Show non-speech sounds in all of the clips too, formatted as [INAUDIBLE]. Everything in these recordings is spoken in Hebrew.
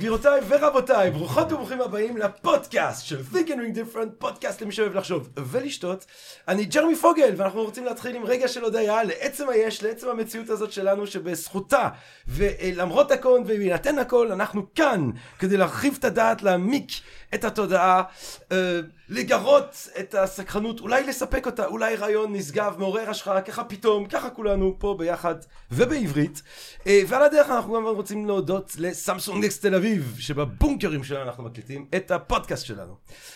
גבירותיי ורבותיי, ברוכות וברוכים הבאים לפודקאסט של Think and Ring Different, פודקאסט למי שאוהב לחשוב ולשתות. אני ג'רמי פוגל, ואנחנו רוצים להתחיל עם רגע של הודיה לעצם היש, לעצם המציאות הזאת שלנו, שבזכותה, ולמרות הכל ובהינתן הכל, אנחנו כאן כדי להרחיב את הדעת, להעמיק את התודעה, אה, לגרות את הסקרנות, אולי לספק אותה, אולי רעיון נשגב, מעורר השחרה, ככה פתאום, ככה כולנו פה ביחד ובעברית. אה, ועל הדרך אנחנו גם רוצים להודות לסמסונג נקסט תל אביב, שבבונקרים שלנו אנחנו מקליטים את הפודקאסט שלנו.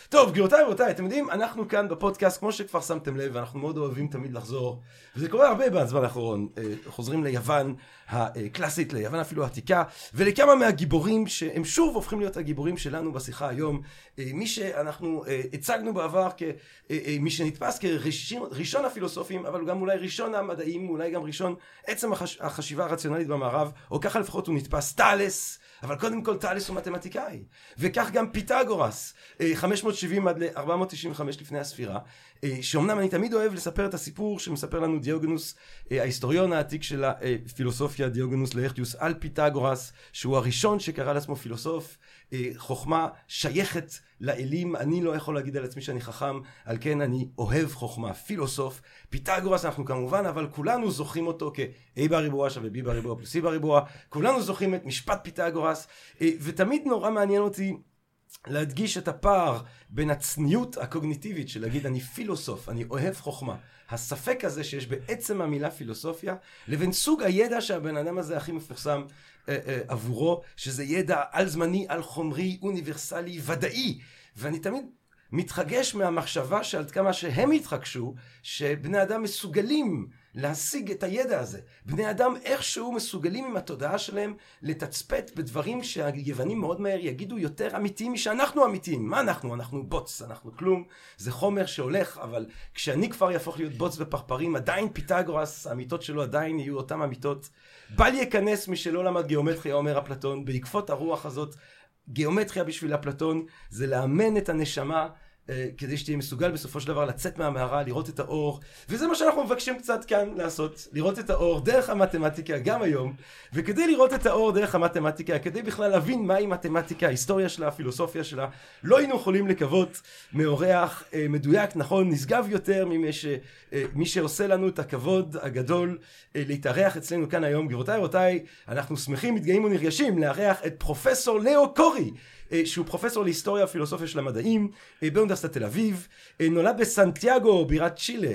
טוב, גבירותיי ורבותיי, אתם יודעים, אנחנו כאן בפודקאסט, כמו שכבר שמתם לב, ואנחנו מאוד אוהבים תמיד לחזור, וזה קורה הרבה בזמן האחרון, אה, חוזרים ליוון הקלאסית, ליוון אפילו העתיקה, ולכמה מהגיבורים שהם שוב הופכים להיות הגיבורים שלנו בשיחה היום, אה, מי שאנחנו אה, הצגנו בעבר כמי שנתפס כראשון הפילוסופים, אבל גם אולי ראשון המדעים, אולי גם ראשון עצם החש... החשיבה הרציונלית במערב, או ככה לפחות הוא נתפס, טאלס, אבל קודם כל טאלס הוא מתמטיקאי, וכך גם פיתגורס, 570 עד ל-495 לפני הספירה, שאומנם אני תמיד אוהב לספר את הסיפור שמספר לנו דיוגנוס, ההיסטוריון העתיק של הפילוסופיה, דיוגנוס לאכטיוס, על פיתגורס, שהוא הראשון שקרא לעצמו פילוסוף, חוכמה שייכת לאלים, אני לא יכול להגיד על עצמי שאני חכם, על כן אני אוהב חוכמה, פילוסוף. פיתגורס אנחנו כמובן, אבל כולנו זוכרים אותו כ-A בריבוע שווה B בריבוע פלוס C בריבוע, כולנו זוכרים את משפט פיתגורס, ותמיד נורא מעניין אותי להדגיש את הפער בין הצניעות הקוגניטיבית של להגיד אני פילוסוף, אני אוהב חוכמה, הספק הזה שיש בעצם המילה פילוסופיה, לבין סוג הידע שהבן אדם הזה הכי מפורסם אה, אה, עבורו, שזה ידע על זמני, על חומרי, אוניברסלי, ודאי. ואני תמיד מתחגש מהמחשבה שעד כמה שהם התחגשו, שבני אדם מסוגלים להשיג את הידע הזה. בני אדם איכשהו מסוגלים עם התודעה שלהם לתצפת בדברים שהיוונים מאוד מהר יגידו יותר אמיתיים משאנחנו אמיתיים. מה אנחנו? אנחנו בוץ, אנחנו כלום. זה חומר שהולך, אבל כשאני כבר יהפוך להיות בוץ ופרפרים, עדיין פיתגורס, האמיתות שלו עדיין יהיו אותן אמיתות. בל ייכנס מי שלא למד גיאומטריה, אומר אפלטון, בעקבות הרוח הזאת. גיאומטריה בשביל אפלטון זה לאמן את הנשמה כדי שתהיה מסוגל בסופו של דבר לצאת מהמערה, לראות את האור, וזה מה שאנחנו מבקשים קצת כאן לעשות, לראות את האור דרך המתמטיקה גם היום, וכדי לראות את האור דרך המתמטיקה, כדי בכלל להבין מהי מתמטיקה, ההיסטוריה שלה, הפילוסופיה שלה, לא היינו יכולים לקוות מאורח אה, מדויק, נכון, נשגב יותר ממי ש, אה, מי שעושה לנו את הכבוד הגדול אה, להתארח אצלנו כאן היום. גבירותיי ורבותיי, אנחנו שמחים, מתגאים ונרגשים לארח את פרופסור לאו קורי. שהוא פרופסור להיסטוריה ופילוסופיה של המדעים באוניברסיטת תל אביב, נולד בסנטיאגו, בירת צ'ילה.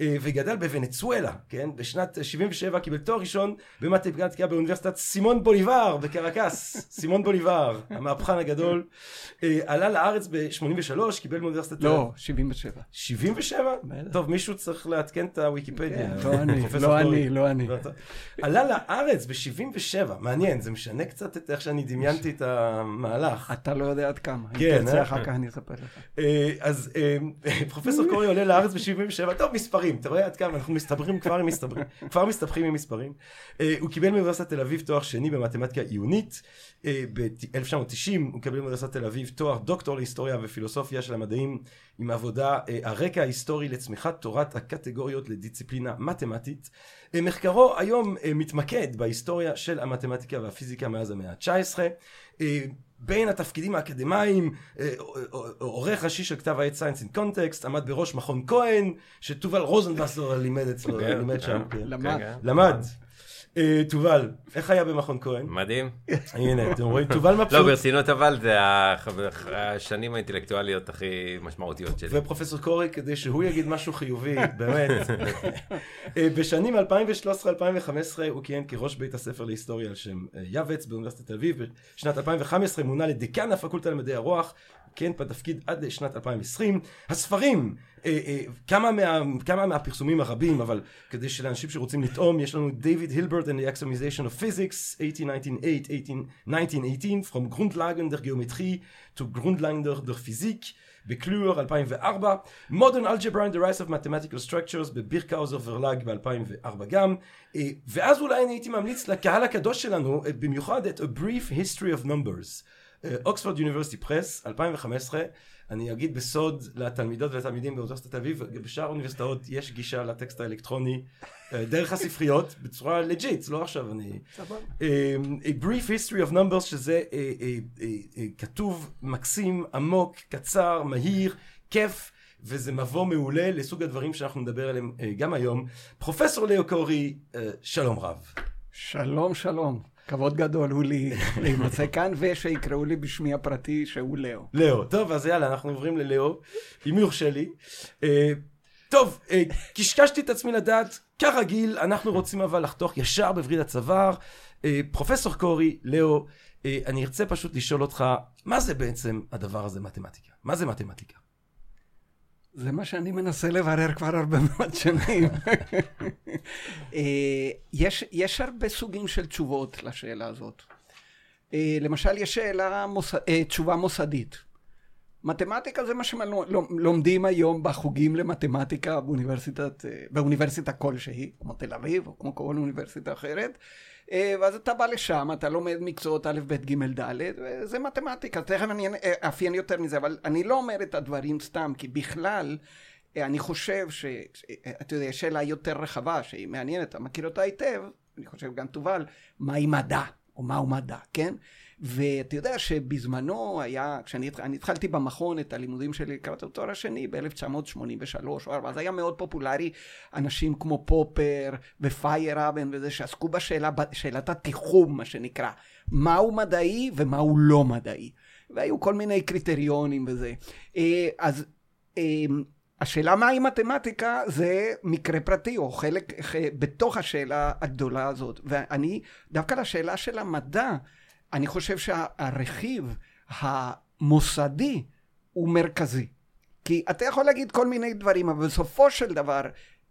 וגדל בוונצואלה, כן? בשנת 77 קיבל תואר ראשון במתמטיקה באוניברסיטת סימון בוליבר בקרקס, [LAUGHS] סימון בוליבר, המהפכן הגדול. עלה לארץ ב-83, קיבל באוניברסיטת... לא, 77. 77? טוב, מישהו צריך לעדכן את הוויקיפדיה. לא אני, לא אני, לא אני. עלה לארץ ב-77, מעניין, זה משנה קצת את איך שאני דמיינתי את המהלך. אתה לא יודע עד כמה. כן. אם תרצה אחר כך אני אספר לך. אז [LAUGHS] פרופסור קורי עולה לארץ ב-77, טוב, מספרים. אתה רואה עד כמה אנחנו מסתברים כבר עם מסתברים, כבר מסתבכים עם מספרים. Uh, הוא קיבל מאוניברסיטת תל אביב תואר שני במתמטיקה עיונית. Uh, ב-1990 הוא קיבל מאוניברסיטת תל אביב תואר דוקטור להיסטוריה ופילוסופיה של המדעים עם עבודה הרקע ההיסטורי לצמיחת תורת הקטגוריות לדיציפלינה מתמטית. מחקרו היום מתמקד בהיסטוריה של המתמטיקה והפיזיקה מאז המאה ה-19. בין התפקידים האקדמיים, עורך ראשי של כתב העת Science in Context, עמד בראש מכון כהן, שתובל רוזנבסר לימד אצלו, לימד שם. למד. למד. תובל, איך היה במכון כהן? מדהים. הנה, אתם רואים, תובל מבסוט. לא, ברצינות אבל, זה השנים האינטלקטואליות הכי משמעותיות שלי. ופרופסור קורי, כדי שהוא יגיד משהו חיובי, באמת. בשנים 2013-2015 הוא כיהן כראש בית הספר להיסטוריה על שם יווץ באוניברסיטת תל אביב. בשנת 2015 מונה לדיקן הפקולטה למדעי הרוח. כן, בתפקיד עד שנת 2020. הספרים, אה, אה, כמה, מה, כמה מהפרסומים הרבים, אבל כדי שלאנשים שרוצים לטעום, יש לנו דייוויד הילברט and the Axiomatization of Physics, 1898, 1918, From Grundlagen der Geometrie to Grundlagen der Physik, בקלואר 2004, Modern Algebra and the Rise of Mathematical Structures בבירקהאוזר ורלאג ב-2004 גם, אה, ואז אולי אני הייתי ממליץ לקהל הקדוש שלנו אה, במיוחד את A Brief History of Numbers, Oxford University Press, 2015, אני אגיד בסוד לתלמידות ולתלמידים באוניברסיטת תל אביב, בשאר האוניברסיטאות יש גישה לטקסט האלקטרוני אה, דרך הספריות, בצורה legit, לא עכשיו אני... סבבה. אה, A Brief History of Numbers, שזה אה, אה, כתוב, מקסים, עמוק, קצר, מהיר, כיף. וזה מבוא מעולה לסוג הדברים שאנחנו נדבר עליהם גם היום. פרופסור ליאו קורי, שלום רב. שלום, שלום. כבוד גדול הוא לי להימצא כאן, ושיקראו לי בשמי הפרטי שהוא לאו. לאו. טוב, אז יאללה, אנחנו עוברים ללאו, אם יורשה לי. אה, טוב, אה, קשקשתי את עצמי לדעת, כרגיל, אנחנו רוצים אבל לחתוך ישר בווריד הצוואר. אה, פרופסור קורי, לאו, אני ארצה פשוט לשאול אותך, מה זה בעצם הדבר הזה מתמטיקה? מה זה מתמטיקה? זה מה שאני מנסה לברר כבר הרבה מאוד שנים. [LAUGHS] אה, יש, יש הרבה סוגים של תשובות לשאלה הזאת. אה, למשל, יש שאלה, מוס... אה, תשובה מוסדית. מתמטיקה זה מה שלומדים היום בחוגים למתמטיקה באוניברסיטת, באוניברסיטה כלשהי, כמו תל אביב או כמו כל אוניברסיטה אחרת. ואז אתה בא לשם, אתה לומד מקצועות א', ב', ג', ד', וזה מתמטיקה. תכף אני אאפיין יותר מזה, אבל אני לא אומר את הדברים סתם, כי בכלל, אני חושב ש... אתה יודע, יש שאלה יותר רחבה שהיא מעניינת, אתה מכיר אותה היטב, אני חושב גם תובל, מהי מדע, או מהו מדע, כן? ואתה יודע שבזמנו היה, כשאני התחלתי במכון את הלימודים שלי לקראת התואר השני ב-1983 או 4, אז היה מאוד פופולרי אנשים כמו פופר ופייר אבן וזה שעסקו בשאלת התיחום מה שנקרא, מהו מדעי ומהו לא מדעי. והיו כל מיני קריטריונים וזה. אה, אז אה, השאלה מהי מתמטיקה זה מקרה פרטי או חלק בתוך השאלה הגדולה הזאת. ואני, דווקא לשאלה של המדע, אני חושב שהרכיב המוסדי הוא מרכזי. כי אתה יכול להגיד כל מיני דברים, אבל בסופו של דבר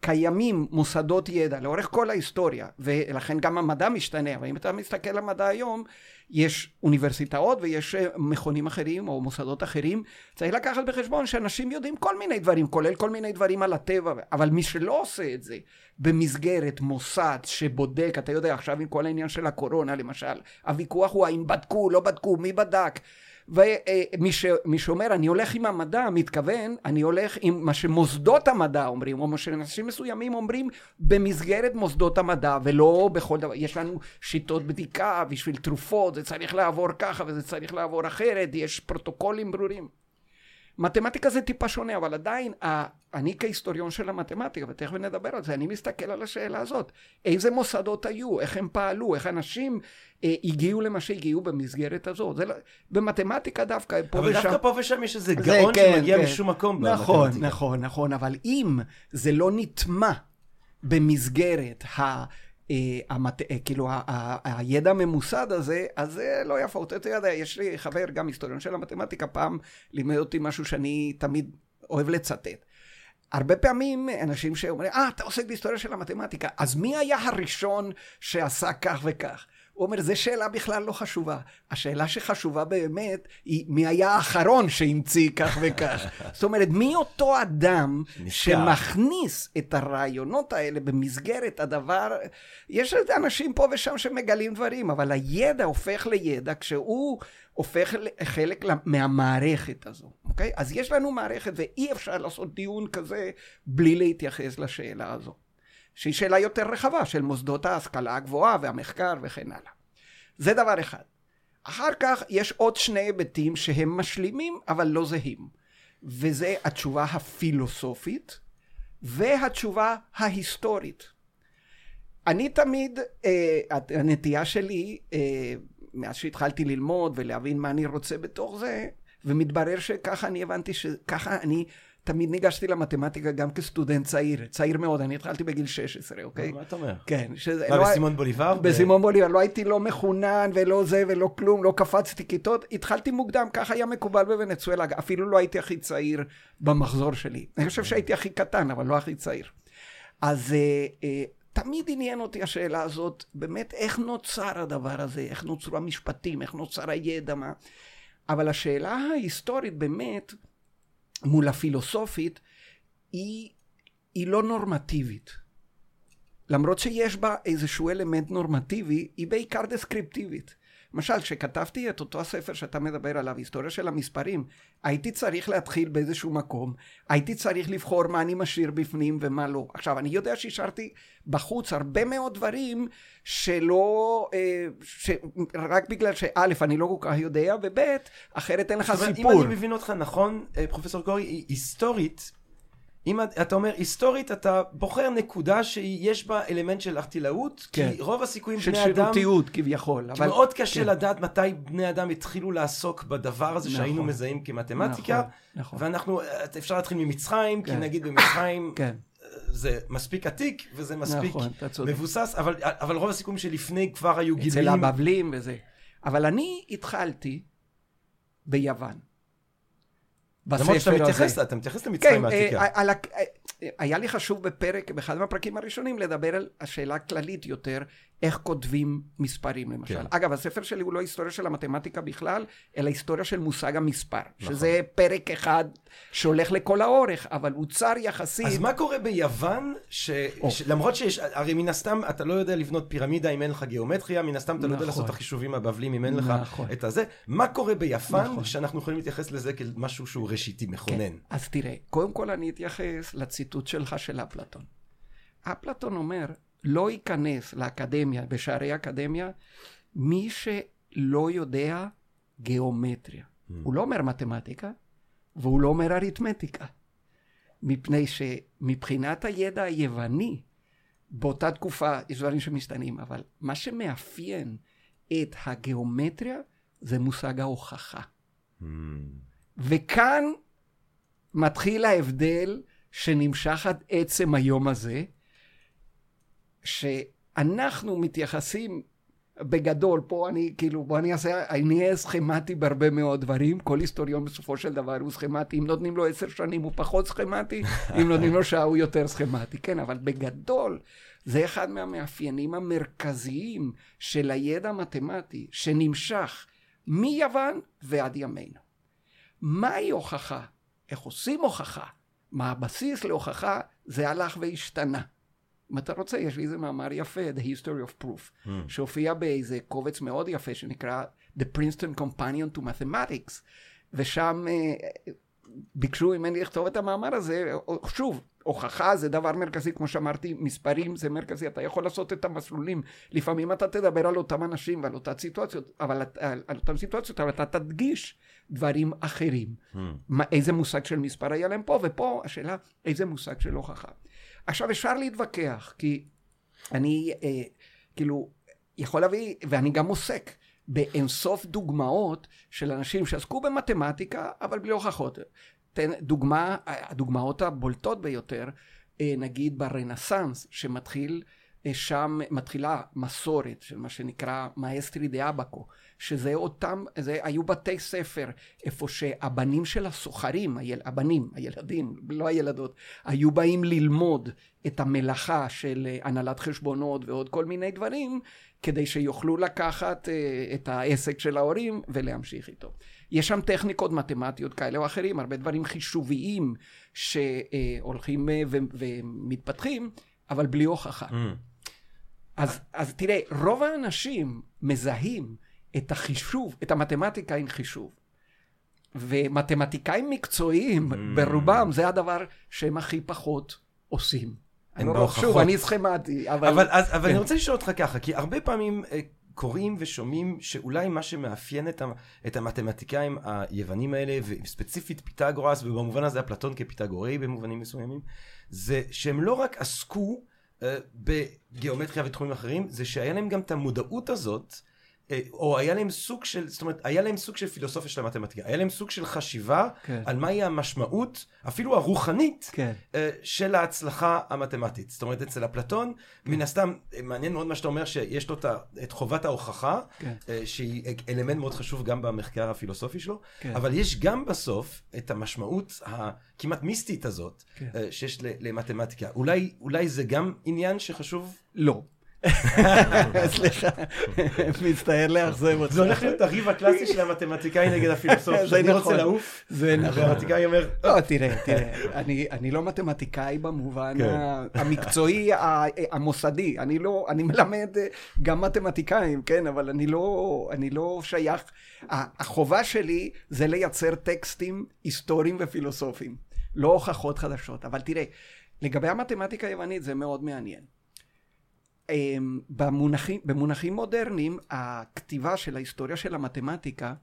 קיימים מוסדות ידע לאורך כל ההיסטוריה, ולכן גם המדע משתנה, אבל אם אתה מסתכל על המדע היום, יש אוניברסיטאות ויש אה, מכונים אחרים או מוסדות אחרים, צריך לקחת בחשבון שאנשים יודעים כל מיני דברים, כולל כל מיני דברים על הטבע, אבל מי שלא עושה את זה במסגרת מוסד שבודק, אתה יודע, עכשיו עם כל העניין של הקורונה למשל, הוויכוח הוא האם בדקו, לא בדקו, מי בדק. ומי שאומר אני הולך עם המדע מתכוון אני הולך עם מה שמוסדות המדע אומרים או מה שאנשים מסוימים אומרים במסגרת מוסדות המדע ולא בכל דבר. יש לנו שיטות בדיקה בשביל תרופות זה צריך לעבור ככה וזה צריך לעבור אחרת יש פרוטוקולים ברורים מתמטיקה זה טיפה שונה, אבל עדיין, אני כהיסטוריון של המתמטיקה, ותכף נדבר על זה, אני מסתכל על השאלה הזאת. איזה מוסדות היו, איך הם פעלו, איך אנשים אה, הגיעו למה שהגיעו במסגרת הזאת. זה לא, במתמטיקה דווקא, פה אבל ושם... אבל דווקא פה ושם יש איזה גאון כן, שמגיע כן. משום מקום נכון, במתמטיקה. נכון, נכון, אבל אם זה לא נטמע במסגרת ה... אה, המת... אה, כאילו ה... ה... הידע הממוסד הזה, אז זה לא יפה. אתה יודע, יש לי חבר, גם היסטוריון של המתמטיקה, פעם לימד אותי משהו שאני תמיד אוהב לצטט. הרבה פעמים אנשים שאומרים, אה, אתה עוסק בהיסטוריה של המתמטיקה, אז מי היה הראשון שעשה כך וכך? הוא אומר, זו שאלה בכלל לא חשובה. השאלה שחשובה באמת היא מי היה האחרון שהמציא כך וכך. [LAUGHS] זאת אומרת, מי אותו אדם שמכניס את הרעיונות האלה במסגרת הדבר... יש אנשים פה ושם שמגלים דברים, אבל הידע הופך לידע כשהוא הופך לחלק מהמערכת הזו, אוקיי? אז יש לנו מערכת ואי אפשר לעשות דיון כזה בלי להתייחס לשאלה הזו. שהיא שאלה יותר רחבה של מוסדות ההשכלה הגבוהה והמחקר וכן הלאה. זה דבר אחד. אחר כך יש עוד שני היבטים שהם משלימים אבל לא זהים. וזה התשובה הפילוסופית והתשובה ההיסטורית. אני תמיד, אה, הנטייה שלי, אה, מאז שהתחלתי ללמוד ולהבין מה אני רוצה בתוך זה, ומתברר שככה אני הבנתי שככה אני תמיד ניגשתי למתמטיקה גם כסטודנט צעיר, צעיר מאוד, אני התחלתי בגיל 16, אוקיי? מה אתה אומר? כן. מה, לא בסימון בוליבר? בסימון בוליבר, לא הייתי לא מחונן ולא זה ולא כלום, לא קפצתי כיתות, התחלתי מוקדם, ככה היה מקובל בוונצואלה, אפילו לא הייתי הכי צעיר במחזור שלי. אני חושב שהייתי הכי קטן, אבל לא הכי צעיר. אז אה, אה, תמיד עניין אותי השאלה הזאת, באמת, איך נוצר הדבר הזה, איך נוצרו המשפטים, איך נוצר הידע, מה... אבל השאלה ההיסטורית באמת, מול הפילוסופית, היא, היא לא נורמטיבית. למרות שיש בה איזשהו אלמנט נורמטיבי, היא בעיקר דסקריפטיבית. למשל, כשכתבתי את אותו הספר שאתה מדבר עליו, היסטוריה של המספרים, הייתי צריך להתחיל באיזשהו מקום, הייתי צריך לבחור מה אני משאיר בפנים ומה לא. עכשיו, אני יודע שהשארתי בחוץ הרבה מאוד דברים שלא, אה, ש... רק בגלל שא', אני לא כל כך יודע, וב', אחרת אין לך סיפור. אם אני מבין אותך נכון, אה, פרופסור קורי, היסטורית, אם את- אתה אומר היסטורית, אתה בוחר נקודה שיש בה אלמנט של ארטילאות, כן. כי רוב הסיכויים של בני אדם... שירותיות כביכול. כי אבל- מאוד קשה כן. לדעת מתי בני אדם התחילו לעסוק בדבר הזה שהיינו נכון. מזהים כמתמטיקה, נכון, נכון. ואנחנו, אפשר להתחיל ממצרים, כי כן. נגיד במצרים [COUGHS] כן, זה מספיק עתיק וזה מספיק נכון. מבוסס, אבל, אבל רוב הסיכויים שלפני כבר היו אצל גילויים. הבבלים וזה. אבל אני התחלתי ביוון. למרות שאתה בספר מתייחס, הזה. אתה מתייחס למצרים כן, העתיקה. אה, על ה- אה, היה לי חשוב בפרק, באחד מהפרקים הראשונים, לדבר על השאלה הכללית יותר, איך כותבים מספרים למשל. כן. אגב, הספר שלי הוא לא היסטוריה של המתמטיקה בכלל, אלא היסטוריה של מושג המספר. נכון. שזה פרק אחד שהולך לכל האורך, אבל הוא צר יחסית. אז מה קורה ביוון, ש... או. ש... למרות שיש, הרי מן הסתם אתה לא יודע לבנות פירמידה אם אין לך גיאומטריה, מן הסתם אתה לא יודע נכון. לעשות את החישובים הבבליים אם אין לך נכון. את הזה. מה קורה ביוון, נכון. שאנחנו יכולים להתייחס לזה כמשהו שהוא ראשיתי, מכונן? כן. אז תראה, קודם כל אני אתייחס לציטוט שלך של אפלטון. אפלטון אומר, לא ייכנס לאקדמיה, בשערי האקדמיה, מי שלא יודע גיאומטריה. הוא לא אומר מתמטיקה, והוא לא אומר אריתמטיקה. מפני שמבחינת הידע היווני, באותה תקופה יש דברים שמשתנים, אבל מה שמאפיין את הגיאומטריה זה מושג ההוכחה. וכאן מתחיל ההבדל שנמשך עד עצם היום הזה, שאנחנו מתייחסים בגדול, פה אני כאילו, בוא אני אעשה, אני אהיה סכמטי בהרבה מאוד דברים, כל היסטוריון בסופו של דבר הוא סכמטי, אם נותנים לו עשר שנים הוא פחות סכמטי, אם נותנים לו שעה הוא יותר סכמטי, כן, אבל בגדול זה אחד מהמאפיינים המרכזיים של הידע המתמטי שנמשך מיוון ועד ימינו. מהי הוכחה? איך עושים הוכחה? מה הבסיס להוכחה? זה הלך והשתנה. אם אתה רוצה, יש לי איזה מאמר יפה, The History of Proof, Hmm. שהופיע באיזה קובץ מאוד יפה שנקרא The Princeton Companion to Mathematics, ושם אה, ביקשו ממני לכתוב את המאמר הזה, שוב, הוכחה זה דבר מרכזי, כמו שאמרתי, מספרים זה מרכזי, אתה יכול לעשות את המסלולים, לפעמים אתה תדבר על אותם אנשים ועל אותן סיטואציות, אבל על, על אותן סיטואציות, אבל אתה תדגיש דברים אחרים. מה, איזה מושג של מספר היה להם פה, ופה השאלה, איזה מושג של הוכחה. עכשיו אפשר להתווכח, כי אני אה, כאילו יכול להביא, ואני גם עוסק באינסוף דוגמאות של אנשים שעסקו במתמטיקה, אבל בלי הוכחות. תן דוגמה, הדוגמאות הבולטות ביותר, אה, נגיד ברנסאנס, שמתחיל שם, מתחילה מסורת של מה שנקרא maestri d'abaco, שזה אותם, זה היו בתי ספר, איפה שהבנים של הסוחרים, היל, הבנים, הילדים, לא הילדות, היו באים ללמוד את המלאכה של אה, הנהלת חשבונות ועוד כל מיני דברים, כדי שיוכלו לקחת אה, את העסק של ההורים ולהמשיך איתו. יש שם טכניקות מתמטיות כאלה או אחרים, הרבה דברים חישוביים שהולכים אה, ומתפתחים, אבל בלי הוכחה. אז, אז תראה, רוב האנשים מזהים את החישוב, את המתמטיקה עם חישוב. ומתמטיקאים מקצועיים, ברובם, זה הדבר שהם הכי פחות עושים. אני לא- בהוכחות. שוב, אני סכמטי, אבל... אבל, אז, אבל כן. אני רוצה לשאול אותך ככה, כי הרבה פעמים אה, קוראים ושומעים שאולי מה שמאפיין את, את המתמטיקאים היוונים האלה, וספציפית פיתגורס, ובמובן הזה אפלטון כפיתגורי במובנים מסוימים, זה שהם לא רק עסקו בגיאומטריה ותחומים אחרים, זה שהיה להם גם את המודעות הזאת. אה, או היה להם סוג של, זאת אומרת, היה להם סוג של פילוסופיה של המתמטיקה, היה להם סוג של חשיבה כן. על מהי המשמעות, אפילו הרוחנית, כן. אה, של ההצלחה המתמטית. זאת אומרת, אצל אפלטון, מן הסתם, אה, מעניין מאוד מה שאתה אומר, שיש לו את חובת ההוכחה, כן. שהיא אלמנט מאוד חשוב גם במחקר הפילוסופי שלו, כן. אבל יש גם בסוף את המשמעות הכמעט מיסטית הזאת, כן. שיש למתמטיקה. אולי, אולי זה גם עניין שחשוב? לא. [LAUGHS] סליחה, מצטער לאכזב אותך. זה הולך להיות הריב הקלאסי של המתמטיקאי נגד הפילוסוף. [LAUGHS] זה אני רוצה נכון. לעוף, זה נכון. והמתמטיקאי אומר, לא, תראה, תראה, אני, לא מתמטיקאי במובן כן. המקצועי המוסדי, אני לא, אני מלמד אה, גם מתמטיקאים, כן, אבל אני לא, אני לא שייך, החובה שלי זה לייצר טקסטים היסטוריים ופילוסופיים, לא הוכחות חדשות, אבל תראה, לגבי המתמטיקה היוונית זה מאוד מעניין. אמ, במונחים, במונחים מודרניים, הכתיבה של ההיסטוריה של המתמטיקה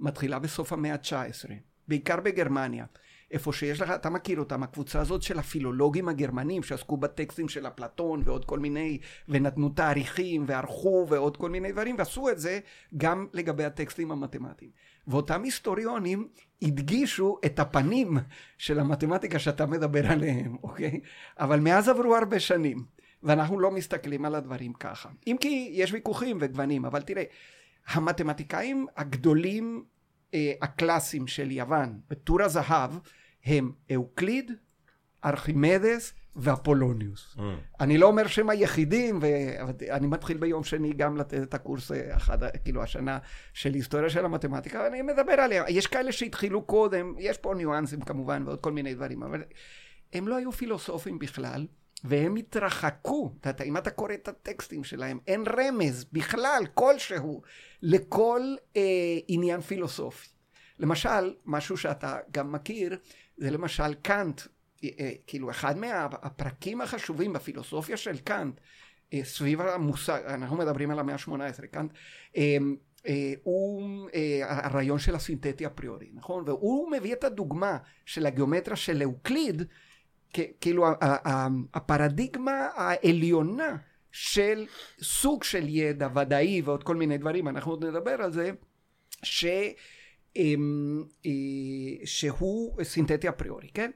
מתחילה בסוף המאה ה-19, בעיקר בגרמניה. איפה שיש לך, אתה מכיר אותם, הקבוצה הזאת של הפילולוגים הגרמנים שעסקו בטקסטים של אפלטון ועוד כל מיני, ונתנו תאריכים וערכו ועוד כל מיני דברים, ועשו את זה גם לגבי הטקסטים המתמטיים. ואותם היסטוריונים הדגישו את הפנים של המתמטיקה שאתה מדבר עליהם, אוקיי? אבל מאז עברו הרבה שנים. ואנחנו לא מסתכלים על הדברים ככה. אם כי יש ויכוחים וגוונים, אבל תראה, המתמטיקאים הגדולים אה, הקלאסיים של יוון, בטור הזהב, הם אוקליד, ארכימדס ואפולוניוס. אני לא אומר שהם היחידים, ואני מתחיל ביום שני גם לתת את הקורס, אה, אחד, כאילו השנה של היסטוריה של המתמטיקה, ואני מדבר עליהם. יש כאלה שהתחילו קודם, יש פה ניואנסים כמובן ועוד כל מיני דברים, אבל הם לא היו פילוסופים בכלל. והם התרחקו, אם אתה קורא את הטקסטים שלהם, אין רמז בכלל, כלשהו, לכל אה, עניין פילוסופי. למשל, משהו שאתה גם מכיר, זה למשל קאנט, אה, אה, כאילו אחד מהפרקים החשובים בפילוסופיה של קאנט, אה, סביב המושג, אנחנו מדברים על המאה ה-18, קאנט, אה, אה, הוא אה, הרעיון של הסינתטי אפריורי, נכון? והוא מביא את הדוגמה של הגיאומטריה של אוקליד, כאילו הפרדיגמה העליונה של סוג של ידע ודאי ועוד כל מיני דברים, אנחנו עוד נדבר על זה, ש, אמ, אה, שהוא סינתטי אפריורי, כן?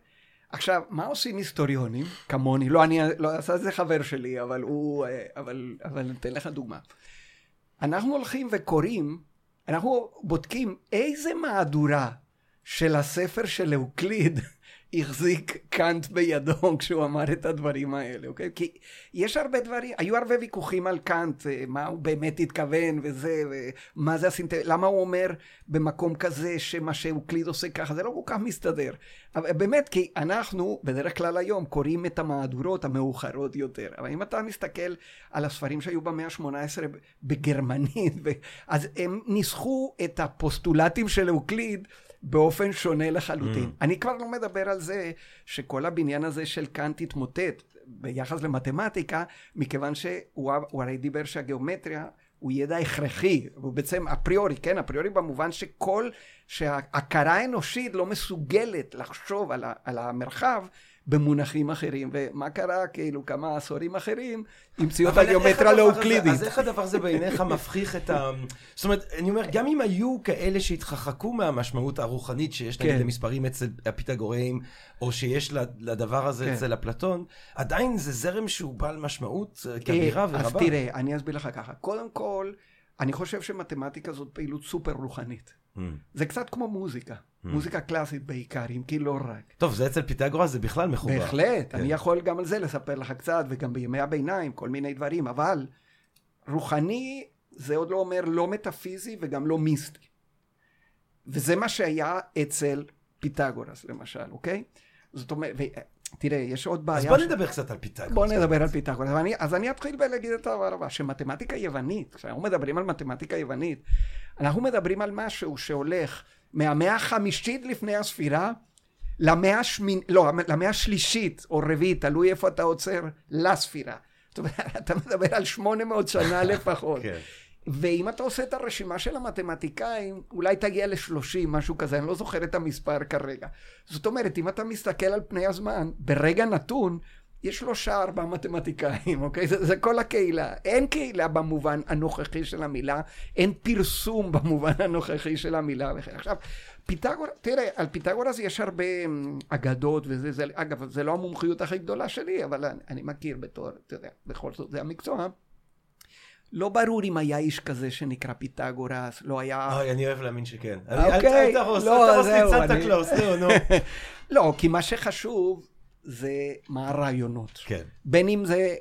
עכשיו, מה עושים היסטוריונים כמוני? לא, אני לא עשה זה חבר שלי, אבל הוא, אה, אבל, אבל אתן לך דוגמה. אנחנו הולכים וקוראים, אנחנו בודקים איזה מהדורה של הספר של אוקליד החזיק קאנט בידו [LAUGHS] כשהוא אמר את הדברים האלה, אוקיי? כי יש הרבה דברים, היו הרבה ויכוחים על קאנט, אה, מה הוא באמת התכוון וזה, ומה זה הסינט... למה הוא אומר במקום כזה שמה שאוקליד עושה ככה, זה לא כל כך מסתדר. אבל באמת, כי אנחנו בדרך כלל היום קוראים את המהדורות המאוחרות יותר. אבל אם אתה מסתכל על הספרים שהיו במאה ה-18 בגרמנית, אז הם ניסחו את הפוסטולטים של אוקליד באופן שונה לחלוטין. Mm. אני כבר לא מדבר על זה שכל הבניין הזה של קאנט התמוטט ביחס למתמטיקה, מכיוון שהוא הוא הרי דיבר שהגיאומטריה הוא ידע הכרחי, הוא בעצם אפריורי, כן? אפריורי במובן שכל, שההכרה האנושית לא מסוגלת לחשוב על, ה, על המרחב במונחים אחרים, ומה קרה, כאילו, כמה עשורים אחרים, המציאו את הגיאומטריה הזה- לאוקלידית. אז איך הדבר הזה בעיניך מפחיך את ה... זאת אומרת, אני אומר, גם אם היו כאלה שהתרחקו מהמשמעות הרוחנית שיש נגיד כן. למספרים אצל הפיתגוראים, או שיש לדבר הזה כן. אצל אפלטון, עדיין זה זרם שהוא בעל משמעות אה, כבירה אה, ורבה. אז תראה, אני אסביר לך ככה. קודם כל, אני חושב שמתמטיקה זאת פעילות סופר רוחנית. Mm. זה קצת כמו מוזיקה. מוזיקה קלאסית בעיקר, אם כי לא רק. טוב, זה אצל פיתגורס זה בכלל מחובר. בהחלט, כן. אני יכול גם על זה לספר לך קצת, וגם בימי הביניים, כל מיני דברים, אבל רוחני זה עוד לא אומר לא מטאפיזי וגם לא מיסטי. וזה מה שהיה אצל פיתגורס, למשל, אוקיי? זאת אומרת. תראה, יש עוד בעיה... אז בוא ש- נדבר קצת על פיתגורס. בוא נדבר על פיתגורס. אז אני, אז אני אתחיל בלהגיד את הדבר הבא, שמתמטיקה יוונית, כשאנחנו מדברים על מתמטיקה יוונית, אנחנו מדברים על משהו שהולך מהמאה החמישית לפני הספירה למאה השמינ... לא, למאה השלישית או רביעית, תלוי איפה אתה עוצר, לספירה. זאת אומרת, אתה מדבר על 800 שנה [LAUGHS] לפחות. כן. ואם אתה עושה את הרשימה של המתמטיקאים, אולי תגיע ל-30, משהו כזה, אני לא זוכר את המספר כרגע. זאת אומרת, אם אתה מסתכל על פני הזמן, ברגע נתון, יש שלושה, ארבעה מתמטיקאים, אוקיי? זה, זה כל הקהילה. אין קהילה במובן הנוכחי של המילה, אין פרסום במובן הנוכחי של המילה. עכשיו, פיתגור, תראה, על פיתגורס יש הרבה אמ, אגדות וזה, זה, אגב, זה לא המומחיות הכי גדולה שלי, אבל אני, אני מכיר בתור, אתה יודע, בכל זאת זה המקצוע. לא ברור אם היה איש כזה שנקרא פיתגורס, לא היה... אוי, אני אוהב להאמין שכן. אוקיי, אל אל לא, תהרוס לי את זהו, סנטה אני- קלאוס, זהו, נו. [LAUGHS] לא, כי מה שחשוב זה מה הרעיונות. כן. בין אם זה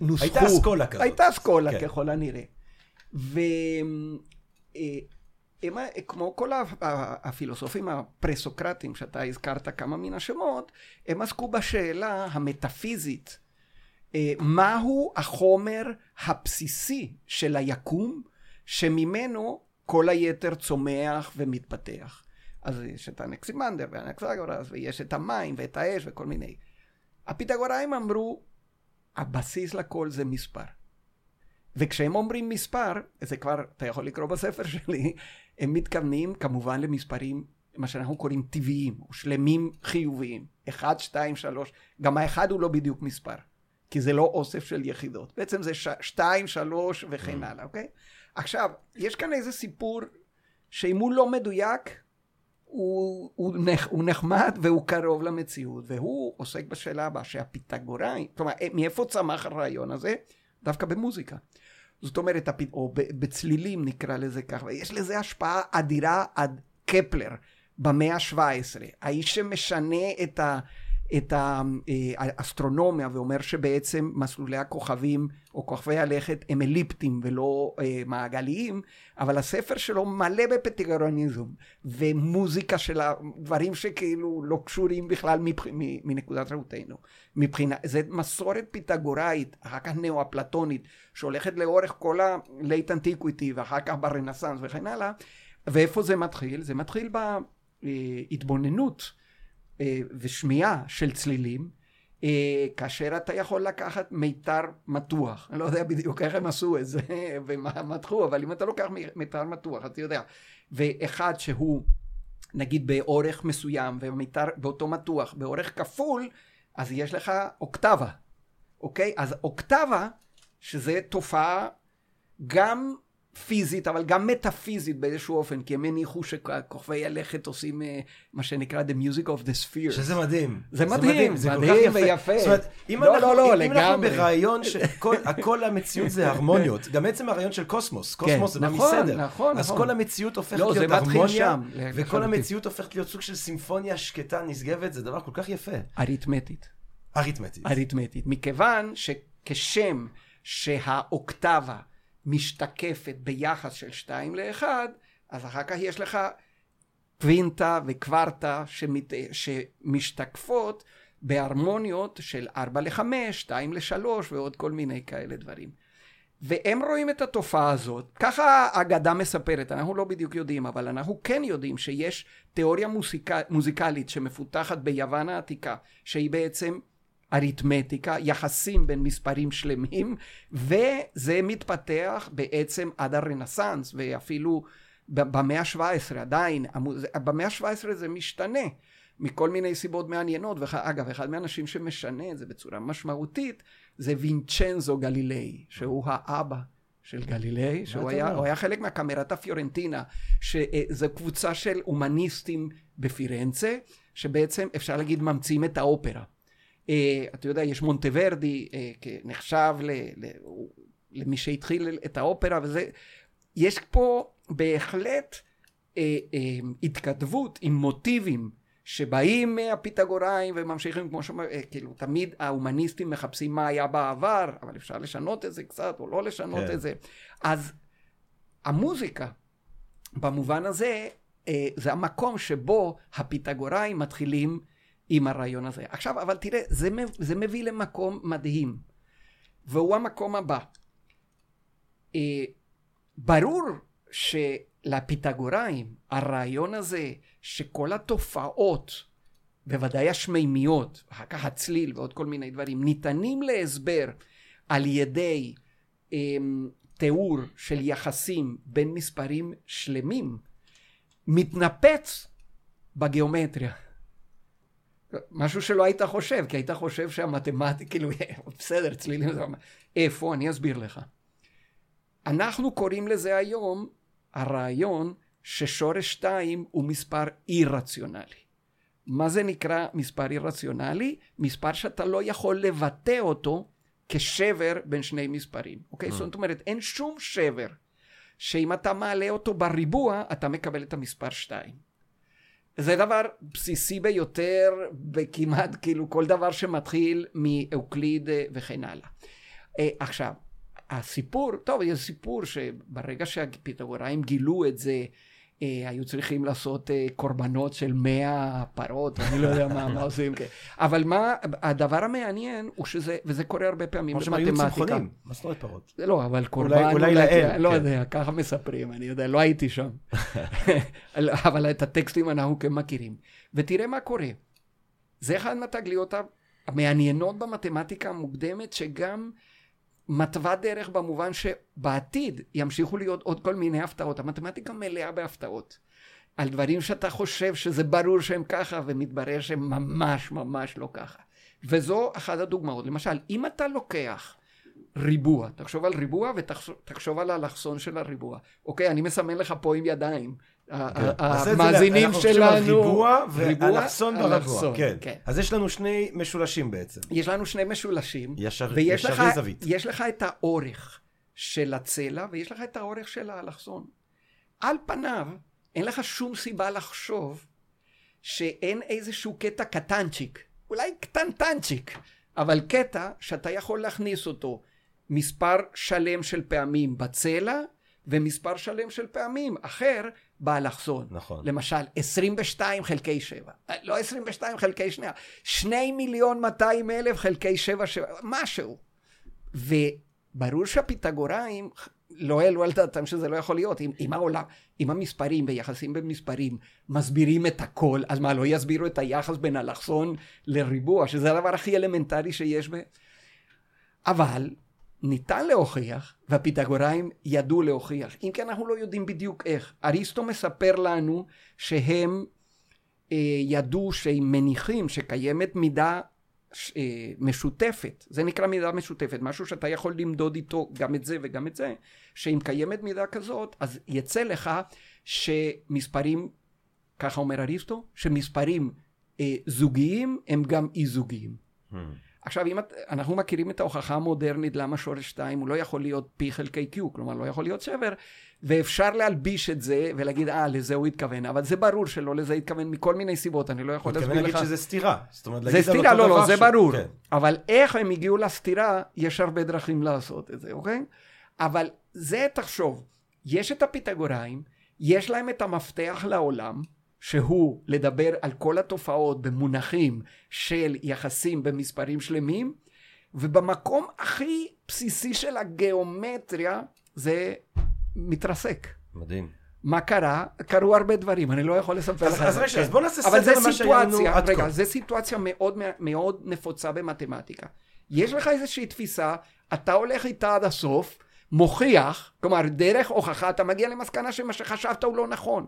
נוסחו. הייתה אסכולה כזאת. הייתה אסכולה כן. ככל הנראה. והם, כמו כל ה- ה- הפילוסופים הפרה-סוקרטים שאתה הזכרת כמה מן השמות, הם עסקו בשאלה המטאפיזית, אה, מהו החומר הבסיסי של היקום, שממנו כל היתר צומח ומתפתח. אז יש את האנקסימנדר והאנקסגורס, ויש את המים ואת האש וכל מיני. הפיתגוראים אמרו, הבסיס לכל זה מספר. וכשהם אומרים מספר, זה כבר, אתה יכול לקרוא בספר שלי, [LAUGHS] הם מתכוונים כמובן למספרים, מה שאנחנו קוראים טבעיים, או שלמים חיוביים. אחד, שתיים, שלוש, גם האחד הוא לא בדיוק מספר, כי זה לא אוסף של יחידות. בעצם זה ש... שתיים, שלוש וכן הלאה, אוקיי? עכשיו, יש כאן איזה סיפור שאם הוא לא מדויק, הוא, הוא, נח, הוא נחמד והוא קרוב למציאות, והוא עוסק בשאלה הבאה, שהפיתגוראים, כלומר, מאיפה צמח הרעיון הזה? דווקא במוזיקה. זאת אומרת, הפ- או בצלילים נקרא לזה ככה, ויש לזה השפעה אדירה עד קפלר במאה ה-17, האיש שמשנה את, ה, את אה, האסטרונומיה ואומר שבעצם מסלולי הכוכבים או כוכבי הלכת הם אליפטיים ולא אה, מעגליים, אבל הספר שלו מלא בפטיגרוניזם ומוזיקה של הדברים שכאילו לא קשורים בכלל מבח... מנקודת ראותנו. מבחינה, זה מסורת פיתגוראית, אחר כך נאו-אפלטונית, שהולכת לאורך כל ה-late antiquity ואחר כך ברנסאנס וכן הלאה. ואיפה זה מתחיל? זה מתחיל בהתבוננות אה, ושמיעה של צלילים, אה, כאשר אתה יכול לקחת מיתר מתוח. אני לא יודע בדיוק איך הם עשו את זה [LAUGHS] ומה מתחו, אבל אם אתה לוקח מיתר מתוח, אתה יודע. ואחד שהוא, נגיד, באורך מסוים, ומיתר באותו מתוח, באורך כפול, אז יש לך אוקטבה, אוקיי? אז אוקטבה, שזה תופעה גם פיזית, אבל גם מטאפיזית באיזשהו אופן, כי הם הניחו שכוכבי הלכת עושים אה, מה שנקרא The Music of the Spheres. שזה מדהים. זה מדהים, זה כל מדהים כך ויפה. זאת אומרת, אם לא, אנחנו, לא, לא, אם, אם אנחנו לגמרי. ברעיון שכל המציאות זה הרמוניות, גם עצם הרעיון של קוסמוס, קוסמוס זה נכון, מסדר. נכון, אז נכון. כל המציאות הופכת לא, זה להיות הרמוניה, שם, וכל. המציאות הופכת להיות סוג של סימפוניה שקטה, נשגבת, זה דבר כל כך יפה. אריתמטית. אריתמטית. אריתמטית. מכיוון שכשם שהאוקטבה משתקפת ביחס של 2 ל-1, אז אחר כך יש לך קווינטה וקוורטה שמת... שמשתקפות בהרמוניות של 4 ל-5, 2 ל-3 ועוד כל מיני כאלה דברים. והם רואים את התופעה הזאת, ככה האגדה מספרת, אנחנו לא בדיוק יודעים, אבל אנחנו כן יודעים שיש תיאוריה מוזיק... מוזיקלית שמפותחת ביוון העתיקה, שהיא בעצם אריתמטיקה, יחסים בין מספרים שלמים, וזה מתפתח בעצם עד הרנסאנס, ואפילו במאה ה-17 עדיין. במאה ה-17 זה משתנה. מכל מיני סיבות מעניינות, ואגב, אחד מהאנשים שמשנה את זה בצורה משמעותית, זה וינצ'נזו גלילאי, שהוא האבא של גלילאי, שהוא היה, הוא היה חלק מהקמרתה פיורנטינה, שזו קבוצה של הומניסטים בפירנצה, שבעצם אפשר להגיד ממציאים את האופרה. Uh, אתה יודע, יש מונטוורדי, uh, נחשב ל, ל, למי שהתחיל את האופרה, וזה, יש פה בהחלט uh, התכתבות עם מוטיבים שבאים מהפיתגוראים וממשיכים, כמו שאומר, כאילו, תמיד ההומניסטים מחפשים מה היה בעבר, אבל אפשר לשנות את זה קצת, או לא לשנות כן. את זה. אז המוזיקה, במובן הזה, זה המקום שבו הפיתגוראים מתחילים עם הרעיון הזה. עכשיו, אבל תראה, זה, זה מביא למקום מדהים, והוא המקום הבא. אה, ברור שלפיתגוראים, הרעיון הזה שכל התופעות, בוודאי השמימיות, אחר כך הצליל ועוד כל מיני דברים, ניתנים להסבר על ידי אה, תיאור של יחסים בין מספרים שלמים, מתנפץ בגיאומטריה. משהו שלא היית חושב, כי היית חושב שהמתמטיקה, כאילו, [LAUGHS] בסדר, צלילים, איפה? אני אסביר לך. אנחנו קוראים לזה היום הרעיון ששורש 2 הוא מספר אי-רציונלי. מה זה נקרא מספר אי-רציונלי? מספר שאתה לא יכול לבטא אותו כשבר בין שני מספרים. אוקיי? זאת אומרת, אין שום שבר שאם אתה מעלה אותו בריבוע, אתה מקבל את המספר 2. זה דבר בסיסי ביותר בכמעט כאילו כל דבר שמתחיל מאוקליד וכן הלאה. אה, עכשיו, הסיפור, טוב, יש סיפור שברגע שהפיתגוראים גילו את זה, אה, היו צריכים לעשות אה, קורבנות של מאה פרות, אני לא יודע מה, מה [LAUGHS] עושים. כן. אבל מה, הדבר המעניין הוא שזה, וזה קורה הרבה פעמים כמו שהם היו במתמטיקה. צמחונים. מה זאת אומרת פרות? לא, אבל קורבן, אולי לאל, אני לא כן. יודע, ככה מספרים, אני יודע, לא הייתי שם. [LAUGHS] אבל את הטקסטים אנחנו כן מכירים. ותראה מה קורה. זה אחד מהתגליות המעניינות במתמטיקה המוקדמת, שגם מתווה דרך במובן שבעתיד ימשיכו להיות עוד כל מיני הפתעות. המתמטיקה מלאה בהפתעות. על דברים שאתה חושב שזה ברור שהם ככה, ומתברר שהם ממש ממש לא ככה. וזו אחת הדוגמאות. למשל, אם אתה לוקח ריבוע, תחשוב על ריבוע ותחשוב על האלכסון של הריבוע. אוקיי, אני מסמן לך פה עם ידיים. כן. המאזינים אנחנו חושבים על שלנו... ריבוע ריבוע, ואלכסון בריבוע. אלכסון, כן. כן. אז יש לנו שני משולשים בעצם. יש לנו שני משולשים, ישר- ויש ישרי לך, זווית. יש לך את האורך של הצלע, ויש לך את האורך של האלכסון. על פניו, אין לך שום סיבה לחשוב שאין איזשהו קטע קטנצ'יק, אולי קטנטנצ'יק, אבל קטע שאתה יכול להכניס אותו מספר שלם של פעמים בצלע, ומספר שלם של פעמים אחר באלכסון. נכון. למשל, 22 חלקי 7. לא 22 חלקי שנייה, 2 מיליון 200 אלף חלקי 7, 7, משהו. וברור שהפיתגוראים לא העלו על דעתם שזה לא יכול להיות. אם, אם העולם, אם המספרים ביחסים בין מספרים מסבירים את הכל, אז מה, לא יסבירו את היחס בין אלכסון לריבוע, שזה הדבר הכי אלמנטרי שיש ב... אבל ניתן להוכיח, והפיתגוראים ידעו להוכיח. אם כי אנחנו לא יודעים בדיוק איך. אריסטו מספר לנו שהם אה, ידעו שהם מניחים שקיימת מידה אה, משותפת, זה נקרא מידה משותפת, משהו שאתה יכול למדוד איתו גם את זה וגם את זה, שאם קיימת מידה כזאת, אז יצא לך שמספרים, ככה אומר אריסטו, שמספרים אה, זוגיים הם גם אי זוגיים. Hmm. עכשיו, אם את, אנחנו מכירים את ההוכחה המודרנית למה שורש 2 הוא לא יכול להיות פי חלקי q, כלומר לא יכול להיות שבר, ואפשר להלביש את זה ולהגיד, אה, לזה הוא התכוון, אבל זה ברור שלא לזה התכוון מכל מיני סיבות, אני לא יכול הוא מתכוון להסביר להגיד לך. שזה סתירה. זאת אומרת, זה להגיד על סתירה, לא, לא, זה ש- ברור. כן. אבל איך הם הגיעו לסתירה, יש הרבה דרכים לעשות את זה, אוקיי? אבל זה, תחשוב, יש את הפיתגוראים, יש להם את המפתח לעולם, שהוא לדבר על כל התופעות במונחים של יחסים במספרים שלמים, ובמקום הכי בסיסי של הגיאומטריה זה מתרסק. מדהים. מה קרה? קרו הרבה דברים, אני לא יכול לספר אז- לך. אז רגע, אז בוא נעשה אבל סדר לנו סיטואציה, עד רגע, כה. זה סיטואציה מאוד, מאוד נפוצה במתמטיקה. יש לך איזושהי תפיסה, אתה הולך איתה עד הסוף, מוכיח, כלומר, דרך הוכחה אתה מגיע למסקנה שמה שחשבת הוא לא נכון.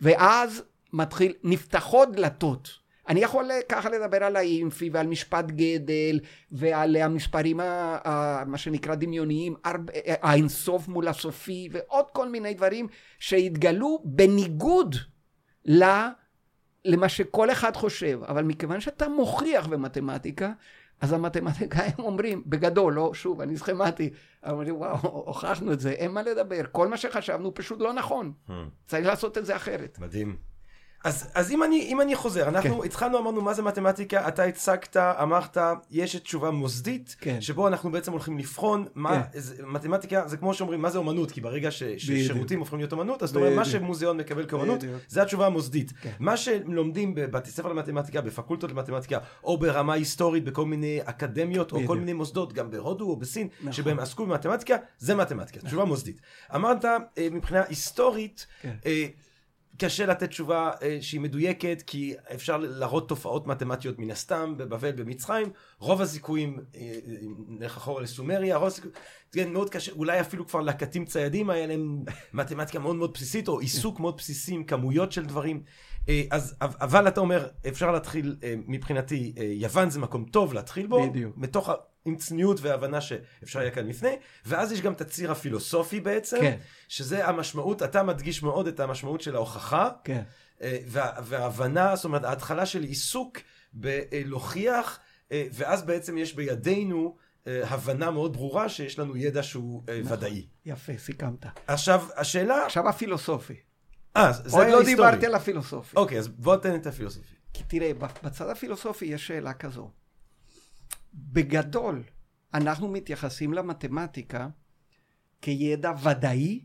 ואז מתחיל, נפתחות דלתות. אני יכול ככה לדבר על האינפי ועל משפט גדל ועל המספרים, ה, ה, מה שנקרא דמיוניים, הרבה- האינסוף מול הסופי ועוד כל מיני דברים שהתגלו בניגוד ל... למה שכל אחד חושב, אבל מכיוון שאתה מוכיח במתמטיקה, אז המתמטיקאים [LAUGHS] אומרים, בגדול, לא, שוב, אני סכמטי, אומרים, וואו, הוכחנו את זה, אין מה לדבר, כל מה שחשבנו פשוט לא נכון, Hmm. צריך לעשות את זה אחרת. מדהים. אז, אז אם, אני, אם אני חוזר, אנחנו כן. התחלנו, אמרנו מה זה מתמטיקה, אתה הצגת, אמרת, יש את תשובה מוסדית, כן. שבו אנחנו בעצם הולכים לבחון מה, כן. זה, מתמטיקה זה כמו שאומרים, מה זה אומנות, כי ברגע ש. ששירותים הופכים להיות אומנות, אז זאת אומרת, מה. שמוזיאון מקבל כאומנות. זה התשובה המוסדית. כן. מה שלומדים בבתי ספר למתמטיקה, בפקולטות למתמטיקה, או ברמה היסטורית בכל מיני אקדמיות, או כל. מיני מוסדות, גם בהודו או בסין, נכון. שבהם עסקו במתמטיקה, זה מתמטיקה, תשובה מוסדית. אמרת, אה, מבחינה היסטורית, כן. קשה לתת תשובה אה, שהיא מדויקת, כי אפשר להראות תופעות מתמטיות מן הסתם, בבבל, במצרים. רוב הזיכויים, אה, נלך אחורה לסומריה, רוב הזיכויים, כן, מאוד קשה, אולי אפילו כבר לקטים ציידים היה להם מתמטיקה מאוד מאוד בסיסית, או עיסוק מאוד בסיסי עם כמויות של דברים. אה, אז, אבל אתה אומר, אפשר להתחיל, מבחינתי, יוון זה מקום טוב להתחיל בו, בדיוק. מתוך, עם צניעות והבנה שאפשר היה כאן לפני, ואז יש גם את הציר הפילוסופי בעצם, כן. שזה המשמעות, אתה מדגיש מאוד את המשמעות של ההוכחה, כן. אה, וה, וההבנה, זאת אומרת, ההתחלה של עיסוק בלהוכיח, אה, ואז בעצם יש בידינו אה, הבנה מאוד ברורה שיש לנו ידע שהוא נכון. ודאי. יפה, סיכמת. עכשיו, השאלה... עכשיו הפילוסופי. אה, זה עוד היה לא היסטורי. דיברתי על הפילוסופי. אוקיי, אז בוא תן את הפילוסופי. כי תראה, בצד הפילוסופי יש שאלה כזו. בגדול, אנחנו מתייחסים למתמטיקה כידע ודאי,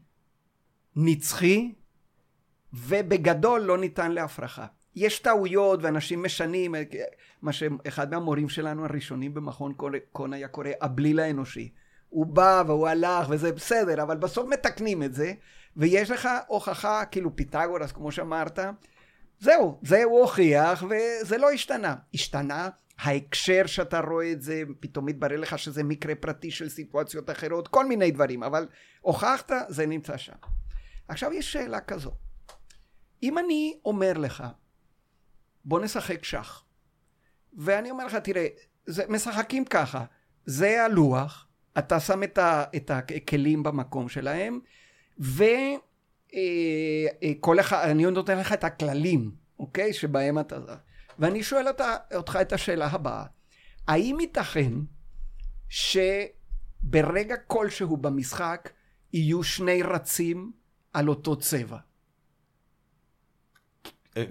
נצחי, ובגדול לא ניתן להפרחה. יש טעויות ואנשים משנים, מה שאחד מהמורים שלנו הראשונים במכון קון היה קורא הבליל האנושי. הוא בא והוא הלך וזה בסדר, אבל בסוף מתקנים את זה, ויש לך הוכחה, כאילו פיתגורס, כמו שאמרת, זהו, זה הוא הוכיח וזה לא השתנה. השתנה ההקשר שאתה רואה את זה, פתאום מתברר לך שזה מקרה פרטי של סיטואציות אחרות, כל מיני דברים, אבל הוכחת, זה נמצא שם. עכשיו יש שאלה כזו. אם אני אומר לך, בוא נשחק שח, ואני אומר לך, תראה, זה, משחקים ככה, זה הלוח, אתה שם את, ה, את הכלים במקום שלהם, וכל אה, אה, אחד, אני נותן לך את הכללים, אוקיי? שבהם אתה... ואני שואל אותה, אותך את השאלה הבאה, האם ייתכן שברגע כלשהו במשחק יהיו שני רצים על אותו צבע? אה,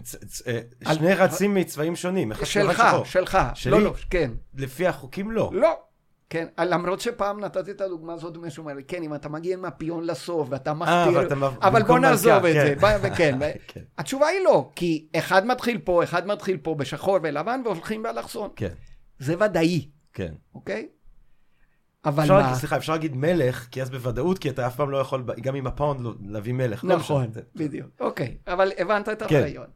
שני רצים מצבעים שונים. שלך, שלך. לא, לא, כן. לפי החוקים לא. לא. כן, למרות שפעם נתתי את הדוגמה הזאת, מישהו אומר לי, כן, אם אתה מגיע עם הפיון לסוף ואתה אה, מכתיר, אבל, בוא נעזוב את. זה, כן, [LAUGHS] כן. התשובה היא לא, כי אחד מתחיל פה, אחד מתחיל פה בשחור ולבן והולכים באלכסון. כן. זה ודאי, כן. אוקיי? אבל אפשר, מה... סליחה, אפשר להגיד מלך, כי אז בוודאות, כי אתה אף פעם לא יכול, גם עם הפאונד, לא- להביא מלך. לא נכון. בדיוק. אוקיי, אבל הבנת את כן. הרעיון.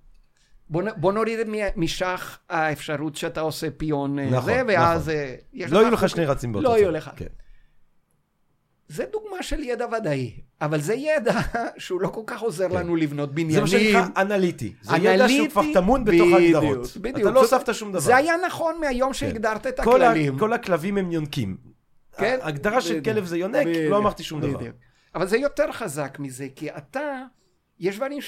בוא, בוא נוריד מ- משח האפשרות שאתה עושה פיון אה, נכון, זה, ואז... נכון. יש לא יהיו לך שני רצים באותו לא. יהיו לך. כן. זה דוגמה של ידע ודאי, אבל זה ידע [LAUGHS] שהוא לא כל כך עוזר כן. לנו לבנות זה בניינים. מה שנקרא אנליטי. זה ידע שהוא אנליטי, כבר טמון בתוך ההגדרות. בדיוק. אתה לא הוספת שום דבר. זה היה נכון מהיום שהגדרת את כל ה- הכללים. כל הכלבים הם יונקים. כן? ההגדרה של. כלב זה יונק, בדיוק, לא אמרתי שום דבר. בדיוק. אבל זה יותר חזק מזה, כי אתה, יש דברים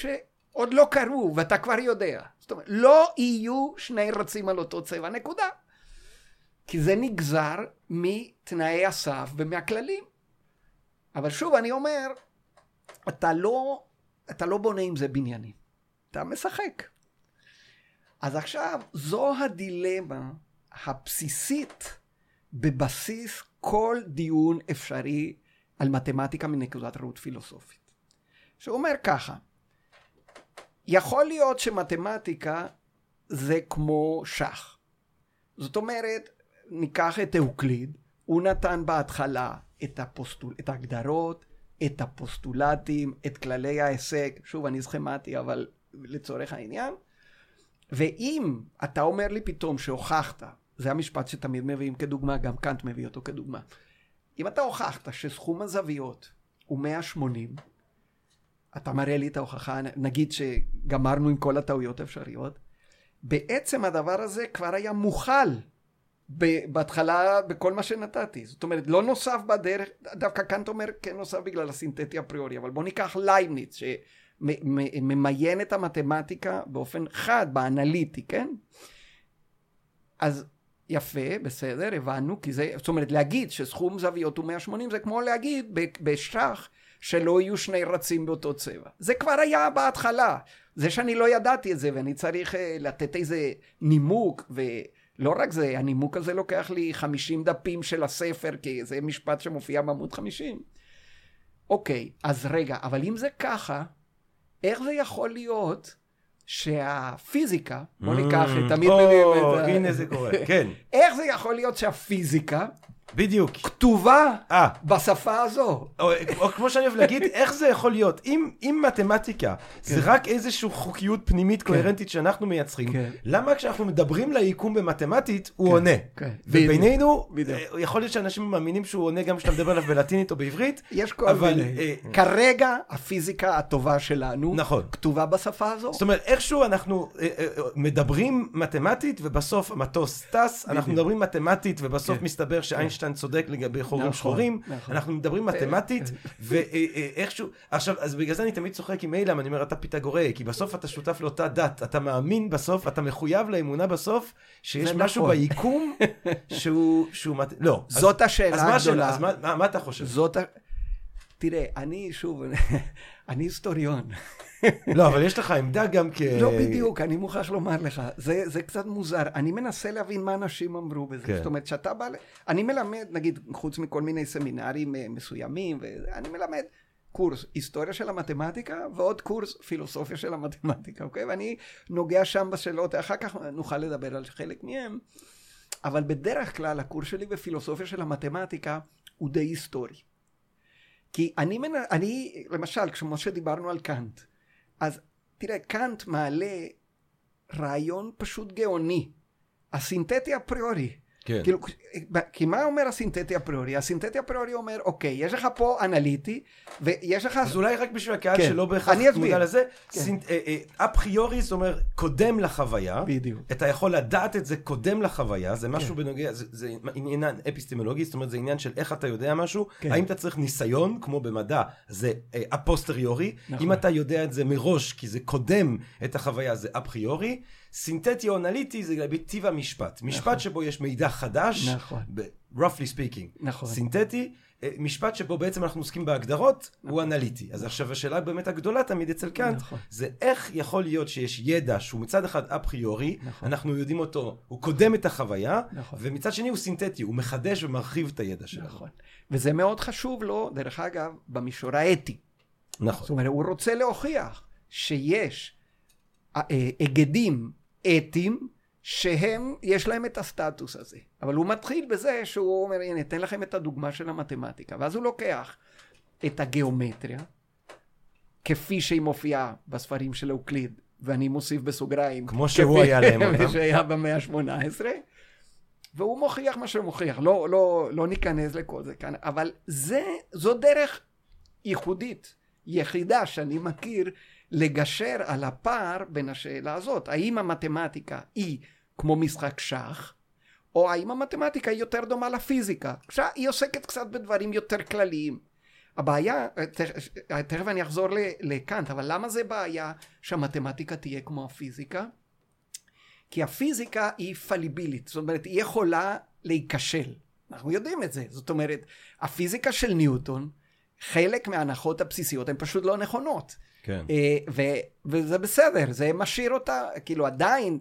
שעוד לא קרו, ואתה כבר יודע. זאת אומרת, לא יהיו שני רצים על אותו צבע, נקודה. כי זה נגזר מתנאי הסף ומהכללים. אבל שוב, אני אומר, אתה לא, אתה לא בונה עם זה בניינים, אתה משחק. אז עכשיו, זו הדילמה הבסיסית בבסיס כל דיון אפשרי על מתמטיקה מנקודת ראות פילוסופית. שאומר ככה, יכול להיות שמתמטיקה זה כמו שח. זאת אומרת, ניקח את אוקליד, הוא נתן בהתחלה את, הפוסטול, את ההגדרות, את הפוסטולטים, את כללי ההישג, שוב, אני סכמטי, אבל לצורך העניין, ואם אתה אומר לי פתאום שהוכחת, זה המשפט שתמיד מביאים כדוגמה, גם קאנט מביא אותו כדוגמה, אם אתה הוכחת שסכום הזוויות הוא 180, אתה מראה לי את ההוכחה, נגיד שגמרנו עם כל הטעויות האפשריות, בעצם הדבר הזה כבר היה מוכל בהתחלה בכל מה שנתתי. זאת אומרת, לא נוסף בדרך, דווקא קאנט אומר כן נוסף בגלל הסינתטי אפריורי, אבל בוא ניקח לייבניץ, שממיין את המתמטיקה באופן חד, באנליטי, כן? אז יפה, בסדר, הבנו, כי זה, זאת אומרת, להגיד שסכום זוויות הוא 180 זה כמו להגיד בשח שלא יהיו שני רצים באותו צבע. זה כבר היה בהתחלה. זה שאני לא ידעתי את זה ואני צריך אה, לתת איזה נימוק, ולא רק זה, הנימוק הזה לוקח לי 50 דפים של הספר, כי זה משפט שמופיע בעמוד 50. אוקיי, אז רגע, אבל אם זה ככה, איך זה יכול להיות שהפיזיקה, בוא ניקח את תמיד Mm. או, מביאים את ה... הנה זה קורה, כן, [LAUGHS] איך זה יכול להיות שהפיזיקה בדיוק. כתובה אה, בשפה הזו? או, או כמו שאני אוהב להגיד, [LAUGHS] איך זה יכול להיות? אם, אם מתמטיקה זה רק איזושהי חוקיות פנימית קוהרנטית שאנחנו מייצרים, כן. למה כשאנחנו מדברים ליקום במתמטית, הוא עונה? כן. ובינינו, בדיוק. אה, יכול להיות שאנשים מאמינים שהוא עונה גם כשאתה מדבר עליו בלטינית או בעברית, יש כל אבל. אה, כרגע הפיזיקה הטובה שלנו נכון. כתובה בשפה הזו. זאת אומרת, איכשהו אנחנו אה, אה, אה, מדברים מתמטית, ובסוף המטוס טס, אנחנו מדברים מתמטית, ובסוף כן. מסתבר שאיינשטיין צודק לגבי חורים נכון, שחורים, נכון. אנחנו מדברים מתמטית, [LAUGHS] ואיכשהו, עכשיו, אז בגלל זה אני תמיד צוחק עם אילם, אני אומר, אתה פיתגוראי, כי בסוף אתה שותף לאותה דת, אתה מאמין בסוף, אתה מחויב לאמונה בסוף, שיש משהו נכון. ביקום שהוא, שהוא, מת- לא. אז- זאת השאלה אז מה השאלה? הגדולה. אז מה- מה מה אתה חושב? זאת ה... תראה, אני שוב, [LAUGHS] אני היסטוריון. לא, אבל יש לך עמדה גם כ... לא בדיוק, אני מוכרח לומר לך, זה, זה קצת מוזר. אני מנסה להבין מה אנשים אמרו בזה. כן. זאת אומרת, שאתה בא... אני מלמד, נגיד, חוץ מכל מיני סמינרים אה, מסוימים, ואני מלמד קורס היסטוריה של המתמטיקה, ועוד קורס פילוסופיה של המתמטיקה, אוקיי? ואני נוגע שם בשאלות, אחר כך נוכל לדבר על חלק מהם, אבל בדרך כלל הקורס שלי בפילוסופיה של המתמטיקה הוא די היסטורי. כי אני, מנ... אני למשל, כמו שדיברנו על קאנט, אז תראה, קאנט מעלה רעיון פשוט גאוני, הסינתטי אפריורי. כן. כאילו, כי מה אומר הסינתטי אפריורי? הסינתטי אפריורי אומר, אוקיי, יש לך פה אנליטי, ויש לך... אז אולי רק בשביל הקהל כן. שלא בהכרח. מודע לזה, כן. סינט- אה, אה, אפריורי זאת אומרת קודם לחוויה, בדיוק. אתה יכול לדעת את זה קודם לחוויה, זה משהו כן. בנוגע, זה- זה עניין אפיסטמולוגי, זאת אומרת זה עניין של איך אתה יודע משהו, כן. האם אתה צריך ניסיון, כמו במדע, זה אה, אפוסטריורי, נכון. אם אתה יודע את זה מראש, כי זה קודם את החוויה, זה אפריורי, סינתטי או אנליטי זה בטיב המשפט, משפט שבו יש מידע חדש, נכון. roughly speaking, נכון. סינתטי, אה, משפט שבו בעצם אנחנו עוסקים בהגדרות, הוא אנליטי. אז עכשיו השאלה באמת הגדולה תמיד אצל קאנט, נכון. זה איך יכול להיות שיש ידע שהוא מצד אחד אפריורי, נכון. אנחנו יודעים אותו, הוא קודם את החוויה, נכון. ומצד שני הוא סינתטי, הוא מחדש ומרחיב את הידע שלנו. נכון. וזה מאוד חשוב לו, דרך אגב, במישור האתי. נכון. זאת אומרת, הוא רוצה להוכיח שיש אה, אה, היגדים אתיים שהם, יש להם את הסטטוס הזה. אבל הוא מתחיל בזה שהוא אומר, הנה, אתן לכם את הדוגמה של המתמטיקה. ואז הוא לוקח את הגיאומטריה, כפי שהיא מופיעה בספרים של אוקליד, ואני מוסיף בסוגריים. כמו שהוא כפי- היה להם אותם. [LAUGHS] שהיה במאה ה-18. והוא מוכיח מה שהוא מוכיח, לא, לא, לא ניכנס לכל זה כאן, אבל זה, זו דרך ייחודית, יחידה שאני מכיר, לגשר על הפער בין השאלה הזאת, האם המתמטיקה היא כמו משחק שח, או האם המתמטיקה היא יותר דומה לפיזיקה, היא עוסקת קצת בדברים יותר כלליים. הבעיה, תכף- אני אחזור לקאנט, אבל למה זה בעיה שהמתמטיקה תהיה כמו הפיזיקה? כי הפיזיקה היא פליבילית, זאת אומרת, היא יכולה להיכשל. אנחנו יודעים את זה. זאת אומרת, הפיזיקה של ניוטון, חלק מההנחות הבסיסיות הן פשוט לא נכונות. כן. אה, ו- וזה בסדר, זה משאיר אותה, כאילו עדיין,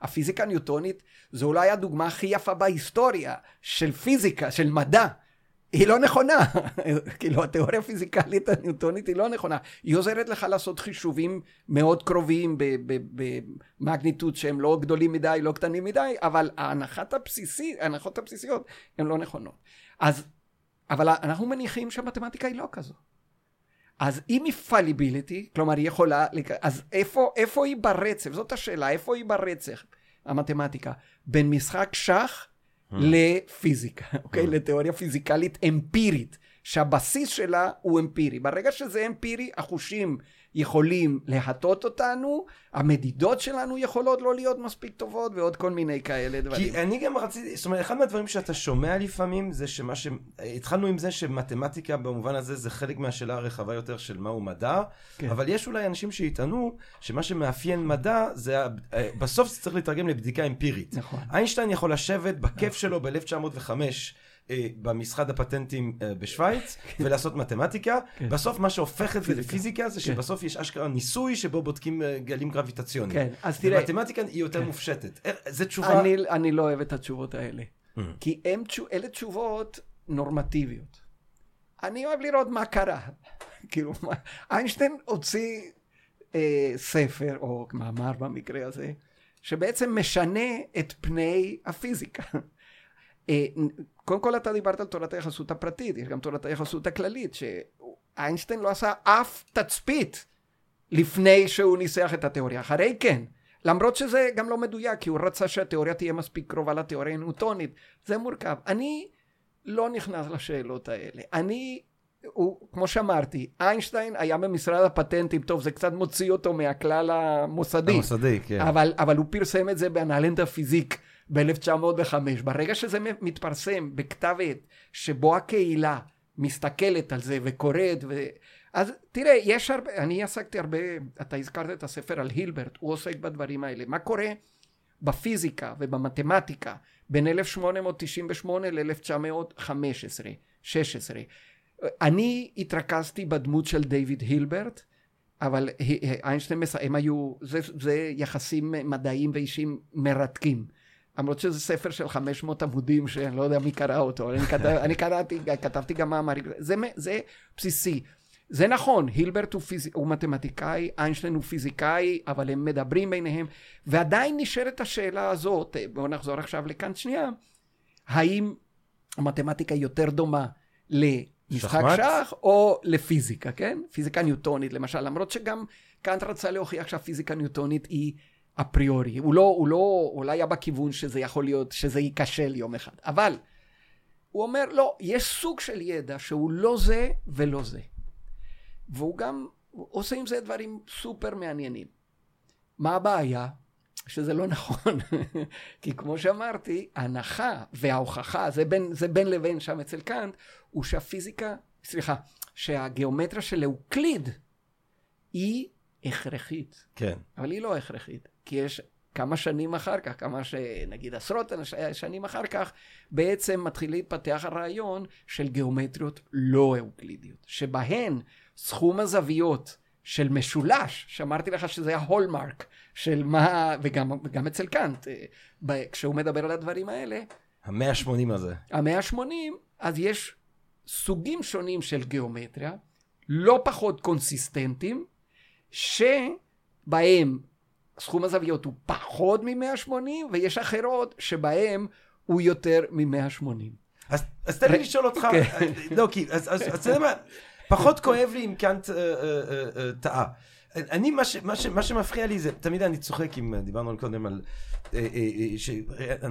הפיזיקה הניוטונית זו אולי הדוגמה הכי יפה בהיסטוריה של פיזיקה, של מדע. היא לא נכונה, [LAUGHS] כאילו התיאוריה הפיזיקלית הניוטונית היא לא נכונה, היא עוזרת לך לעשות חישובים מאוד קרובים במגניטוד שהם לא גדולים מדי, לא קטנים מדי, אבל ההנחת הבסיסית, ההנחות הבסיסיות הן לא נכונות. אז, אבל אנחנו מניחים שהמתמטיקה היא לא כזו. אז אם היא פליביליטי, כלומר היא יכולה, אז איפה, איפה היא ברצף? זאת השאלה, איפה היא ברצף, המתמטיקה? בין משחק שח לפיזיקה, אוקיי? לתיאוריה פיזיקלית אמפירית, שהבסיס שלה הוא אמפירי. ברגע שזה אמפירי, החושים יכולים להטות אותנו, המדידות שלנו יכולות לא להיות מספיק טובות, ועוד כל מיני כאלה דברים. כי אני גם רציתי, זאת אומרת, אחד מהדברים שאתה שומע לפעמים זה שמה ש... התחלנו עם זה שמתמטיקה במובן הזה זה חלק מהשאלה הרחבה יותר של מהו מדע, כן. אבל יש אולי אנשים שיטענו שמה שמאפיין מדע זה, אה, בסוף זה צריך לתרגם לבדיקה אמפירית. נכון. איינשטיין יכול לשבת בכיף שלו ב-1905. במשרד הפטנטים אה, בשוויץ, [LAUGHS] ולעשות מתמטיקה. כן. בסוף מה שהופך את זה פיזיקה. לפיזיקה זה כן. שבסוף יש אשכרה ניסוי שבו בודקים אה, גלים גרביטציוניים. כן, אז תראה- ומתמטיקה היא יותר מופשטת. זו תשובה... אני, לא אוהב את התשובות האלה. Mm. כי אלה תשובות נורמטיביות. אני אוהב לראות מה קרה. [LAUGHS] כאילו, איינשטיין הוציא אה, ספר, או מאמר במקרה הזה, שבעצם משנה את פני הפיזיקה. [LAUGHS] אה, קודם כל אתה דיברת על תורת היחסות הפרטית, יש גם תורת היחסות הכללית, שאיינשטיין לא עשה אף תצפית לפני שהוא ניסח את התיאוריה, אחרי כן. למרות שזה גם לא מדויק, כי הוא רצה שהתיאוריה תהיה מספיק קרובה לתיאוריה הניוטונית. זה מורכב. אני לא נכנס לשאלות האלה. אני, הוא, כמו שאמרתי, איינשטיין היה במשרד הפטנטים, טוב, זה קצת מוציא אותו מהכלל המוסדי. המוסדי, כן. אבל, אבל הוא פרסם את זה באנלנדה פיזיק ב-1905. ברגע שזה מתפרסם בכתב עת, שבו הקהילה מסתכלת על זה וקוראת, ו... אז תראה, יש הרבה, אני עסקתי הרבה, אתה הזכרת את הספר על הילברט, הוא עוסק בדברים האלה. מה קורה בפיזיקה ובמתמטיקה בין 1898 ל-1915, 16? אני התרכזתי בדמות של דיוויד הילברט, אבל איינשטיין, הם היו, זה, זה יחסים מדעיים ואישיים מרתקים. למרות שזה ספר של 500 עמודים שאני לא יודע מי קרא אותו, אני, כתב, אני קראתי, כתבתי גם מאמרים, זה, זה בסיסי. זה נכון, הילברט הוא, פיז... הוא מתמטיקאי, איינשטיין הוא פיזיקאי, אבל הם מדברים ביניהם, ועדיין נשארת השאלה הזאת, בואו נחזור עכשיו לכאן שנייה, האם המתמטיקה יותר דומה למשחק שחמט? שח או לפיזיקה, כן? פיזיקה ניוטונית למשל, למרות שגם קאנט רצה להוכיח שהפיזיקה ניוטונית היא אפריורי, הוא לא, הוא לא, אולי היה בכיוון שזה יכול להיות, שזה ייכשל יום אחד, אבל הוא אומר, לא, יש סוג של ידע שהוא לא זה ולא זה. והוא גם עושה עם זה דברים סופר מעניינים. מה הבעיה? שזה לא נכון. [LAUGHS] כי כמו שאמרתי, ההנחה וההוכחה, זה בין, זה בין לבין שם אצל קאנט, הוא שהפיזיקה, סליחה, שהגיאומטריה של אוקליד היא הכרחית. כן. אבל היא לא הכרחית, כי יש כמה שנים אחר כך, כמה שנגיד עשרות שנים אחר כך, בעצם מתחיל להתפתח הרעיון של גיאומטריות לא אוקלידיות, שבהן סכום הזוויות של משולש, שאמרתי לך שזה ההולמרק של מה, וגם, וגם אצל קאנט, אה, כשהוא מדבר על הדברים האלה, המאה ה-80 הזה. המאה ה-80, אז יש סוגים שונים של גיאומטריה, לא פחות קונסיסטנטים, שבהם סכום הזוויות הוא פחות מ-180, ויש אחרות שבהם הוא יותר מ-180. אז, אז תן לי לשאול אותך, כן. לא, כי, אז, אתה יודע מה, פחות כואב לי אם קאנט אה, אה, אה, אה, טעה. אני, מה, ש, מה, ש, מה שמפריע לי זה, תמיד אני צוחק אם דיברנו קודם על, אה, אה, אה, ש-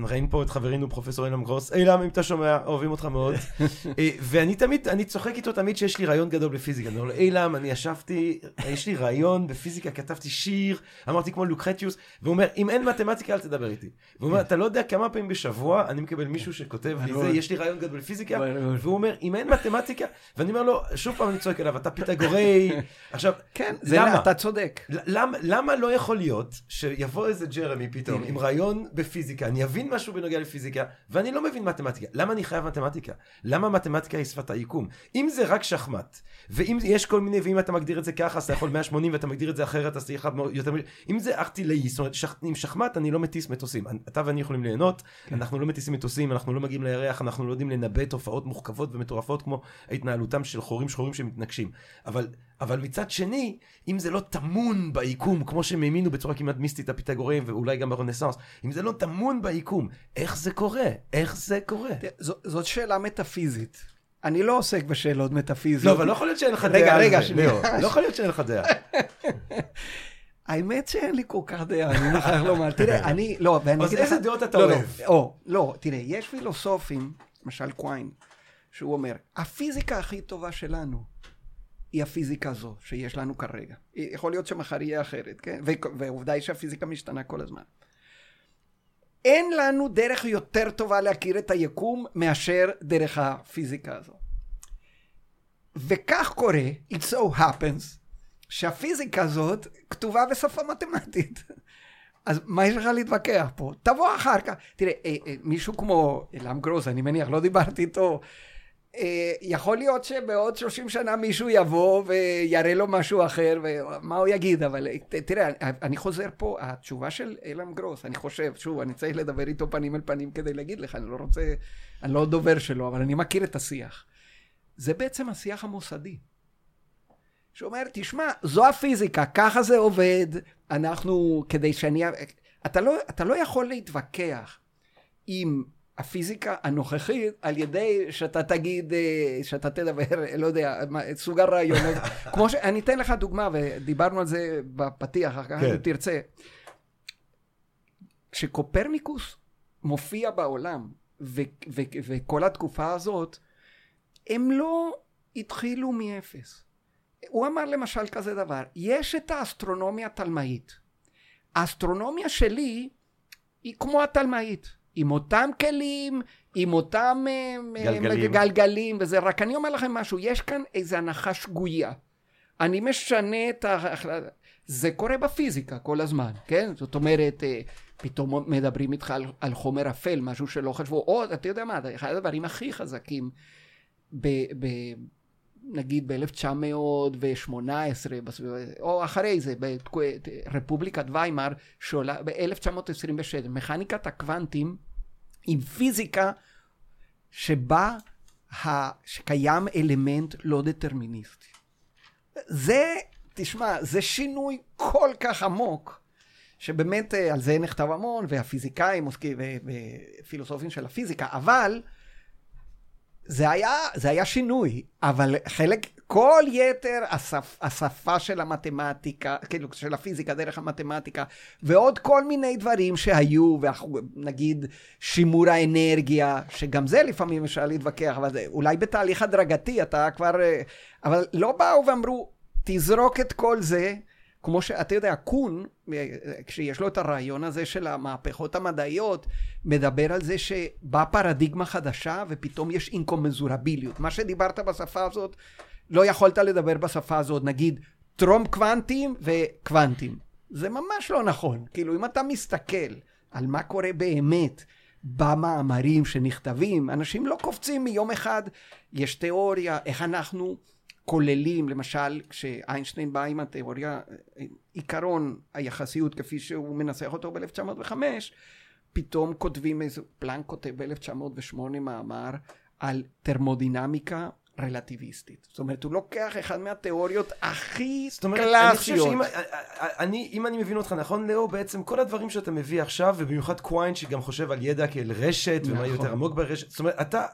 ראינו פה את חברינו פרופסור אילם גרוס, אילם אם אתה שומע, אוהבים אותך מאוד. [LAUGHS] אה, ואני תמיד, אני צוחק איתו תמיד שיש לי רעיון גדול בפיזיקה. אני אומר לו, אילם, אני ישבתי, יש לי רעיון בפיזיקה, כתבתי שיר, אמרתי כמו לוקרטיוס, והוא אומר, אם אין מתמטיקה אל תדבר איתי. והוא אומר, אתה לא יודע כמה פעמים בשבוע אני מקבל מישהו שכותב לי זה, יש לי רעיון גדול בפיזיקה, ברור. והוא אומר, אם אין מתמטיקה, ואני אומר לו, שוב פעם אני צועק אליו, אתה פיתגורי. [LAUGHS] עכשיו, כן, זה למה? אתה צודק. למה, למה לא יכול להיות שיבוא איזה ג'רמי פתאום. עם רעיון בפיזיקה, אני אבין משהו בנוגע לפיזיקה, ואני לא מבין מתמטיקה. למה אני חייב מתמטיקה? למה מתמטיקה היא שפת היקום? אם זה רק שחמט, ואם יש כל מיני, ואם אתה מגדיר את זה ככה, אז אתה יכול 180 ואתה מגדיר את זה אחרת, אז לך מאוד- יותר... אם זה ארטילאי, זאת אומרת, שח... עם שחמט אני לא מטיס מטוסים. אתה ואני יכולים ליהנות, אנחנו לא מטיסים מטוסים, אנחנו לא מגיעים לירח, אנחנו לא יודעים לנבא תופעות מורכבות ומטורפות כמו התנהלותם של חורים שחורים שמתנגשים. אבל, אבל מצד שני, אם זה לא טמון ביקום, כמו שהם האמינו בצורה כמעט מיסטית הפיתגורים, ואולי גם ברנסאנס, אם זה לא טמון ביקום, איך זה קורה? איך זה קורה? זו- זאת שאלה מטאפיזית. אני לא עוסק בשאלות לא, מטאפיזיות. אבל לא יכול להיות שאין לך רגע, דעה על רגע, זה, שנייה. לא יכול להיות שאין לך דעה. [LAUGHS] האמת שאין לי כל כך דעה, אני מוכרח לומר. תראה, [LAUGHS] אני, לא, ואני אז אגיד לך... איזה דעות אתה לא, לא, אוהב? או, לא, תראה, יש פילוסופים, למשל קוויין, שהוא אומר, הפיזיקה הכי טובה שלנו היא הפיזיקה הזו שיש לנו כרגע. יכול להיות שמחר יהיה אחרת, כן? ועובדה היא שהפיזיקה משתנה כל הזמן. אין לנו דרך יותר טובה להכיר את היקום מאשר דרך הפיזיקה הזו. וכך קורה, it so happens, שהפיזיקה הזאת כתובה בשפה מתמטית. אז מה יש לך להתווכח פה? תבוא אחר כך. תראה, אה, אה, מישהו כמו אלעם גרוס, אני מניח, לא דיברתי איתו, יכול להיות שבעוד 30 שנה מישהו יבוא ויראה לו משהו אחר, ומה הוא יגיד, אבל אה, תראה, אני חוזר פה, התשובה של אלעם גרוס, אני חושב, שוב, אני צריך לדבר איתו פנים אל פנים כדי להגיד לך, אני לא רוצה, אני לא דובר שלו, אבל אני מכיר את השיח. זה בעצם השיח המוסדי. שאומר, תשמע, זו הפיזיקה, ככה זה עובד, אנחנו, כדי שאני... אתה לא, אתה לא יכול להתווכח עם הפיזיקה הנוכחית על ידי שאתה תגיד, אה, שאתה תדבר, לא יודע, סוג הרעיונות. [LAUGHS] כמו ש... אני אתן לך דוגמה, ודיברנו על זה בפתיח, אחר כך כן. אם תרצה. כשקופרניקוס מופיע בעולם, ו- ו- וכל התקופה הזאת, הם לא התחילו מאפס. הוא אמר למשל כזה דבר, יש את האסטרונומיה התלמאית. האסטרונומיה שלי היא כמו התלמאית, עם אותם כלים, עם אותם אה, גלגלים. גלגלים וזה, רק אני אומר לכם משהו, יש כאן איזו הנחה שגויה. אני משנה את ה... זה קורה בפיזיקה כל הזמן, כן? זאת אומרת, אה, פתאום מדברים איתך על, על חומר אפל, משהו שלא חשבו, או, אתה יודע מה, אחד הדברים הכי חזקים ב, ב, נגיד ב-1918, או אחרי זה, ברפובליקת ויימאר, שעולה ב-1926, מכניקת הקוונטים עם פיזיקה שבה, ה, שקיים אלמנט לא דטרמיניסטי. זה, תשמע, זה שינוי כל כך עמוק, שבאמת אה, על זה נכתב המון, והפיזיקאים עוסקים, ופילוסופים של הפיזיקה, אבל זה היה, זה היה שינוי, אבל חלק, כל יתר השפ, השפה של המתמטיקה, כאילו של הפיזיקה דרך המתמטיקה, ועוד כל מיני דברים שהיו, נגיד שימור האנרגיה, שגם זה לפעמים אפשר להתווכח, אבל זה, אולי בתהליך הדרגתי אתה כבר, אה, אבל לא באו ואמרו, תזרוק את כל זה, כמו שאתה יודע, קון, כשיש לו את הרעיון הזה של המהפכות המדעיות, מדבר על זה שבאה פרדיגמה חדשה ופתאום יש אינקומזורביליות. מה שדיברת בשפה הזאת, לא יכולת לדבר בשפה הזאת, נגיד טרום קוונטים וקוונטים. זה ממש לא נכון. כאילו, אם אתה מסתכל על מה קורה באמת במאמרים שנכתבים, אנשים לא קופצים מיום אחד, יש תיאוריה, איך אנחנו... כוללים, למשל, כשאיינשטיין בא עם התיאוריה, עיקרון היחסיות כפי שהוא מנסח אותו ב-1905, פתאום כותבים איזה, פלנק כותב ב-1908 מאמר על תרמודינמיקה רלטיביסטית. זאת אומרת, הוא לוקח אחד מהתיאוריות הכי זאת אומרת, קלאסיות. אני חושב שאם אני, אם אני מבין אותך נכון, לאו, בעצם כל הדברים שאתה מביא עכשיו, ובמיוחד קוויין שגם חושב על ידע כאל רשת, נכון. ומה יותר עמוק ברשת, זאת אומרת, אתה,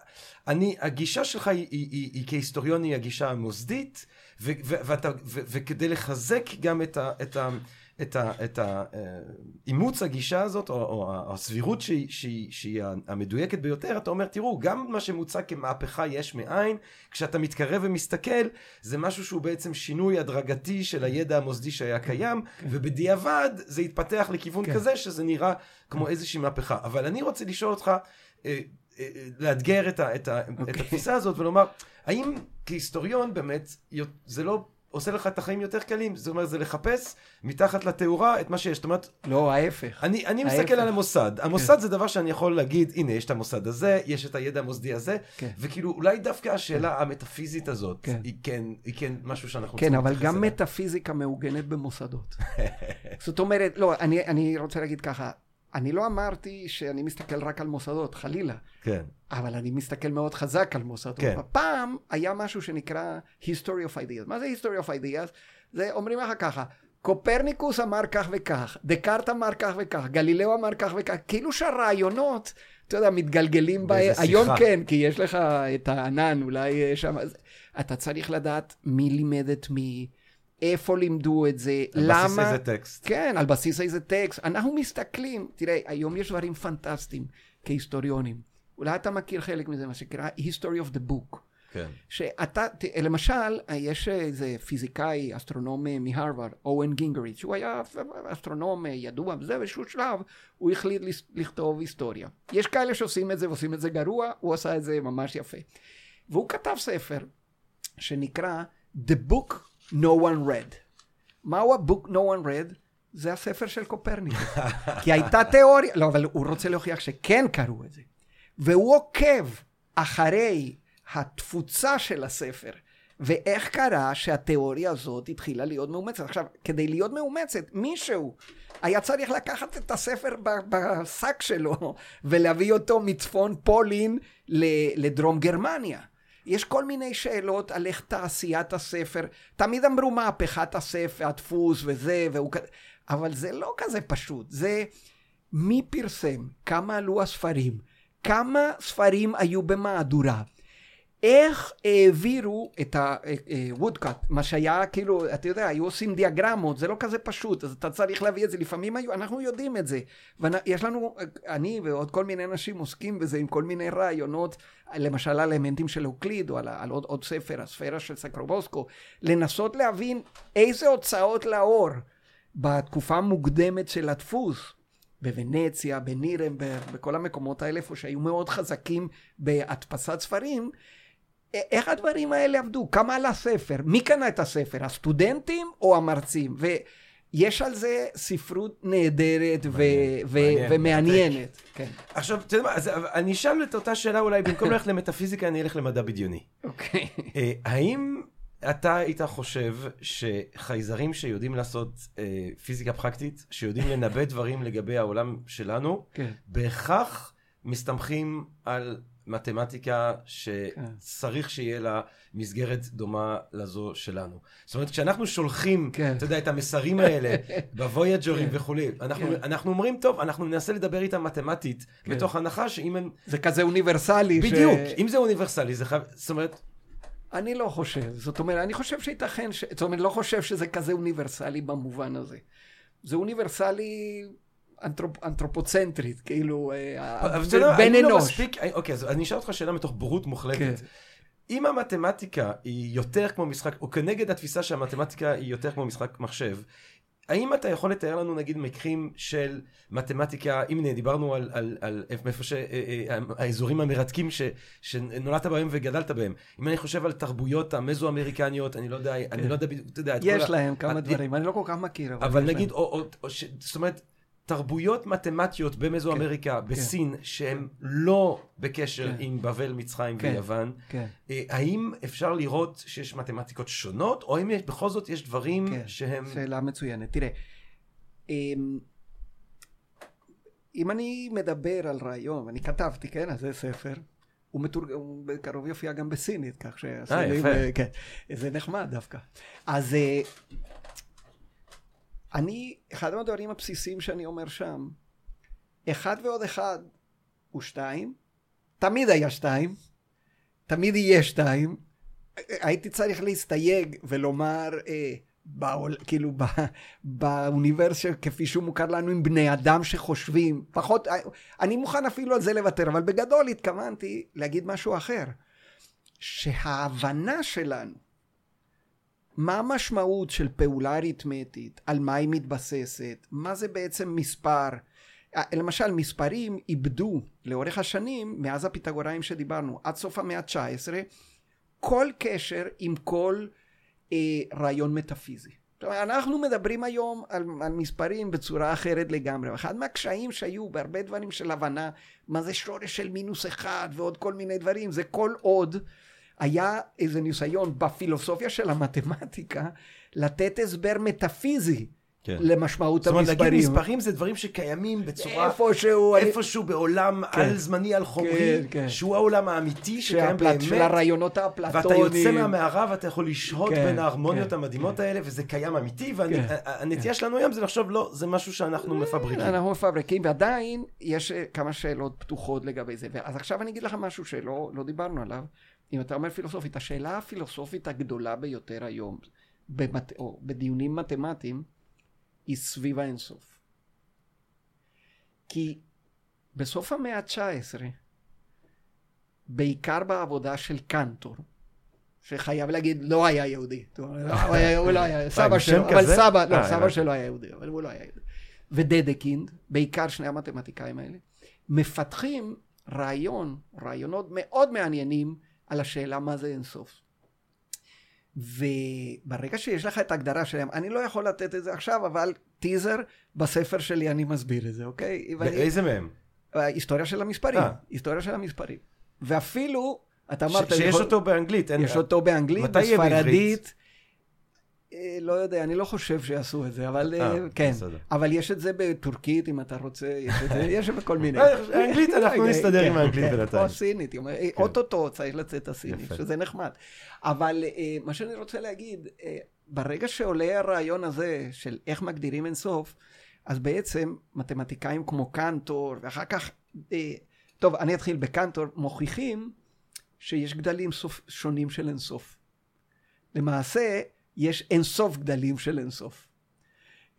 אני, הגישה שלך היא, היא, היא, היא כהיסטוריון היא הגישה המוסדית, ו, ו, ואתה, ו, וכדי לחזק גם את ה... את ה את, ה, את האימוץ הגישה הזאת, או, או הסבירות שהיא, שהיא, שהיא המדויקת ביותר, אתה אומר, תראו, גם מה שמוצג כמהפכה יש מאין, כשאתה מתקרב ומסתכל, זה משהו שהוא בעצם שינוי הדרגתי של הידע המוסדי שהיה קיים, כן. ובדיעבד זה התפתח לכיוון כן. כזה שזה נראה כמו איזושהי מהפכה. אבל אני רוצה לשאול אותך, אה, אה, אה, לאתגר את, ה, את, ה, okay. את אוקיי. התפיסה הזאת ולומר, האם כהיסטוריון באמת, זה לא עושה לך את החיים יותר קלים. זאת אומרת, זה לחפש מתחת לתאורה את מה שיש. זאת אומרת... לא, ההפך. אני, אני ההפך. מסתכל על המוסד. המוסד כן. זה דבר שאני יכול להגיד, הנה, יש את המוסד הזה, יש את הידע המוסדי הזה, כן. וכאילו, אולי דווקא השאלה כן. המטאפיזית הזאת, כן. היא, כן, היא כן משהו שאנחנו כן, אבל גם. מטאפיזיקה מעוגנת במוסדות. [LAUGHS] זאת אומרת, לא, אני, אני רוצה להגיד ככה, אני לא אמרתי שאני מסתכל רק על מוסדות, חלילה. כן. אבל אני מסתכל מאוד חזק על מוסדות. כן. פעם היה משהו שנקרא History of Ideas. מה זה History of Ideas? זה אומרים לך ככה, קופרניקוס אמר כך וכך, דקארט אמר כך וכך, גלילאו אמר כך וכך, כאילו שהרעיונות, אתה יודע, מתגלגלים ב... היום כן, כי יש לך את הענן, אולי שם... אתה צריך לדעת מי לימד את מי. איפה לימדו את זה, על למה... על בסיס איזה טקסט. כן, על בסיס איזה טקסט. אנחנו מסתכלים, תראה, היום יש דברים פנטסטיים כהיסטוריונים. אולי אתה מכיר חלק מזה, מה שנקרא History of the Book. כן. שאתה, למשל, יש איזה פיזיקאי, אסטרונום מהרווארד, אוהן גינגריץ', הוא היה אסטרונום ידוע וזה, באיזשהו שלב הוא החליט לכתוב היסטוריה. יש כאלה שעושים את זה ועושים את זה גרוע, הוא עשה את זה ממש יפה. והוא כתב ספר שנקרא The Book No one read. מהו ה-book no one read? זה הספר של קופרניקוס. [LAUGHS] כי הייתה תיאוריה, לא, אבל הוא רוצה להוכיח שכן קראו את זה. והוא עוקב אחרי התפוצה של הספר, ואיך קרה שהתיאוריה הזאת התחילה להיות מאומצת. עכשיו, כדי להיות מאומצת, מישהו היה צריך לקחת את הספר בשק שלו [LAUGHS] ולהביא אותו מצפון פולין לדרום גרמניה. יש כל מיני שאלות על איך תעשיית הספר. תמיד אמרו מהפכת הספר, הדפוס וזה, והוא אבל זה לא כזה פשוט. זה מי פרסם, כמה עלו הספרים, כמה ספרים היו במהדורה. איך העבירו את הוודקאט, מה שהיה כאילו, אתה יודע, היו עושים דיאגרמות, זה לא כזה פשוט, אז אתה צריך להביא את זה, לפעמים היו, אנחנו יודעים את זה. ויש לנו, אני ועוד כל מיני אנשים עוסקים בזה עם כל מיני רעיונות, למשל על אלמנטים של אוקליד, או על, על עוד, עוד ספר, הספירה של סקרובוסקו, לנסות להבין איזה הוצאות לאור בתקופה המוקדמת של הדפוס. בוונציה, בנירנברג, בכל המקומות האלה, איפה שהיו מאוד חזקים בהדפסת ספרים, איך הדברים האלה עבדו? כמה עלה ספר? מי קנה את הספר? הסטודנטים או המרצים? יש על זה ספרות נהדרת ו- ו- מעניין, ומעניינת. כן, עכשיו, אתה יודע מה, אז אני אשאל את אותה שאלה אולי, במקום ללכת למטאפיזיקה, אני אלך למדע בדיוני. אוקיי. אה, האם אתה היית חושב שחייזרים שיודעים לעשות אה, פיזיקה פרקטית, שיודעים לנבא דברים לגבי העולם שלנו, כן. בהכרח מסתמכים על מתמטיקה שצריך שיהיה לה מסגרת דומה לזו שלנו. זאת אומרת, כשאנחנו שולחים, כן. אתה יודע, את המסרים האלה [LAUGHS] בוויאג'רים וכולי, אנחנו, כן. אנחנו אומרים, טוב, אנחנו ננסה לדבר איתם מתמטית, כן. מתוך הנחה שאם הם... זה כזה אוניברסלי. ש- בדיוק, אם זה אוניברסלי, זה חייב... זאת אומרת, אני לא חושב. זאת אומרת, אני חושב שייתכן, ש... זאת אומרת, לא חושב שזה כזה אוניברסלי במובן הזה. זה אוניברסלי אנתרופ... אנתרופוצנטרית, כאילו, אה, אבל אתה יודע, בן אני לא אנוש. מספיק, אוקיי, אז אני אשאל אותך שאלה מתוך בורות מוחלטת. כן. אם המתמטיקה היא יותר כמו משחק, או כנגד התפיסה שהמתמטיקה היא יותר כמו משחק מחשב, האם אתה יכול לתאר לנו נגיד מקרים של מתמטיקה, אם דיברנו על, על, על מאיפה שהאזורים המרתקים ש, שנולדת בהם וגדלת בהם, אם אני חושב על תרבויות המזו-אמריקניות, אני לא יודע, אני לא יודע בדיוק, אתה יודע, יש להם כמה דברים, אני לא כל כך מכיר. אבל נגיד, להם. או, או, או ש, זאת אומרת, תרבויות מתמטיות במזו-אמריקה, בסין, שהן לא בקשר כן. עם בבל, מצרים כן. ויוון, כן. אה, האם אפשר לראות שיש מתמטיקות שונות, או האם יש- בכל זאת יש דברים כן, שהם... שאלה מצוינת. תראה, אמ, אם אני מדבר על רעיון, ואני כתבתי, כן, אז זה ספר, הוא מתורגם, הוא בקרוב יופיע גם בסינית, כך שהסינים, יפה. אה, כן, זה נחמד דווקא. אז אה, אני, אחד מהדברים הבסיסיים שאני אומר שם, אחד ועוד אחד הוא שתיים, תמיד היה שתיים, תמיד יהיה שתיים, הייתי צריך להסתייג ולומר, אה, בעול, כאילו ב, באוניברסיטה כפי שהוא מוכר לנו עם בני אדם שחושבים, פחות, אה, אני מוכן אפילו על זה לוותר, אבל בגדול התכוונתי להגיד משהו אחר, שההבנה שלנו, מה המשמעות של פעולה אריתמטית, על מה היא מתבססת, מה זה בעצם מספר, למשל מספרים איבדו לאורך השנים, מאז הפיתגוראים שדיברנו, עד סוף המאה ה-19, כל קשר עם כל אה, רעיון מטאפיזי. אנחנו מדברים היום על, על מספרים בצורה אחרת לגמרי. אחד מהקשיים שהיו בהרבה דברים של הבנה, מה זה שורש של מינוס אחד ועוד כל מיני דברים, זה כל עוד היה איזה ניסיון בפילוסופיה של המתמטיקה לתת הסבר מטאפיזי כן. למשמעות זאת אומרת, המספרים. נגיד מספרים זה דברים שקיימים בצורה... איפשהו, אני- איפשהו בעולם כן. על-זמני, על-חומרי, כן, כן. שהוא העולם האמיתי שקיים שהפלט- של באמת. הרעיונות האפלטוניים. ואתה יוצא מהמערה ואתה יכול לשהות כן, בין ההרמוניות כן, המדהימות האלה, וזה קיים אמיתי, כן, והנטייה שלנו היום זה לחשוב, לא, זה משהו שאנחנו מפברקים. אנחנו מפברקים, ועדיין יש אה, כמה שאלות פתוחות לגבי זה. אז עכשיו אני אגיד לך משהו שלא לא דיברנו עליו. אם אתה אומר פילוסופית, השאלה הפילוסופית הגדולה ביותר היום, במת... או בדיונים מתמטיים, היא סביב האינסוף. כי בסוף המאה ה-19, בעיקר בעבודה של קנטור, שחייב להגיד, לא היה יהודי. לא, הוא לא היה, [LAUGHS] סבא שלו, אבל? סבא, לא, אה, סבא. שלו היה יהודי, אבל הוא לא היה יהודי. ודדקינד, בעיקר שני המתמטיקאים האלה, מפתחים רעיון, רעיונות מאוד מעניינים על השאלה מה זה אינסוף. וברגע שיש לך את ההגדרה שלהם, אני לא יכול לתת את זה עכשיו, אבל טיזר, בספר שלי אני מסביר את זה, אוקיי? ואני- באיזה מהם? ההיסטוריה של המספרים, אה. היסטוריה של המספרים. ואפילו, אתה אמרת, שיש יכול- אותו באנגלית. אין- יש אותו באנגלית? בספרדית. אה, לא יודע, אני לא חושב שיעשו את זה, אבל אה, אה, כן. אבל יש את זה בטורקית, אם אתה רוצה, יש בכל [LAUGHS] מיני. אנגלית, אנחנו אוקיי, נסתדר כן, עם האנגלית כן. בינתיים. או סינית, אה, אוטוטו צריך לצאת הסינית. שזה נחמד. אבל מה שאני רוצה להגיד, ברגע שעולה הרעיון הזה של איך מגדירים אינסוף, אז בעצם מתמטיקאים כמו קנטור, ואחר כך, טוב, אני אתחיל בקנטור, מוכיחים שיש גדלים שונים של אינסוף. למעשה, יש אינסוף גדלים של אינסוף.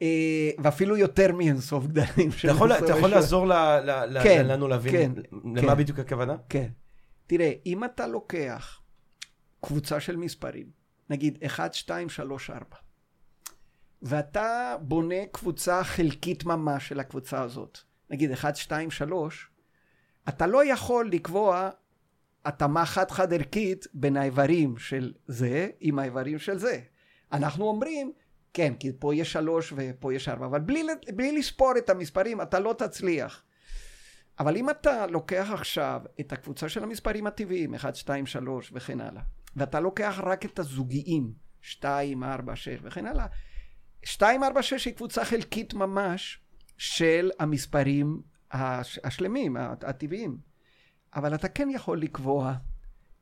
אה, ואפילו יותר מאינסוף גדלים של אינסוף. אתה יכול לעזור כן, לנו להבין כן, למה כן. בדיוק הכוונה? כן. תראה, אם אתה לוקח קבוצה של מספרים, נגיד 1, 2, 3, 4, ואתה בונה קבוצה חלקית ממש של הקבוצה הזאת, נגיד 1, 2, 3, אתה לא יכול לקבוע התאמה חד-חד ערכית בין האיברים של זה עם האיברים של זה. אנחנו אומרים, כן, כי פה יש שלוש ופה יש ארבע, אבל בלי, בלי לספור את המספרים אתה לא תצליח. אבל אם אתה לוקח עכשיו את הקבוצה של המספרים הטבעיים, 1, 2, 3 וכן הלאה, ואתה לוקח רק את הזוגיים, 2, 4, 6 וכן הלאה, 2, 4, 6 היא קבוצה חלקית ממש של המספרים הש- השלמים, הט- הטבעיים. אבל אתה כן יכול לקבוע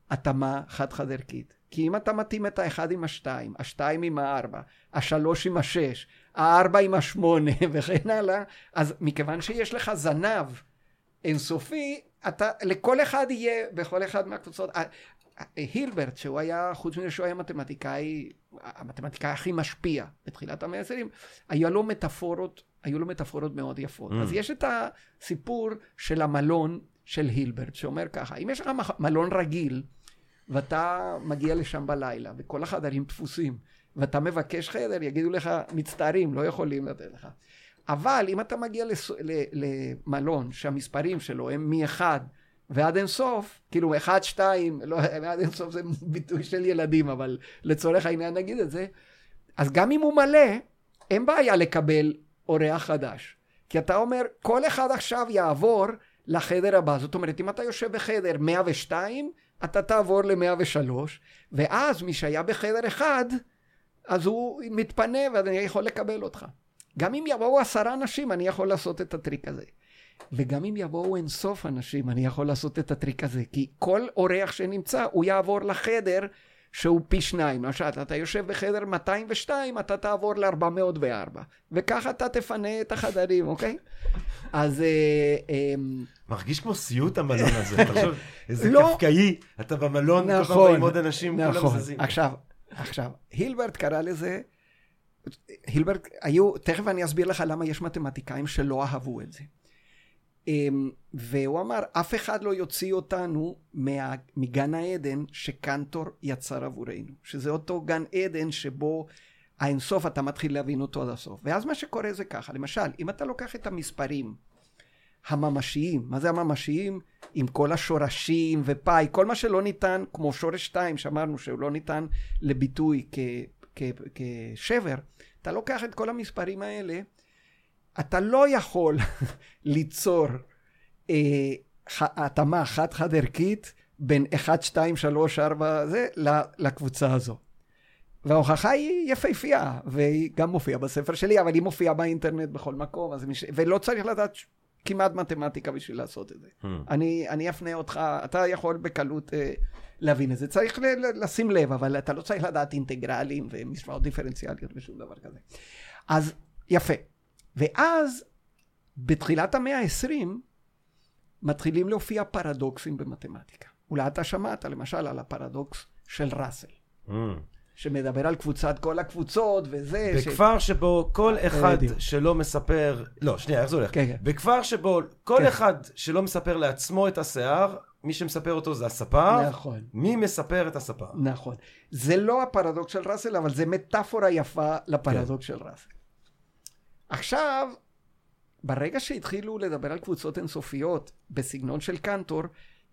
התאמה חד-חד ערכית. כי אם אתה מתאים את האחד עם השתיים, השתיים עם הארבע, השלוש עם השש, הארבע עם השמונה [LAUGHS] וכן הלאה, אז מכיוון שיש לך זנב אינסופי, אתה, לכל אחד יהיה, בכל אחד מהקבוצות, ה- ה- הילברט, שהוא היה, חוץ מזה שהוא היה מתמטיקאי, המתמטיקאי הכי משפיע בתחילת המאה ה-20, היו לו מטאפורות, היו לו מטאפורות מאוד יפות. Mm. אז יש את הסיפור של המלון של הילברט, שאומר ככה, אם יש לך מלון רגיל, ואתה מגיע לשם בלילה, וכל החדרים דפוסים, ואתה מבקש חדר, יגידו לך, מצטערים, לא יכולים לתת לך. אבל אם אתה מגיע לס... ל... למלון שהמספרים שלו הם מ-1 ועד אינסוף, כאילו 1, 2, לא, עד אינסוף זה ביטוי של ילדים, אבל לצורך העניין נגיד את זה, אז גם אם הוא מלא, אין בעיה לקבל אורח חדש. כי אתה אומר, כל אחד עכשיו יעבור לחדר הבא. זאת אומרת, אם אתה יושב בחדר 102, אתה תעבור ל-103, ואז מי שהיה בחדר אחד, אז הוא מתפנה ואני יכול לקבל אותך. גם אם יבואו עשרה אנשים, אני יכול לעשות את הטריק הזה. וגם אם יבואו אינסוף אנשים, אני יכול לעשות את הטריק הזה. כי כל אורח שנמצא, הוא יעבור לחדר שהוא פי שניים. למשל, אתה יושב בחדר 202, אתה תעבור ל-404. וככה אתה תפנה את החדרים, אוקיי? אז... אה, אה, מרגיש כמו סיוט המלון הזה, [LAUGHS] תחשוב, איזה לא. קפקאי, אתה במלון, כל נכון, באים עוד אנשים, כולם נכון. זזים. עכשיו, עכשיו, הילברט קרא לזה, הילברט, היו, תכף אני אסביר לך למה יש מתמטיקאים שלא אהבו את זה. אמ, והוא אמר, אף אחד לא יוציא אותנו מה, מגן העדן שקנטור יצר עבורנו, שזה אותו גן עדן שבו האינסוף אתה מתחיל להבין אותו עד הסוף. ואז מה שקורה זה ככה, למשל, אם אתה לוקח את המספרים הממשיים, מה זה הממשיים? עם כל השורשים ופאי, כל מה שלא ניתן, כמו שורש 2 שאמרנו שהוא לא ניתן לביטוי כ, כ, כשבר, אתה לוקח את כל המספרים האלה, אתה לא יכול [LAUGHS] ליצור אה, ח- התאמה חד-חד ערכית בין 1, 2, 3, 4, זה, לקבוצה הזו. וההוכחה היא יפהפייה, והיא גם מופיעה בספר שלי, אבל היא מופיעה באינטרנט בכל מקום, מש... ולא צריך לדעת ש- כמעט מתמטיקה בשביל לעשות את זה. Hmm. אני, אני אפנה אותך, אתה יכול בקלות אה, להבין את זה. צריך ל, ל, לשים לב, אבל אתה לא צריך לדעת אינטגרלים ומשוואות דיפרנציאליות ושום דבר כזה. אז יפה. ואז, בתחילת המאה ה-20, מתחילים להופיע פרדוקסים במתמטיקה. אולי אתה שמעת למשל על הפרדוקס של ראסל, Mm. שמדבר על קבוצת כל הקבוצות וזה. ש- בכפר שבו כל אחד בדיוק. שלא מספר, לא, שנייה, איך זה הולך? כן, כן. בכפר שבו כל כן. אחד שלא מספר לעצמו את השיער, מי שמספר אותו זה הספר. נכון. מי מספר את הספר? נכון. זה לא הפרדוקס של ראסל, אבל זה מטאפורה יפה לפרדוקס כן. של ראסל. עכשיו, ברגע שהתחילו לדבר על קבוצות אינסופיות בסגנון של קנטור,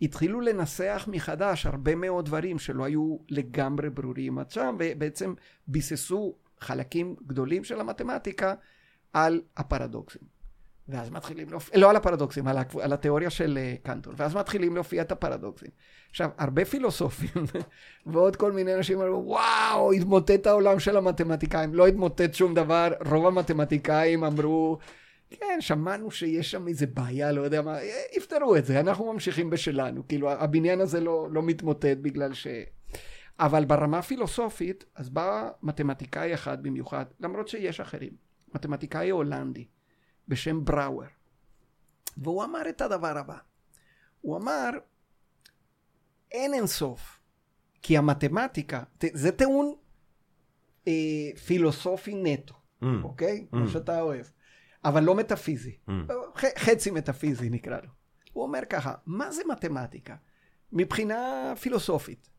התחילו לנסח מחדש הרבה מאוד דברים שלא היו לגמרי ברורים עד שם, ובעצם ביססו חלקים גדולים של המתמטיקה על הפרדוקסים. ואז מתחילים להופיע, לא על הפרדוקסים, על, הקב... על התיאוריה של אה, קנטור, ואז מתחילים להופיע את הפרדוקסים. עכשיו, הרבה פילוסופים [LAUGHS] ועוד כל מיני אנשים אמרו, וואו, התמוטט העולם של המתמטיקאים. לא התמוטט שום דבר, רוב המתמטיקאים אמרו, כן, שמענו שיש שם איזה בעיה, לא יודע מה, אה, יפתרו את זה, אנחנו ממשיכים בשלנו. כאילו, הבניין הזה לא, לא מתמוטט בגלל ש... אבל ברמה הפילוסופית, אז בא מתמטיקאי אחד במיוחד, למרות שיש אחרים, מתמטיקאי הולנדי בשם בראואר, והוא אמר את הדבר הבא. הוא אמר, אין אינסוף, כי המתמטיקה, זה טיעון אה, פילוסופי נטו, Mm. אוקיי? כמו שאתה אוהב, אבל לא מטאפיזי. Mm. חצי מטאפיזי נקרא לו. הוא אומר ככה, מה זה מתמטיקה? מבחינה פילוסופית.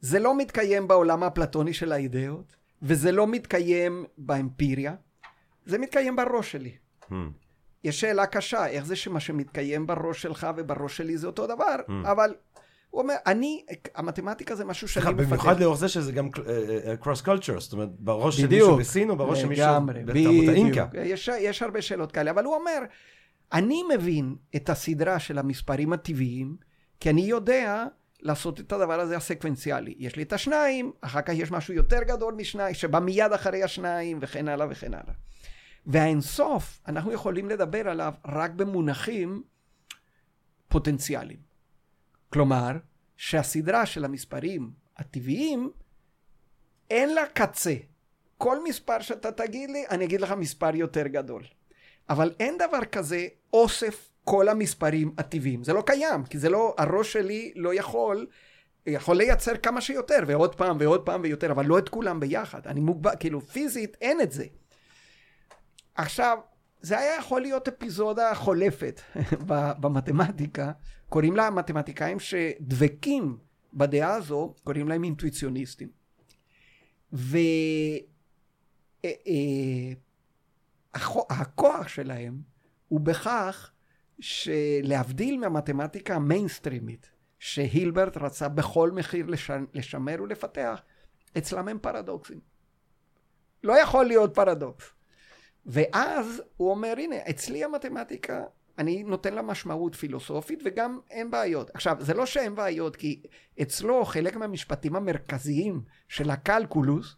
זה לא מתקיים בעולם האפלטוני של האידאות, וזה לא מתקיים באמפיריה, זה מתקיים בראש שלי. Mm. יש שאלה קשה, איך זה שמה שמתקיים בראש שלך ובראש שלי זה אותו דבר, Mm. אבל הוא אומר, אני, המתמטיקה זה משהו שאני מפתח. במיוחד לאור זה שזה גם קרוס קולצ'ר, זאת אומרת, בראש של. מישהו בסין או בראש של מישהו בתרבות האינקה. יש, יש הרבה שאלות כאלה, אבל הוא אומר, אני מבין את הסדרה של המספרים הטבעיים, כי אני יודע לעשות את הדבר הזה הסקוונציאלי. יש לי את השניים, אחר כך יש משהו יותר גדול משניים, שבא מיד אחרי השניים, וכן הלאה וכן הלאה. והאינסוף, אנחנו יכולים לדבר עליו רק במונחים פוטנציאליים. כלומר, שהסדרה של המספרים הטבעיים, אין לה קצה. כל מספר שאתה תגיד לי, אני אגיד לך מספר יותר גדול. אבל אין דבר כזה אוסף כל המספרים הטבעיים. זה לא קיים, כי זה לא, הראש שלי לא יכול, יכול לייצר כמה שיותר, ועוד פעם ועוד פעם ויותר, אבל לא את כולם ביחד. אני מוגבל, כאילו פיזית אין את זה. עכשיו, זה היה יכול להיות אפיזודה חולפת [LAUGHS] במתמטיקה. קוראים לה מתמטיקאים שדבקים בדעה הזו, קוראים להם אינטואיציוניסטים. והכוח שלהם הוא בכך שלהבדיל מהמתמטיקה המיינסטרימית, שהילברט רצה בכל מחיר לשמר ולפתח, אצלם הם פרדוקסים. לא יכול להיות פרדוקס. ואז הוא אומר, הנה, אצלי המתמטיקה, אני נותן לה משמעות פילוסופית וגם אין בעיות. עכשיו, זה לא שאין בעיות, כי אצלו חלק מהמשפטים המרכזיים של הקלקולוס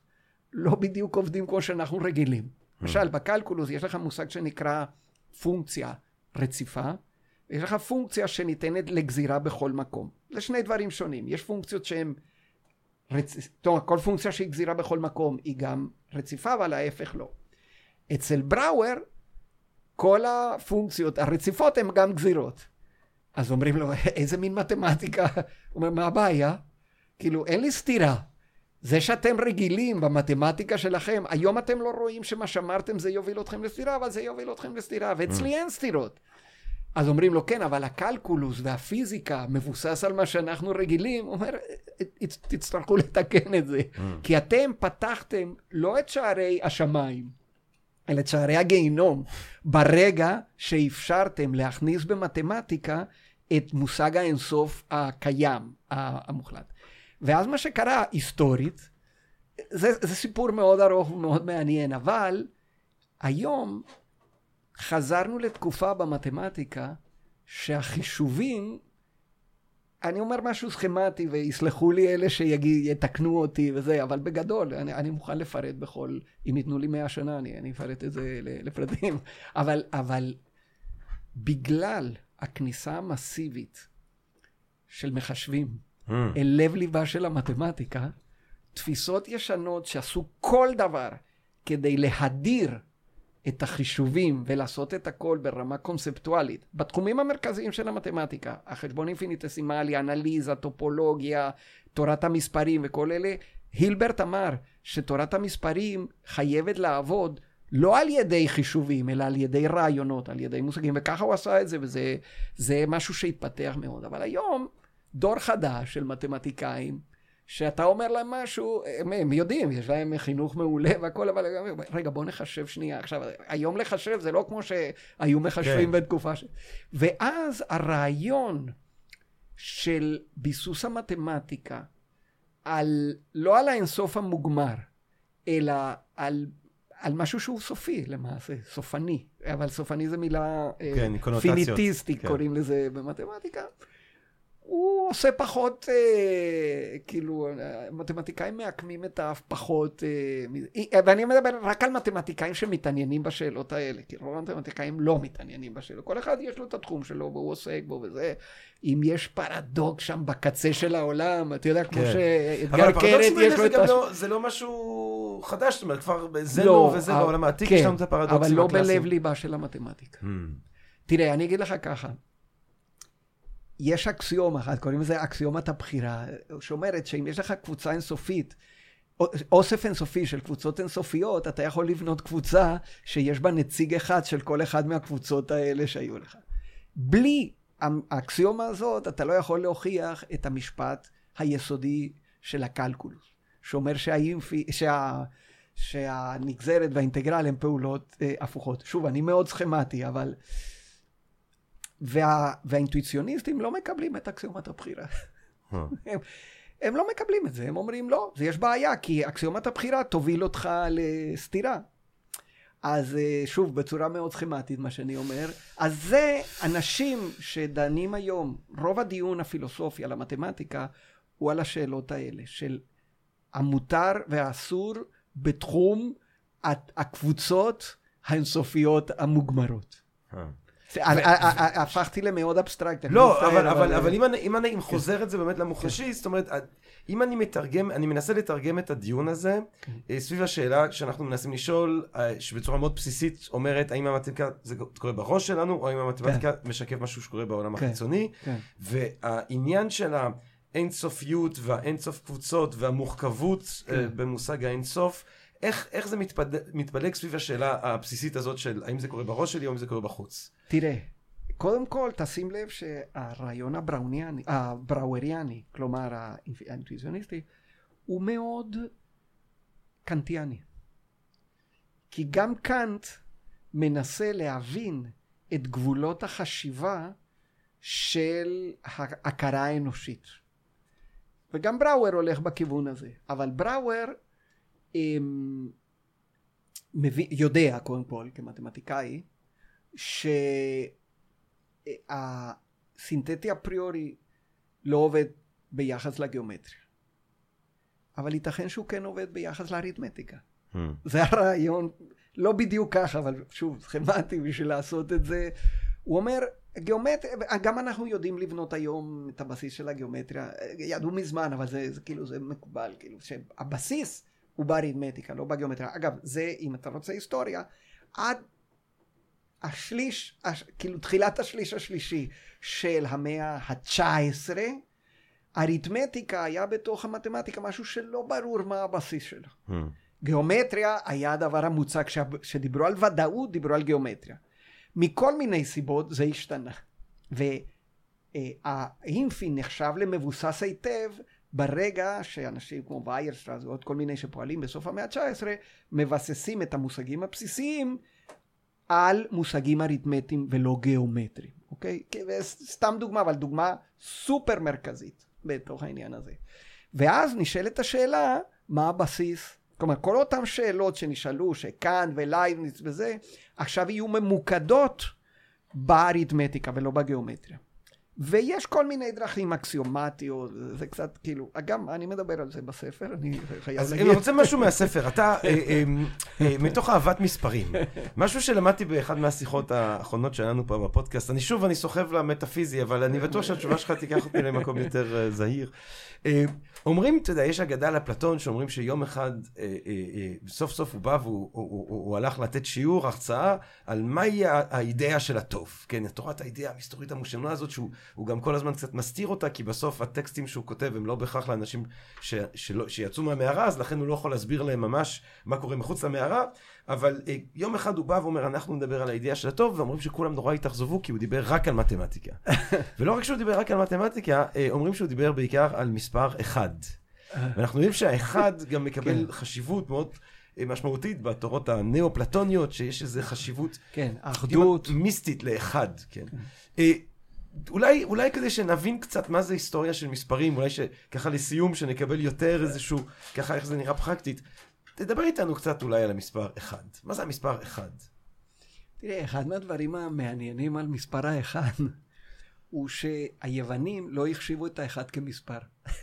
לא בדיוק עובדים כמו שאנחנו רגילים. למשל, בקלקולוס יש לך מושג שנקרא פונקציה רציפה, ויש לך פונקציה שניתנת לגזירה בכל מקום. זה שני דברים שונים. יש פונקציות שהן... רצ... טוב, כל פונקציה שהיא גזירה בכל מקום היא גם רציפה, אבל ההפך לא. אצל בראואר, כל הפונקציות הרציפות הן גם גזירות. אז אומרים לו, איזה מין מתמטיקה? הוא אומר, מה הבעיה? כאילו, אין לי סתירה. זה שאתם רגילים במתמטיקה שלכם, היום אתם לא רואים שמה שאמרתם זה יוביל אתכם לסתירה, אבל זה יוביל אתכם לסתירה, ואצלי אין סתירות. אז אומרים לו, כן, אבל הקלקולוס והפיזיקה מבוסס על מה שאנחנו רגילים, הוא אומר, תצטרכו לתקן את זה. כי אתם פתחתם לא את שערי השמיים, שערי הגיהינום, ברגע שאפשרתם להכניס במתמטיקה את מושג האינסוף הקיים, המוחלט. ואז מה שקרה היסטורית, זה, זה סיפור מאוד ארוך ומאוד מעניין, אבל היום חזרנו לתקופה במתמטיקה שהחישובים, אני אומר משהו סכמטי ויסלחו לי אלה שיתקנו אותי וזה, אבל בגדול, אני, אני מוכן לפרט בכל, אם ייתנו לי מאה שנה, אני, אני אפרט את זה לפרטים, [LAUGHS] אבל, אבל בגלל הכניסה המסיבית של מחשבים, Mm. אל לב ליבה של המתמטיקה, תפיסות ישנות שעשו כל דבר כדי להדיר את החישובים ולעשות את הכל ברמה קונספטואלית, בתחומים המרכזיים של המתמטיקה, החשבון אינפיניטסימלי, אנליזה, טופולוגיה, תורת המספרים וכל אלה, הילברט אמר שתורת המספרים חייבת לעבוד לא על ידי חישובים, אלא על ידי רעיונות, על ידי מושגים, וככה הוא עשה את זה, וזה משהו שהתפתח מאוד. אבל היום, דור חדש של מתמטיקאים, שאתה אומר להם משהו, הם, הם יודעים, יש להם חינוך מעולה והכל, אבל רגע, בוא נחשב שנייה. עכשיו, היום לחשב זה לא כמו שהיו מחשבים כן. בתקופה ש... ואז הרעיון של ביסוס המתמטיקה, על, לא על האינסוף המוגמר, אלא על, על משהו שהוא סופי למעשה, סופני, אבל סופני זה מילה כן, פיניטיסטית, כן. קוראים לזה במתמטיקה. הוא עושה פחות, אה, כאילו, מתמטיקאים מעקמים את האף פחות, אה, ואני מדבר רק על מתמטיקאים שמתעניינים בשאלות האלה, כי רוב המתמטיקאים לא מתעניינים בשאלות, כל אחד יש לו את התחום שלו והוא עוסק בו וזה, אם יש פרדוקס שם בקצה של העולם, אתה יודע, כמו כן. שאתגר קרת יש לו את הש... לא, זה לא משהו חדש, זאת אומרת, כבר בזנו לא, וזה אבל, בעולם העתיק, כן, יש לנו את הפרדוקסים אבל לא הקלאסיים. בלב ליבה של המתמטיקה. Hmm. תראה, אני אגיד לך ככה, יש אקסיומה אחת, קוראים לזה אקסיומת הבחירה, שאומרת שאם יש לך קבוצה אינסופית, אוסף אינסופי של קבוצות אינסופיות, אתה יכול לבנות קבוצה שיש בה נציג אחד של כל אחד מהקבוצות האלה שהיו לך. בלי האקסיומה הזאת, אתה לא יכול להוכיח את המשפט היסודי של הקלקולוס, שאומר שהאינפי, שה, שהנגזרת והאינטגרל הן פעולות אה, הפוכות. שוב, אני מאוד סכמטי, אבל... וה, והאינטואיציוניסטים לא מקבלים את אקסיומת הבחירה. אה. הם, הם לא מקבלים את זה, הם אומרים לא, זה יש בעיה, כי אקסיומת הבחירה תוביל אותך לסתירה. אז אה, שוב, בצורה מאוד סכמטית, מה שאני אומר, אז זה אנשים שדנים היום, רוב הדיון הפילוסופי על המתמטיקה הוא על השאלות האלה, של המותר והאסור בתחום הקבוצות האינסופיות המוגמרות. אה. אה, אה, הפכתי למאוד אבסטרקט. לא, אבל, אבל, אבל אם אני, אם אני חוזר את זה באמת למוחשי, זאת אומרת, אם אני מתרגם, אני מנסה לתרגם את הדיון הזה אה, סביב השאלה שאנחנו מנסים לשאול, שבצורה מאוד בסיסית אומרת, האם המתמטיקה זה קורה בראש שלנו, או האם המתמטיקה משקף משהו שקורה בעולם כן, החיצוני, כן. והעניין של האינסופיות והאינסוף קבוצות והמורכבות כן. במושג האינסוף, איך, איך זה מתפד... מתפלג סביב השאלה הבסיסית הזאת של האם זה קורה בראש שלי או אם זה קורה בחוץ? תראה, קודם כל תשים לב שהרעיון הבראוניאני, הבראואריאני, כלומר האינטואיציוניסטי, הוא מאוד קנטיאני. כי גם קאנט מנסה להבין את גבולות החשיבה של ההכרה האנושית. וגם בראואר הולך בכיוון הזה. אבל בראואר מביא, יודע קודם כל כמתמטיקאי שהסינתטי אפריורי לא עובד ביחס לגיאומטריה. אבל ייתכן שהוא כן עובד ביחס לאריתמטיקה. Hmm. זה הרעיון, לא בדיוק ככה, אבל שוב, סכמטי בשביל לעשות את זה. הוא אומר, גיאומטריה, גם אנחנו יודעים לבנות היום את הבסיס של הגיאומטריה, ידעו מזמן, אבל זה, זה כאילו, זה מקובל, כאילו, שהבסיס הוא באריתמטיקה, לא בגיאומטריה. אגב, זה, אם אתה רוצה היסטוריה, עד השליש, הש, כאילו תחילת השליש השלישי של המאה ה-19, אריתמטיקה היה בתוך המתמטיקה משהו שלא ברור מה הבסיס שלה. Hmm. גיאומטריה היה הדבר המוצג, כשדיברו על ודאות, דיברו על גיאומטריה. מכל מיני סיבות זה השתנה. והאינפי נחשב למבוסס היטב ברגע שאנשים כמו ויירשטרס ועוד כל מיני שפועלים בסוף המאה ה-19 מבססים את המושגים הבסיסיים על מושגים אריתמטיים ולא גיאומטריים, אוקיי? סתם דוגמה, אבל דוגמה סופר מרכזית בתוך העניין הזה. ואז נשאלת השאלה, מה הבסיס? כלומר, כל אותן שאלות שנשאלו, שקאנט ולייבניץ וזה, עכשיו יהיו ממוקדות באריתמטיקה ולא בגיאומטריה. ויש כל מיני דרכים אקסיומטיות, זה קצת כאילו, גם אני מדבר על זה בספר, אני חייב אז להגיד. אני רוצה משהו מהספר, אתה, אה, אה, אה, מתוך אהבת מספרים, משהו שלמדתי באחד מהשיחות האחרונות שלנו פה בפודקאסט, אני שוב, אני סוחב למטאפיזי, אבל אני בטוח שהתשובה שלך תיקח אותי למקום יותר זהיר. אומרים, אתה יודע, יש אגדה לאפלטון שאומרים שיום אחד, סוף סוף הוא בא והוא הוא, הוא, הוא, הוא הלך לתת שיעור, הרצאה, על מהי האידאה של הטוב. כן, תורת האידאה המסתורית המושלמה הזאת, שהוא הוא גם כל הזמן קצת מסתיר אותה, כי בסוף הטקסטים שהוא כותב הם לא בהכרח לאנשים ש, שלא, שיצאו מהמערה, אז לכן הוא לא יכול להסביר להם ממש מה קורה מחוץ למערה, אבל אה, יום אחד הוא בא ואומר, אנחנו נדבר על האידאה של הטוב, ואומרים שכולם נורא התאכזבו, כי הוא דיבר רק על מתמטיקה. [LAUGHS] ולא רק שהוא דיבר רק על מתמטיקה, אה, אומרים שהוא דיבר בעיקר על מספר אחד. ואנחנו יודעים שהאחד [LAUGHS] גם מקבל כן. חשיבות מאוד אה, משמעותית בתורות הנאו-פלטוניות, שיש איזו חשיבות כן, האחדות. כמעט מיסטית לאחד, כן. אה, אולי, אולי כדי שנבין קצת מה זה היסטוריה של מספרים, אולי שככה לסיום, שנקבל יותר איזשהו, ככה איך זה נראה פרקטית, תדבר איתנו קצת אולי על המספר אחד. מה זה המספר אחד? תראה, אחד מהדברים המעניינים על מספר האחד [LAUGHS] הוא שהיוונים לא החשיבו את האחד כמספר.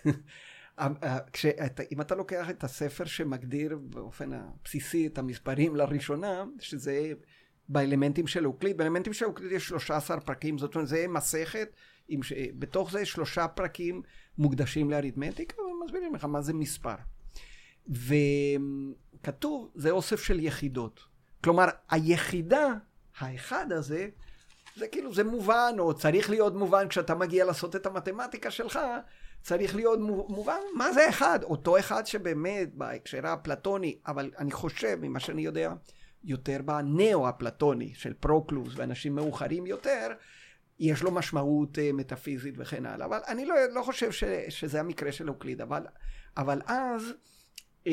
[LAUGHS] כשאתה, אם אתה לוקח את הספר שמגדיר באופן הבסיסי את המספרים לראשונה, שזה באלמנטים של אוקליד, באלמנטים של אוקליד יש 13 פרקים, זאת אומרת, זה מסכת, עם ש... בתוך זה שלושה פרקים מוקדשים לאריתמטיקה, ומסבירים לך מה זה מספר. וכתוב, זה אוסף של יחידות. כלומר, היחידה, האחד הזה, זה כאילו, זה מובן, או צריך להיות מובן כשאתה מגיע לעשות את המתמטיקה שלך, צריך להיות מו- מובן מה זה אחד. אותו אחד שבאמת בהקשר האפלטוני, אבל אני חושב, ממה שאני יודע, יותר בנאו-אפלטוני של פרוקלוס ואנשים מאוחרים יותר, יש לו משמעות uh, מטאפיזית וכן הלאה. אבל אני לא, לא חושב ש, שזה המקרה של אוקליד, אבל, אבל אז... Um,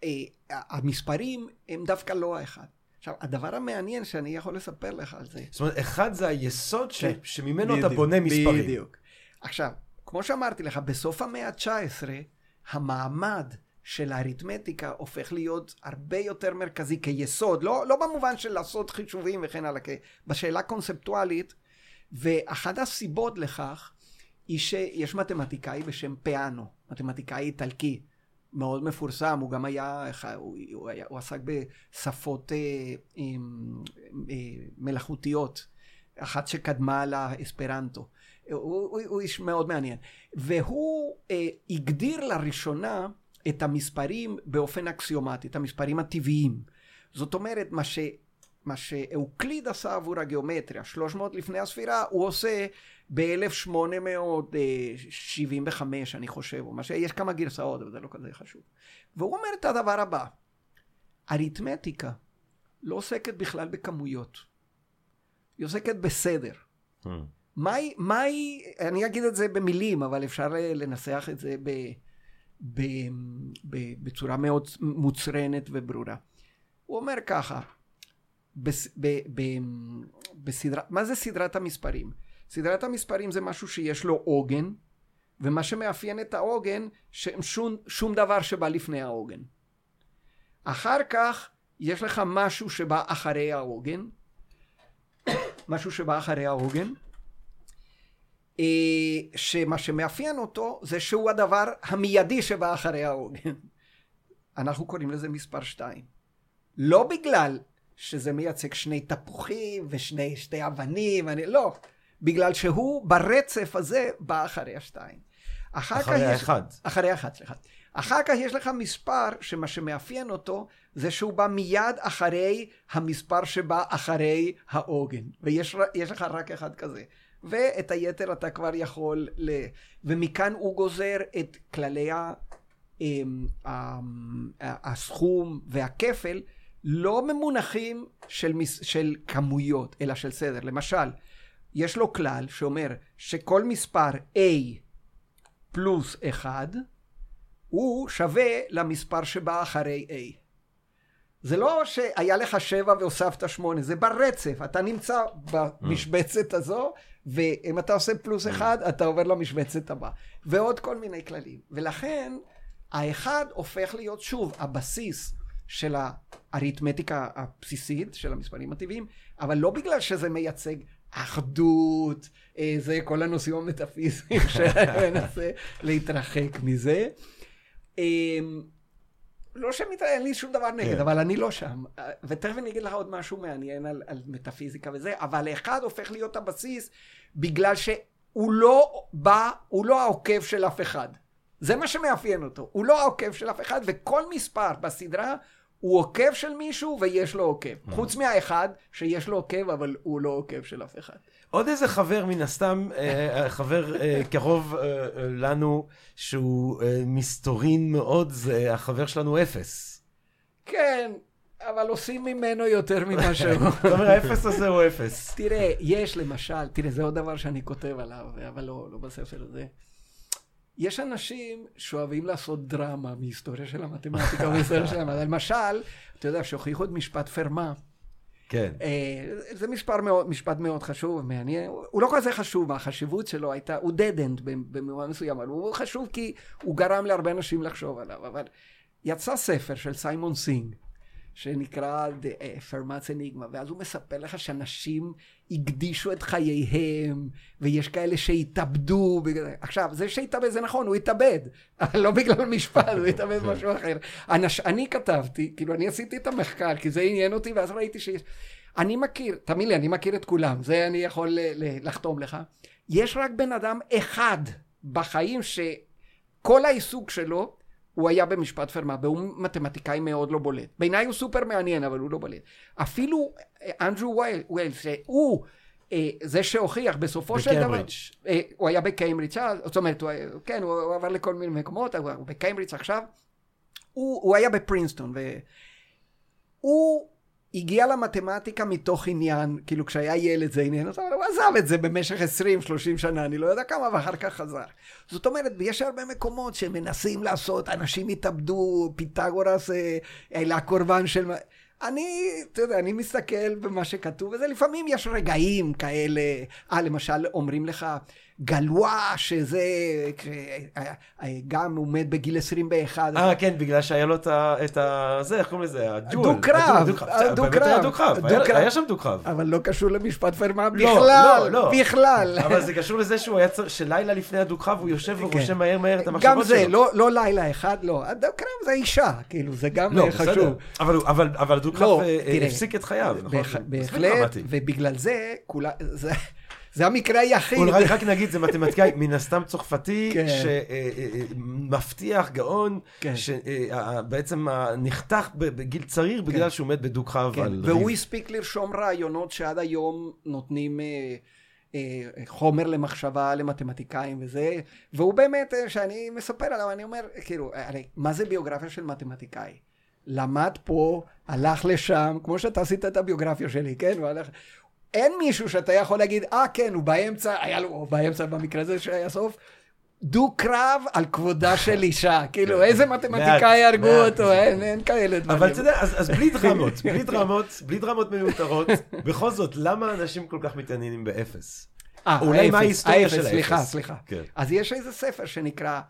uh, המספרים הם דווקא לא האחד. עכשיו, הדבר המעניין שאני יכול לספר לך על זה, זאת אומרת, אחד זה היסוד ש... כן. שממנו אתה בונה מספרים. בדיוק. עכשיו, כמו שאמרתי לך, בסוף המאה ה-19, המעמד של האריתמטיקה הופך להיות הרבה יותר מרכזי כיסוד, לא, לא במובן של לעשות חישובים וכן הלאה, בשאלה קונספטואלית, ואחת הסיבות לכך היא שיש מתמטיקאי בשם פיאנו, מתמטיקאי איטלקי, מאוד מפורסם, הוא גם היה, הוא, הוא, היה, הוא עסק בשפות אה, אה, אה, מלאכותיות, אחת שקדמה לאספרנטו. הוא, הוא, הוא איש מאוד מעניין. והוא אה, הגדיר לראשונה את המספרים באופן אקסיומטי, את המספרים הטבעיים. זאת אומרת, מה, ש, מה שאוקליד עשה עבור הגיאומטריה, 300 לפני הספירה, הוא עושה ב-1875, אני חושב, או מה ש... יש כמה גרסאות, אבל זה לא כזה חשוב. והוא אומר את הדבר הבא, אריתמטיקה לא עוסקת בכלל בכמויות, היא עוסקת בסדר. Hmm. מהי, מהי, אני אגיד את זה במילים, אבל אפשר לנסח את זה ב, ב, ב, בצורה מאוד מוצרנת וברורה. הוא אומר ככה, בס, ב, ב, בסדרה, מה זה סדרת המספרים? סדרת המספרים זה משהו שיש לו עוגן, ומה שמאפיין את העוגן, שום שום דבר שבא לפני העוגן. אחר כך יש לך משהו שבא אחרי העוגן, [COUGHS] משהו שבא אחרי העוגן, שמה שמאפיין אותו זה שהוא הדבר המיידי שבא אחרי העוגן. אנחנו קוראים לזה מספר שתיים. לא בגלל שזה מייצג שני תפוחים ושני שתי אבנים, אני, לא. בגלל שהוא ברצף הזה בא אחרי השתיים. אחרי האחד. אחרי האחד, סליחה. אחר כך יש לך מספר שמה שמאפיין אותו זה שהוא בא מיד אחרי המספר שבא אחרי העוגן. ויש לך רק אחד כזה. ואת היתר אתה כבר יכול ל... ומכאן הוא גוזר את כללי ה... אמ, הסכום והכפל לא ממונחים של, מס... של כמויות, אלא של סדר. למשל, יש לו כלל שאומר שכל מספר A פלוס 1 הוא שווה למספר שבא אחרי A. זה לא שהיה לך 7 והוספת 8, זה ברצף. אתה נמצא במשבצת הזו, ואם אתה עושה פלוס 1, אתה עובר למשבצת הבאה. ועוד כל מיני כללים. ולכן, האחד הופך להיות שוב הבסיס של האריתמטיקה הבסיסית, של המספרים הטבעיים, אבל לא בגלל שזה מייצג אחדות, אה, זה כל הנושאים המטאפיזיים [LAUGHS] שאני מנסה להתרחק מזה. לא שאין לי שום דבר נגד, כן. אבל אני לא שם. ותכף אני אגיד לך עוד משהו מעניין על, על מטאפיזיקה וזה, אבל אחד הופך להיות הבסיס בגלל שהוא לא בא, הוא לא העוקב של אף אחד. זה מה שמאפיין אותו. הוא לא העוקב של אף אחד, וכל מספר בסדרה הוא עוקב של מישהו ויש לו עוקב. Mm. חוץ מהאחד שיש לו עוקב, אבל הוא לא עוקב של אף אחד. עוד איזה חבר, מן הסתם, אה, אה, חבר אה, קרוב לנו, שהוא מסתורין מאוד, זה החבר שלנו אפס. כן, אבל עושים ממנו יותר ממה [LAUGHS] שהוא. זאת אומרת, האפס הזה הוא אפס. תראה, יש למשל, תראה, זה עוד דבר שאני כותב עליו, אבל לא, לא בספר הזה. יש אנשים שאוהבים לעשות דרמה מהיסטוריה של המתמטיקה ומהיסטוריה של המדע. למשל, אתה יודע, שהוכיחו את משפט פרמה. כן. אה, זה מספר מאוד, משפט מאוד חשוב ומעניין. הוא לא כזה חשוב, החשיבות שלו הייתה, הוא dead end במובן מסוים, אבל הוא חשוב כי הוא גרם להרבה אנשים לחשוב עליו. אבל יצא ספר של סיימון סינג. שנקרא Fermat's Enigma, ואז הוא מספר לך שאנשים הקדישו את חייהם, ויש כאלה שהתאבדו. עכשיו, זה שהתאבד זה נכון, הוא התאבד, [LAUGHS] לא בגלל משפט, הוא התאבד משהו אחר. אנש, אני כתבתי, כאילו, אני עשיתי את המחקר, כי זה עניין אותי, ואז ראיתי שיש... אני מכיר, תאמין לי, אני מכיר את כולם, זה אני יכול לחתום לך. יש רק בן אדם אחד בחיים שכל העיסוק שלו הוא היה במשפט פרמה, והוא מתמטיקאי מאוד לא בולט. בעיניי הוא סופר מעניין, אבל הוא לא בולט. אפילו אה, אנדרו ווילס, שהוא אה, זה שהוכיח בסופו של דבר... בקיימברידג'. אה, הוא היה בקיימברידג', זאת אומרת, הוא, כן, הוא עבר לכל מיני מקומות, הוא בקיימברידג' עכשיו. הוא, הוא היה בפרינסטון, והוא הגיע למתמטיקה מתוך עניין, כאילו כשהיה ילד זה עניין אבל הוא עזב את זה במשך 20-30 שנה, אני לא יודע כמה, ואחר כך חזר. זאת אומרת, יש הרבה מקומות שמנסים לעשות, אנשים התאבדו, פיתגורס אה, קורבן של... אני, אתה יודע, אני מסתכל במה שכתוב, וזה לפעמים יש רגעים כאלה, אה, למשל אומרים לך, גלואה, שזה אה, אה, גם הוא מת בגיל 21. אה, כן, בגלל שהיה לו את ה... זה, איך קוראים לזה? הג'ול. דו-קרב. באמת היה דו-קרב. היה- שם דו-קרב. אבל לא קשור למשפט פרמה לא, בכלל, לא, לא. בכלל. אבל זה קשור לזה שהוא היה צריך, שלילה לפני הדו-קרב הוא יושב כן. ורושם מהר מהר את המחשבות גם שלו. זה, לא, לא לילה אחד, לא. הדו-קרב זה אישה, כאילו, זה גם לא, אה. חשוב. אבל הוא- אבל- אבל הדו-קרב הפסיק את חייו, נכון? בהחלט. ובגלל זה, זה, המקרה היחיד. אולי רק נגיד, זה מתמטיקאי מן הסתם צרפתי, כן. שמבטיח, גאון, כן. שבעצם נחתך בגיל צעיר בגלל שהוא מת בדו-קרב כן, על והוא. הספיק לרשום רעיונות שעד היום נותנים אה, אה, חומר למחשבה למתמטיקאים וזה, והוא באמת, אה, שאני מספר עליו, אני אומר, כאילו, הרי מה זה ביוגרפיה של מתמטיקאי? למד פה, הלך לשם, כמו שאתה עשית את הביוגרפיה שלי, כן? הוא הלך... אין מישהו שאתה יכול להגיד, אה, כן, הוא באמצע, היה לו, או באמצע במקרה הזה שהיה סוף, דו-קרב על כבודה של אישה. [LAUGHS] כאילו, איזה מתמטיקאי הרגו. אותו, אין, אין כאלה דברים. אבל אתה יודע, אז, אז בלי דרמות, [LAUGHS] בלי דרמות, בלי דרמות מיותרות, בכל זאת, למה אנשים כל כך מתעניינים באפס? אה, אולי מה ההיסטוריה של האפס? סליחה, סליחה. כן. אז יש איזה ספר שנקרא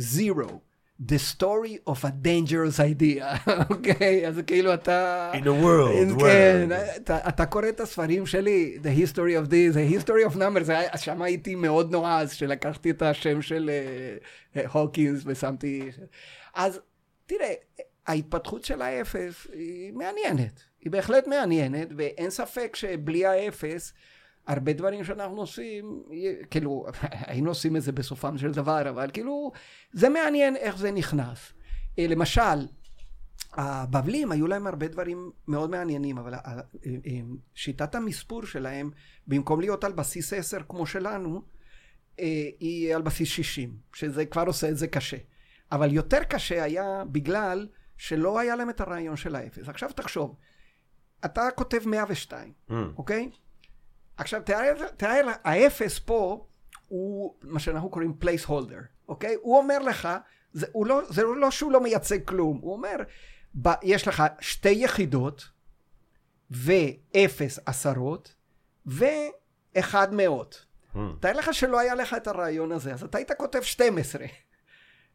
Zero, The Story of a Dangerous Idea, [LAUGHS] אוקיי? אז כאילו אתה... In a world, כן, world. אתה, אתה קורא את הספרים שלי, The History of this, The History of Numbers, שם הייתי מאוד נועז, שלקחתי את השם של אה, אה, הוקינס ושמתי... אז תראה, ההתפתחות של האפס היא מעניינת, היא בהחלט מעניינת, ואין ספק שבלי האפס, הרבה דברים שאנחנו עושים, כאילו, [LAUGHS] היינו עושים את זה בסופם של דבר, אבל כאילו, זה מעניין איך זה נכנס. אה, למשל, הבבלים היו להם הרבה דברים מאוד מעניינים, אבל ה- ה- אה, שיטת המספור שלהם, במקום להיות על בסיס 10 כמו שלנו, אה, היא על בסיס 60, שזה כבר עושה את זה קשה. אבל יותר קשה היה בגלל שלא היה להם את הרעיון של האפס. עכשיו תחשוב, אתה כותב 102, Mm. אוקיי? עכשיו תאר, תאר, האפס פה הוא מה שאנחנו קוראים placeholder, אוקיי? הוא אומר לך, זה, הוא לא, זה לא שהוא לא מייצג כלום, הוא אומר, ב, יש לך שתי יחידות ואפס עשרות ואחד מאות. Mm. תאר לך שלא היה לך את הרעיון הזה, אז אתה היית כותב 12.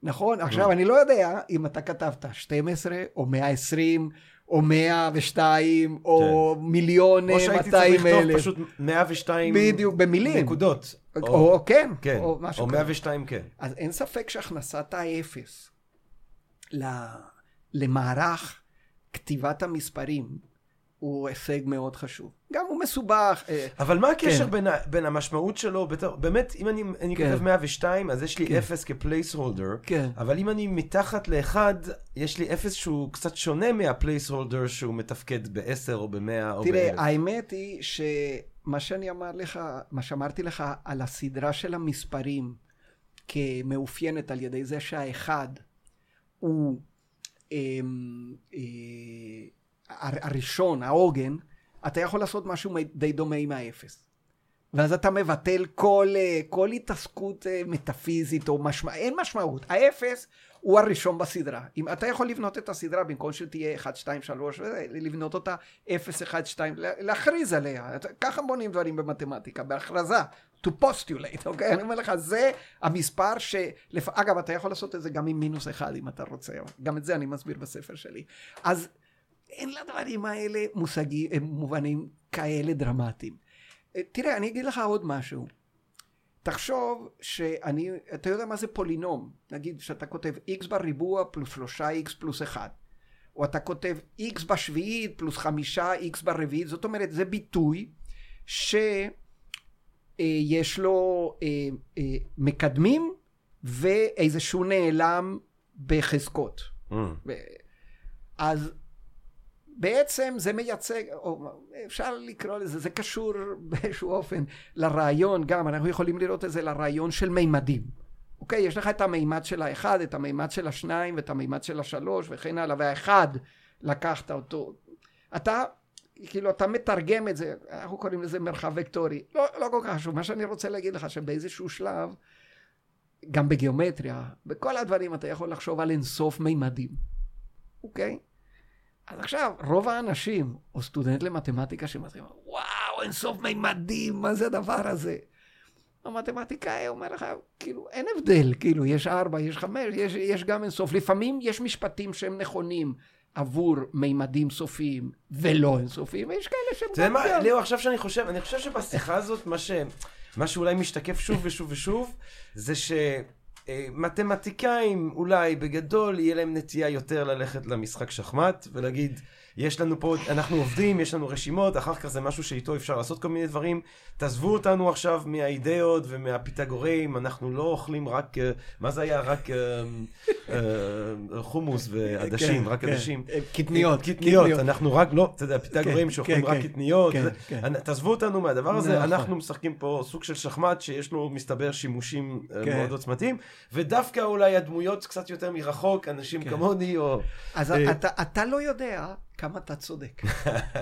נכון? עכשיו, אני לא יודע אם אתה כתבת 12 או 120 או 102 או מיליון או שהייתי צריך 200 לכתוב אלף. פשוט 102 בדיוק, במילים. נקודות. או, או כן, כן, או משהו או כזה. 102 כן. אז אין ספק שהכנסת האפס ל- למערך כתיבת המספרים הוא הישג מאוד חשוב. גם הוא מסובך. אה, אבל מה הקשר כן. בין, ה- בין המשמעות שלו, בתור, באמת, אם אני, אני כן. כותב 102, אז יש לי כן. 0 כפלייסהולדר, כן. אבל אם אני מתחת ל-1, יש לי 0 שהוא קצת שונה מהפלייסהולדר שהוא מתפקד ב-10 או ב-100 או ב-1000. תראה, האמת היא שמה שאני אמר לך, מה שאמרתי לך על הסדרה של המספרים כמאופיינת על ידי זה שהאחד הוא אמ, אה, הר- הראשון, העוגן, אתה יכול לעשות משהו די דומה עם האפס. ואז אתה מבטל כל, אה, כל התעסקות אה, מטאפיזית או משמעות, אין משמעות. האפס הוא הראשון בסדרה. אם אתה יכול לבנות את הסדרה במקום שתהיה 1, 2, 3, וזה, לבנות אותה 0, 1, 2, לה- להכריז עליה. ככה בונים דברים במתמטיקה, בהכרזה. to postulate, אוקיי? אני אומר לך, זה המספר ש... אגב, אתה יכול לעשות את זה גם עם מינוס אחד, אם אתה רוצה. גם את זה אני מסביר בספר שלי. אז אין לדברים האלה מושגים, הם מובנים כאלה דרמטיים. אה, תראה, אני אגיד לך עוד משהו. תחשוב שאני, אתה יודע מה זה פולינום? נגיד שאתה כותב x בריבוע פלוס שלושה x פלוס אחד. או אתה כותב x בשביעית פלוס חמישה x ברביעית, זאת אומרת זה ביטוי שיש לו אה, אה, מקדמים ואיזשהו נעלם בחזקות. Mm. אז בעצם זה מייצג, או אפשר לקרוא לזה, זה קשור באיזשהו אופן לרעיון גם, אנחנו יכולים לראות את זה לרעיון של מימדים. אוקיי, יש לך את המימד של האחד, את המימד של השניים ואת המימד של השלוש וכן הלאה, והאחד לקחת אותו. אתה, כאילו, אתה מתרגם את זה, אנחנו קוראים לזה מרחב וקטורי. לא, לא כל כך חשוב, מה שאני רוצה להגיד לך, שבאיזשהו שלב, גם בגיאומטריה, בכל הדברים אתה יכול לחשוב על אינסוף מימדים, אוקיי? אז עכשיו, רוב האנשים, או סטודנט למתמטיקה שמתחילים, וואו, אינסוף מימדים, מה זה הדבר הזה? המתמטיקאי אומר לך, כאילו, אין הבדל, כאילו, יש ארבע, יש חמש, יש, יש גם אינסוף. לפעמים יש משפטים שהם נכונים עבור מימדים סופיים ולא אינסופיים, ויש כאלה שהם אתה יודע מה, גם. ליאו, עכשיו שאני חושב, אני חושב שבשיחה הזאת, מה ש... מה שאולי משתקף שוב ושוב ושוב, זה שמתמטיקאים אולי בגדול יהיה להם נטייה יותר ללכת למשחק שחמט ולהגיד, יש לנו פה, אנחנו עובדים, יש לנו רשימות, אחר כך זה משהו שאיתו אפשר לעשות כל מיני דברים. תעזבו אותנו עכשיו מהאידאות ומהפיתגורים, אנחנו לא אוכלים רק, אה, מה זה היה? רק אה, אה, חומוס ועדשים, כן, רק כן. עדשים. קטניות, קטניות. אנחנו רק, לא, אתה יודע, פיתגורים כן, שאוכלים רק. קטניות. תעזבו אותנו מהדבר הזה, נכון. אנחנו משחקים פה סוג של שחמט שיש לו, מסתבר, שימושים. מאוד עוצמתיים, ודווקא אולי הדמויות קצת יותר מרחוק, אנשים. כמוני, או... אז אתה לא יודע כמה אתה צודק.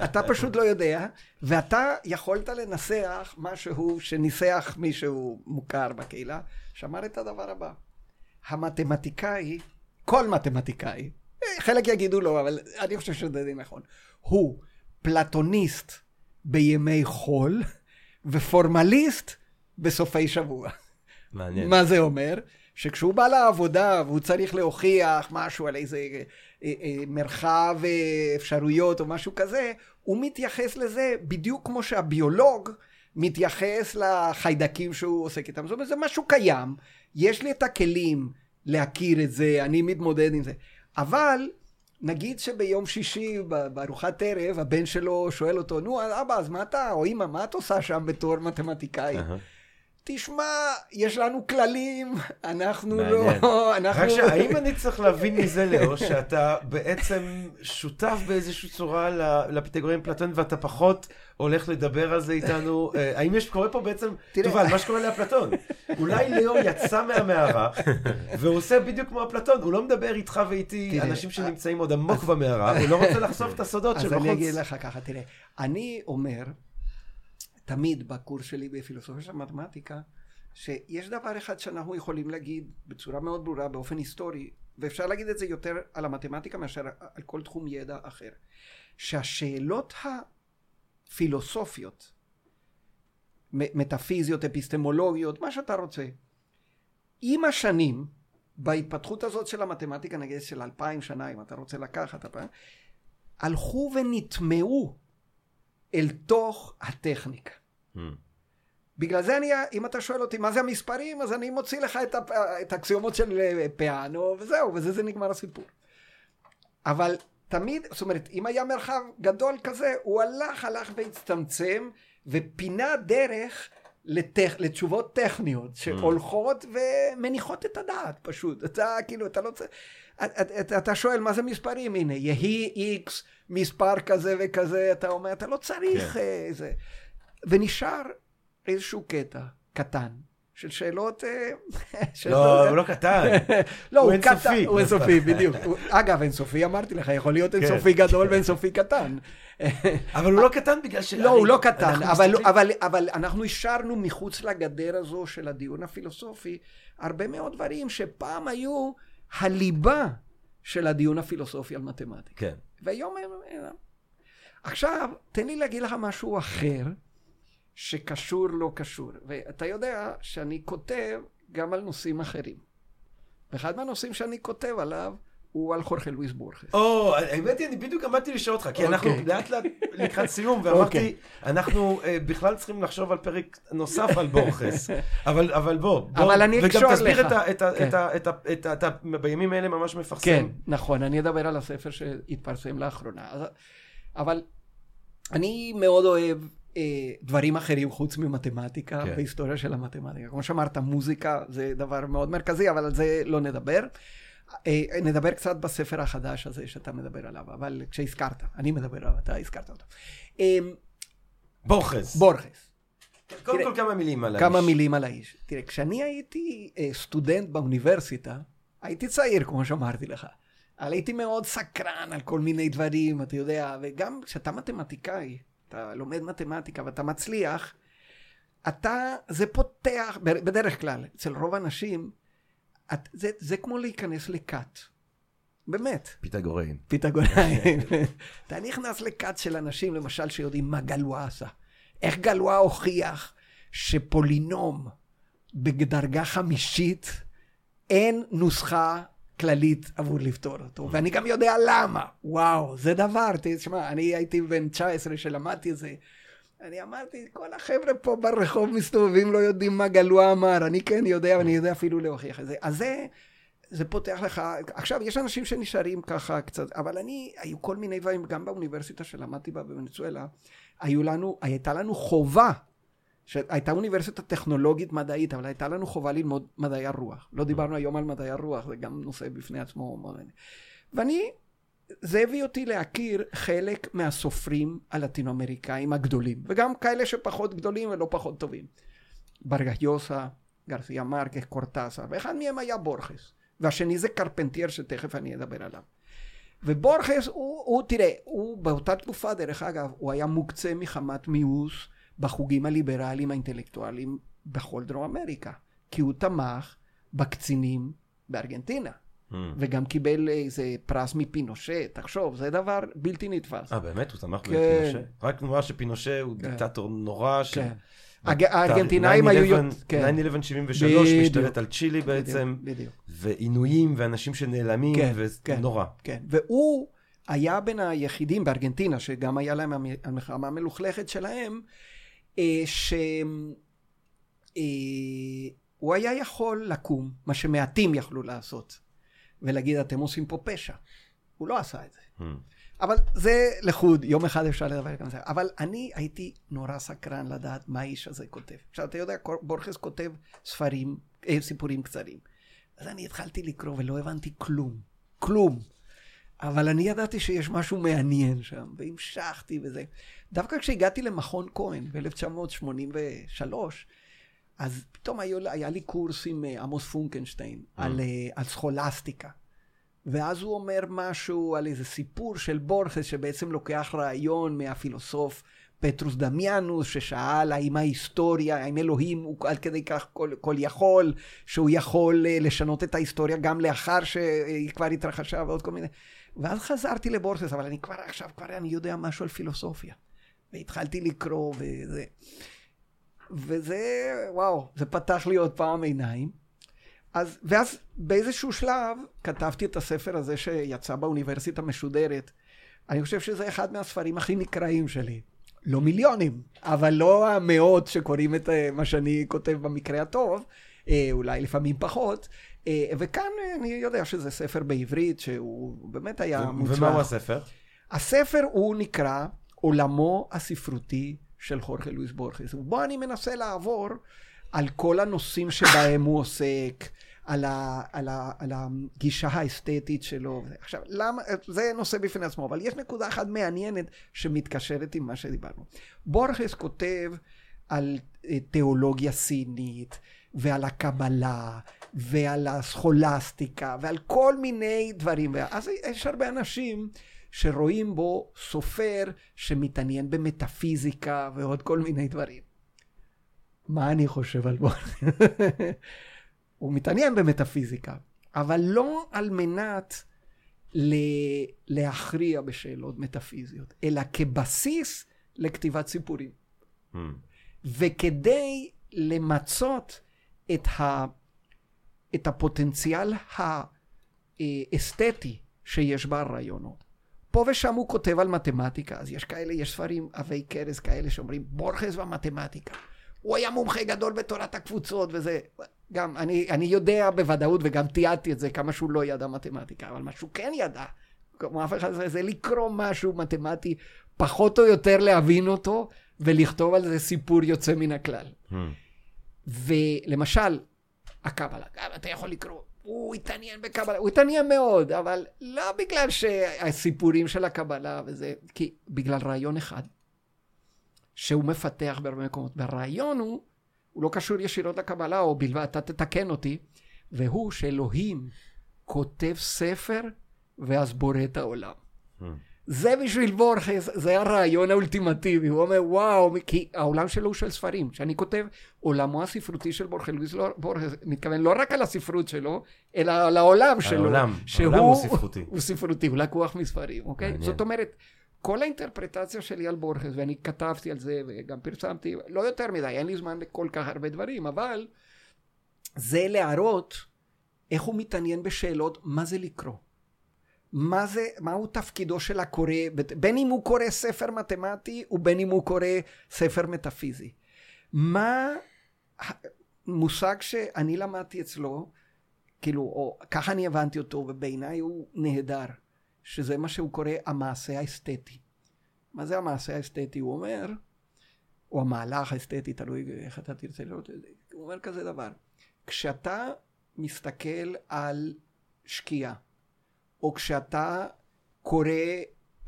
אתה פשוט לא יודע, ואתה יכולת לנסח משהו שניסח מישהו מוכר בקהילה, שאמר את הדבר הבא. המתמטיקאי, כל מתמטיקאי, חלק יגידו לא, אבל אני חושב שזה די נכון, הוא פלטוניסט בימי חול ופורמליסט בסופי שבוע. מעניין. מה זה אומר? שכשהוא בא לעבודה והוא צריך להוכיח משהו על איזה אה, אה, מרחב אה, אפשרויות או משהו כזה, הוא מתייחס לזה בדיוק כמו שהביולוג מתייחס לחיידקים שהוא עוסק איתם. זאת אומרת, זה משהו קיים, יש לי את הכלים להכיר את זה, אני מתמודד עם זה. אבל נגיד שביום שישי בארוחת ערב הבן שלו שואל אותו, נו אבא, אז מה אתה, או אמא, מה את עושה שם בתור מתמטיקאי? אהה. תשמע, יש לנו כללים, אנחנו מעניין. לא... אנחנו... רק שהאם אני צריך להבין מזה, לאו, שאתה בעצם שותף באיזושהי צורה ל- לפיתגורים פלטון ואתה פחות הולך לדבר על זה איתנו? אה, האם יש, קורה פה בעצם, תראה- תובל, מה שקורה לאפלטון. אולי לאו יצא מהמערה, והוא עושה בדיוק כמו אפלטון, הוא לא מדבר איתך ואיתי, אנשים שנמצאים עוד עמוק במערה, הוא לא רוצה לחשוף את הסודות אז שבחוץ. אני אגיד לך ככה, תראה, אני אומר, תמיד בקורס שלי בפילוסופיה של מתמטיקה, שיש דבר אחד שאנחנו יכולים להגיד בצורה מאוד ברורה באופן היסטורי, ואפשר להגיד את זה יותר על המתמטיקה מאשר על כל תחום ידע אחר, שהשאלות הפילוסופיות, מטאפיזיות, אפיסטמולוגיות, מה שאתה רוצה, עם השנים, בהתפתחות הזאת של המתמטיקה, נגיד של אלפיים שנה, אם אתה רוצה לקחת, אתה- הלכו ונטמעו אל תוך הטכניקה. Hmm. בגלל זה אני, אם אתה שואל אותי מה זה המספרים, אז אני מוציא לך את, הפ, את האקסיומות של אה, פיאנו, וזהו, וזה זה נגמר הסיפור. אבל תמיד, זאת אומרת, אם היה מרחב גדול כזה, הוא הלך, הלך והצטמצם, ופינה דרך לטכ, לתשובות טכניות, שהולכות ומניחות את הדעת, פשוט. אתה כאילו, אתה לא צריך... אתה, אתה, שואל מה זה מספרים, הנה, יהי איקס, מספר כזה וכזה, אתה אומר, אתה לא צריך כן. אה, זה. ונשאר איזשהו קטע קטן של שאלות... אה, [LAUGHS] של- לא, הוא לא קטן. לא, הוא אינסופי. הוא אינסופי, בדיוק. אגב, אינסופי אמרתי לך, יכול להיות כן. אינסופי גדול ואינסופי קטן. [LAUGHS] אבל הוא לא קטן בגלל ש... לא, הוא לא קטן, אבל, מסתכלים- אבל, אבל אנחנו השארנו מחוץ לגדר הזו של הדיון הפילוסופי הרבה מאוד דברים שפעם היו הליבה של הדיון הפילוסופי על מתמטיקה. כן. והיום הם... עכשיו, תן לי להגיד לך משהו אחר, שקשור לא קשור. ואתה יודע שאני כותב גם על נושאים אחרים. ואחד מהנושאים שאני כותב עליו הוא על חורכה לואיס בורכס. או, האמת היא, אני בדיוק עמדתי לשאול אותך, כי אנחנו אוקיי. לאט לאט לקראת סיום, ואמרתי, אוקיי. אנחנו אה, בכלל צריכים לחשוב על פרק נוסף על בורכס. [LAUGHS] אבל בוא, בוא, אבל אני אקשור וגם תסביר לך. את ה... את ה- כן. אתה בימים האלה ממש מפרסם. כן, נכון, אני אדבר על הספר שהתפרסם לאחרונה. אבל אני מאוד אוהב דברים אחרים חוץ ממתמטיקה, כן. והיסטוריה של המתמטיקה. כמו שאמרת, מוזיקה זה דבר מאוד מרכזי, אבל על זה לא נדבר. אה, נדבר קצת בספר החדש הזה שאתה מדבר עליו, אבל כשהזכרת, אני מדבר עליו, אתה הזכרת אותו. אה, בורכס. בורכס. קודם תראה, כל כמה מילים על האיש. כמה מילים על האיש. תראה, כשאני הייתי אה, סטודנט באוניברסיטה, הייתי צעיר, כמו שאמרתי לך. אבל הייתי מאוד סקרן על כל מיני דברים, אתה יודע, וגם כשאתה מתמטיקאי, אתה לומד מתמטיקה ואתה מצליח, אתה, זה פותח, בדרך כלל, אצל רוב האנשים, את, זה, זה כמו להיכנס לכת. באמת. פיתגוראים. פיתגוראים. [LAUGHS] אתה נכנס לכת של אנשים, למשל, שיודעים מה גלואה עשה. איך גלואה הוכיח שפולינום בדרגה חמישית, אין נוסחה כללית עבור לפתור אותו, ואני גם יודע למה. וואו, זה דבר, תשמע, אני הייתי בן 19 שלמדתי את זה. אני אמרתי, כל החבר'ה פה ברחוב מסתובבים, לא יודעים מה גלוע אמר, אני כן יודע, ואני יודע אפילו להוכיח את זה. אז זה, זה פותח לך, עכשיו, יש אנשים שנשארים ככה קצת, אבל אני, היו כל מיני דברים, גם באוניברסיטה שלמדתי בה בוונצואלה, היו לנו, הייתה לנו חובה, שהייתה אוניברסיטה טכנולוגית מדעית, אבל הייתה לנו חובה ללמוד מדעי הרוח. לא דיברנו היום על מדעי הרוח, זה גם נושא בפני עצמו. ואני, זה הביא אותי להכיר חלק מהסופרים הלטינו-אמריקאים הגדולים, וגם כאלה שפחות גדולים ולא פחות טובים. ברגיוסה, גרסיה מרקס, קורטסה, ואחד מהם היה בורכס. והשני זה קרפנטייר שתכף אני אדבר עליו. ובורכס הוא, הוא, תראה, הוא באותה תקופה, דרך אגב, הוא היה מוקצה מחמת מיאוס בחוגים הליברליים האינטלקטואליים בכל דרום אמריקה, כי הוא תמך בקצינים בארגנטינה. Mm. וגם קיבל איזה פרס מפינושה, תחשוב, זה דבר בלתי נתפס. אה, באמת? הוא תמך כן. בפינושה? רק נאמר שפינושה הוא כן. דיקטטור נורא, ש... כן. הארגנטינאים היו... 9-11 73 משתלט על צ'ילי בעצם, ועינויים ואנשים שנעלמים, ונורא. כן, והוא היה בין היחידים בארגנטינה, שגם היה להם המלחמה המלוכלכת שלהם, שהוא אה, היה יכול לקום, מה שמעטים יכלו לעשות, ולהגיד, אתם עושים פה פשע. הוא לא עשה את זה. Hmm. אבל זה לחוד, יום אחד אפשר לדבר גם על זה. אבל אני הייתי נורא סקרן לדעת מה האיש הזה כותב. עכשיו, אתה יודע, בורכס כותב ספרים, אה, סיפורים קצרים. אז אני התחלתי לקרוא ולא הבנתי כלום. כלום. אבל אני ידעתי שיש משהו מעניין שם, והמשכתי וזה. דווקא כשהגעתי למכון כהן ב-1983, אז פתאום היה, היה לי קורס עם אה, עמוס פונקנשטיין mm. על, אה, על סכולסטיקה. ואז הוא אומר משהו על איזה סיפור של בורכס שבעצם לוקח רעיון מהפילוסוף פטרוס דמיאנוס ששאל האם ההיסטוריה, האם אלוהים הוא עד כדי כך כל, כל יכול, שהוא יכול לשנות את ההיסטוריה גם לאחר שהיא כבר התרחשה ועוד כל מיני. ואז חזרתי לבורכס, אבל אני כבר עכשיו, כבר אני יודע משהו על פילוסופיה. והתחלתי לקרוא וזה. וזה, וואו, זה פתח לי עוד פעם עיניים. אז, ואז באיזשהו שלב כתבתי את הספר הזה שיצא באוניברסיטה משודרת. אני חושב שזה אחד מהספרים הכי נקראים שלי. לא מיליונים, אבל לא המאות שקוראים את אה, מה שאני כותב במקרה הטוב, אה, אולי לפעמים פחות. אה, וכאן אני יודע שזה ספר בעברית, שהוא באמת היה מוצלח. ומהו הספר? הספר הוא נקרא עולמו הספרותי של חורכה לואיס בורכס. ובו אני מנסה לעבור על כל הנושאים שבהם הוא עוסק, על, ה, על, ה, על הגישה האסתטית שלו. עכשיו, למה, זה נושא בפני עצמו, אבל יש נקודה אחת מעניינת שמתקשרת עם מה שדיברנו. בורכס כותב על אה, תיאולוגיה סינית, ועל הקבלה, ועל הסכולסטיקה, ועל כל מיני דברים. ואז יש הרבה אנשים שרואים בו סופר שמתעניין במטאפיזיקה ועוד כל מיני דברים. מה אני חושב על בורכס? [LAUGHS] הוא מתעניין במטאפיזיקה, אבל לא על מנת ל- להכריע בשאלות מטאפיזיות, אלא כבסיס לכתיבת סיפורים. Mm. וכדי למצות את, ה, את הפוטנציאל האסתטי שיש ברעיונות. פה ושם הוא כותב על מתמטיקה, אז יש כאלה, יש ספרים עבי כרס כאלה שאומרים בורכס והמתמטיקה. הוא היה מומחה גדול בתורת הקבוצות וזה. גם, אני, אני יודע בוודאות, וגם תיעדתי את זה, כמה שהוא לא ידע מתמטיקה, אבל מה שהוא כן ידע, כמו אף אחד, זה, זה לקרוא משהו מתמטי, פחות או יותר להבין אותו, ולכתוב על זה סיפור יוצא מן הכלל. Hmm. ולמשל, הקבלה, אתה יכול לקרוא, הוא התעניין בקבלה, הוא התעניין מאוד, אבל לא בגלל שהסיפורים של הקבלה וזה, כי בגלל רעיון אחד, שהוא מפתח בהרבה מקומות. והרעיון הוא, הוא לא קשור ישירות לקבלה, או בלבד, אתה תתקן אותי, והוא שאלוהים כותב ספר ואז בורא את העולם. Hmm. זה בשביל בורכס, זה הרעיון האולטימטיבי. הוא אומר, וואו, כי העולם שלו הוא של ספרים. כשאני כותב, עולמו הספרותי של בורכס, לואיס לא, בורכס מתכוון לא רק על הספרות שלו, אלא על העולם שלו. העולם, העולם הוא ספרותי. הוא ספרותי, הוא לקוח מספרים, אוקיי? מעניין. זאת אומרת, כל האינטרפרטציה שלי על בורכס, ואני כתבתי על זה וגם פרסמתי, לא יותר מדי, אין לי זמן לכל כך הרבה דברים, אבל זה להראות איך הוא מתעניין בשאלות מה זה לקרוא. מה זה, מהו תפקידו של הקורא, בין אם הוא קורא ספר מתמטי ובין אם הוא קורא ספר מטאפיזי. מה המושג שאני למדתי אצלו, כאילו, או ככה אני הבנתי אותו, ובעיניי הוא נהדר, שזה מה שהוא קורא המעשה האסתטי. מה זה המעשה האסתטי? הוא אומר, או המהלך האסתטי, תלוי איך אתה תרצה לראות את זה, הוא אומר כזה דבר, כשאתה מסתכל על שקיעה, או כשאתה קורא,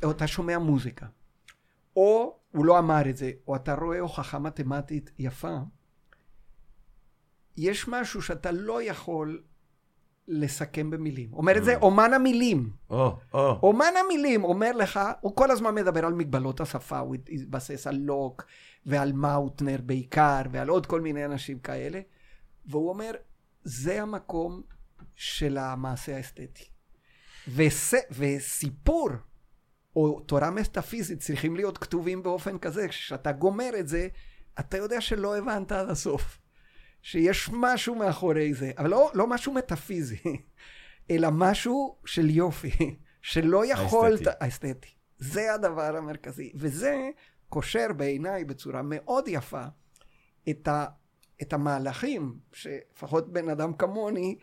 או אתה שומע מוזיקה, או, הוא לא אמר את זה, או אתה רואה הוכחה מתמטית יפה, יש משהו שאתה לא יכול לסכם במילים. אומר את זה אומן המילים. או, או. אומן המילים אומר לך, הוא כל הזמן מדבר על מגבלות השפה, הוא התבסס על לוק ועל מאוטנר בעיקר, ועל עוד כל מיני אנשים כאלה, והוא אומר, זה המקום של המעשה האסתטי. וס, וסיפור או תורה מטאפיזית צריכים להיות כתובים באופן כזה, כשאתה גומר את זה, אתה יודע שלא הבנת עד הסוף. שיש משהו מאחורי זה, אבל לא, לא משהו מטאפיזי, [LAUGHS] אלא משהו של יופי, [LAUGHS] שלא יכולת... האסתטי. האסתטי. זה הדבר המרכזי, וזה קושר בעיניי בצורה מאוד יפה את, ה, את המהלכים, שלפחות בן אדם כמוני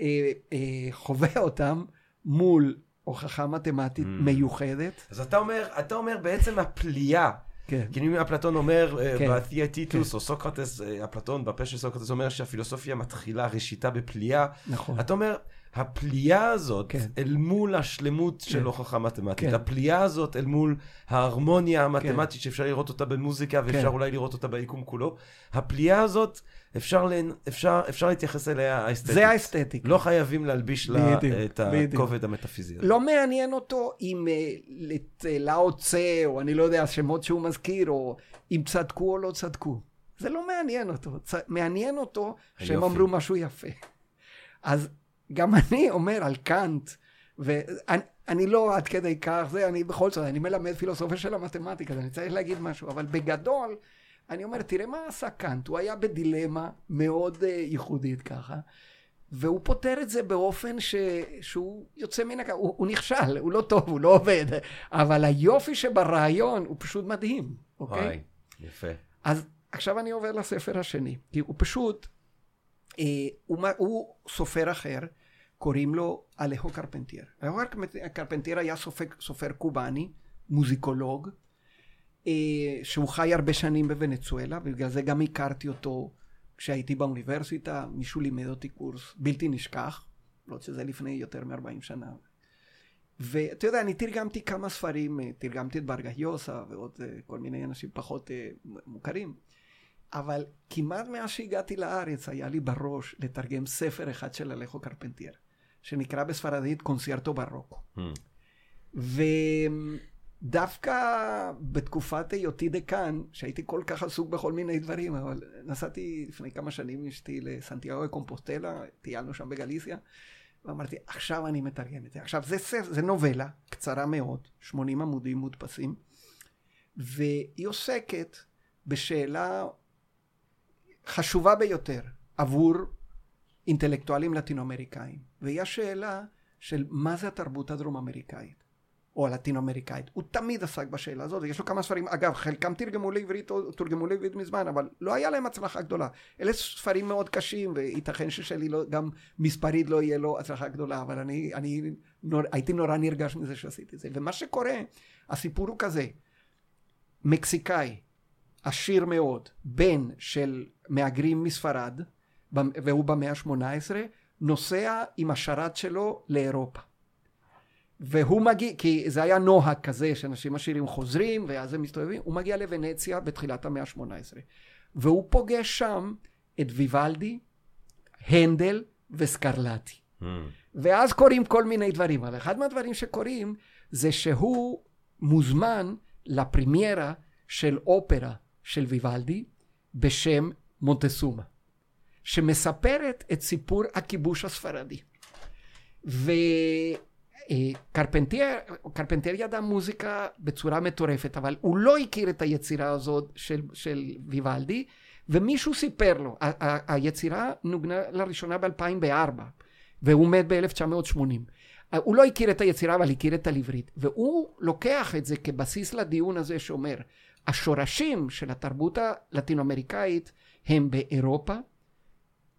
אה, אה, חווה אותם מול הוכחה מתמטית Mm. מיוחדת. אז אתה אומר, אתה אומר בעצם הפליאה. כן. כי אם אפלטון אומר, אה, כן. בתיאטיטוס, כן. או סוקרטס, אה, אפלטון, בפה של סוקרטס אומר שהפילוסופיה מתחילה ראשיתה בפליאה. נכון. אתה אומר, הפליאה הזאת כן. אל מול השלמות של כן. הוכחה מתמטית, כן. הפליאה הזאת אל מול ההרמוניה המתמטית שאפשר לראות אותה במוזיקה ואפשר כן. אולי לראות אותה ביקום כולו, הפליאה הזאת, אפשר, ל... אפשר, אפשר להתייחס אליה האסתטית. זה האסתטיקה. לא חייבים להלביש לה בדיוק, את בדיוק. הכובד המטאפיזי. לא מעניין אותו אם אה, את אה, לאו צה, או אני לא יודע, השמות שהוא מזכיר, או אם צדקו או לא צדקו. זה לא מעניין אותו. צ... מעניין אותו שהם היופי. אמרו משהו יפה. אז גם [LAUGHS] אני אומר על קאנט, ואני אני לא עד כדי כך, זה, אני בכל זאת, אני מלמד פילוסופיה של המתמטיקה, אז אני צריך להגיד משהו, אבל בגדול, אני אומר, תראה מה עשה קאנט, הוא היה בדילמה מאוד uh, ייחודית ככה, והוא פותר את זה באופן ש... שהוא יוצא מן הכלל, הוא, הוא נכשל, הוא לא טוב, הוא לא עובד, אבל היופי שברעיון הוא פשוט מדהים, אוקיי? וואי, יפה. אז עכשיו אני עובר לספר השני, כי הוא פשוט, אה, הוא, הוא סופר אחר, קוראים לו אלחו קרפנטייר. אלחו קרפנטייר- קרפנטייר היה סופר, סופר קובאני, מוזיקולוג, שהוא חי הרבה שנים בוונצואלה, ובגלל זה גם הכרתי אותו כשהייתי באוניברסיטה, מישהו לימד אותי קורס בלתי נשכח, למרות שזה לפני יותר מ-40 שנה. ואתה יודע, אני תרגמתי כמה ספרים, אה, תרגמתי את ברגהיוסה ועוד אה, כל מיני אנשים פחות אה, מוכרים, אבל כמעט מאז שהגעתי לארץ היה לי בראש לתרגם ספר אחד של אלכו קרפנטייר, שנקרא בספרדית קונצרטו ברוקו. Hmm. ודווקא בתקופת היותי דקאן, שהייתי כל כך עסוק בכל מיני דברים, אבל נסעתי לפני כמה שנים עם אשתי לסנטיאגו קומפוסטלה, טיילנו שם בגליסיה, ואמרתי, עכשיו אני מתרגם את זה. עכשיו, זה, ספר, זה נובלה קצרה מאוד, 80 עמודים מודפסים, והיא עוסקת בשאלה חשובה ביותר עבור אינטלקטואלים לטינו-אמריקאים, והיא השאלה של מה זה התרבות הדרום-אמריקאית, או הלטינו-אמריקאית. הוא תמיד עסק בשאלה הזאת, ויש לו כמה ספרים, אגב, חלקם תרגמו לעברית או תורגמו לעברית מזמן, אבל לא היה להם הצלחה גדולה. אלה ספרים מאוד קשים, וייתכן ששלי לא, גם מספרית לא יהיה לו הצלחה גדולה, אבל אני, אני נור, הייתי נורא נרגש מזה שעשיתי את זה. ומה שקורה, הסיפור הוא כזה, מקסיקאי, עשיר מאוד, בן של מהגרים מספרד, והוא במאה ה-18, נוסע עם השרת שלו לאירופה. והוא מגיע, כי זה היה נוהג כזה שאנשים עשירים חוזרים ואז הם מסתובבים, הוא מגיע לוונציה בתחילת המאה ה-18. והוא פוגש שם את ויוולדי, הנדל וסקרלטי. Hmm. ואז קורים כל מיני דברים, אבל אחד מהדברים שקורים זה שהוא מוזמן לפרימיירה של אופרה של ויוולדי בשם מונטסומה, שמספרת את סיפור הכיבוש הספרדי. וקרפנטר קרפנטר ידע מוזיקה בצורה מטורפת, אבל הוא לא הכיר את היצירה הזאת של, של ויוולדי, ומישהו סיפר לו, ה- היצירה נוגנה לראשונה ב-2004, והוא מת ב-1980. הוא לא הכיר את היצירה, אבל הכיר את העברית. והוא לוקח את זה כבסיס לדיון הזה שאומר, השורשים של התרבות הלטינו-אמריקאית הם באירופה,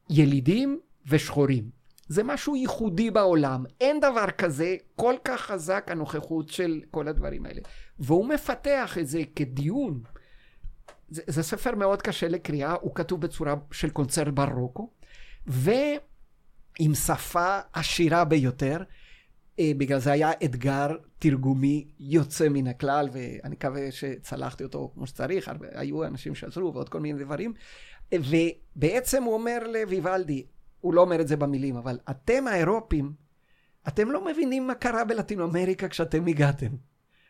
ילידים ושחורים. זה משהו ייחודי בעולם. אין דבר כזה כל כך חזק הנוכחות של כל הדברים האלה. והוא מפתח את זה כדיון. זה, זה ספר מאוד קשה לקריאה, הוא כתוב בצורה של קונצרט ברוקו, ועם שפה עשירה ביותר. אה, בגלל זה היה אתגר תרגומי יוצא מן הכלל, ואני מקווה שצלחתי אותו כמו שצריך, הרבה, היו אנשים שעזרו ועוד כל מיני דברים. ובעצם הוא אומר לויוולדי, הוא לא אומר את זה במילים, אבל אתם האירופים, אתם לא מבינים מה קרה בלטינו אמריקה כשאתם הגעתם.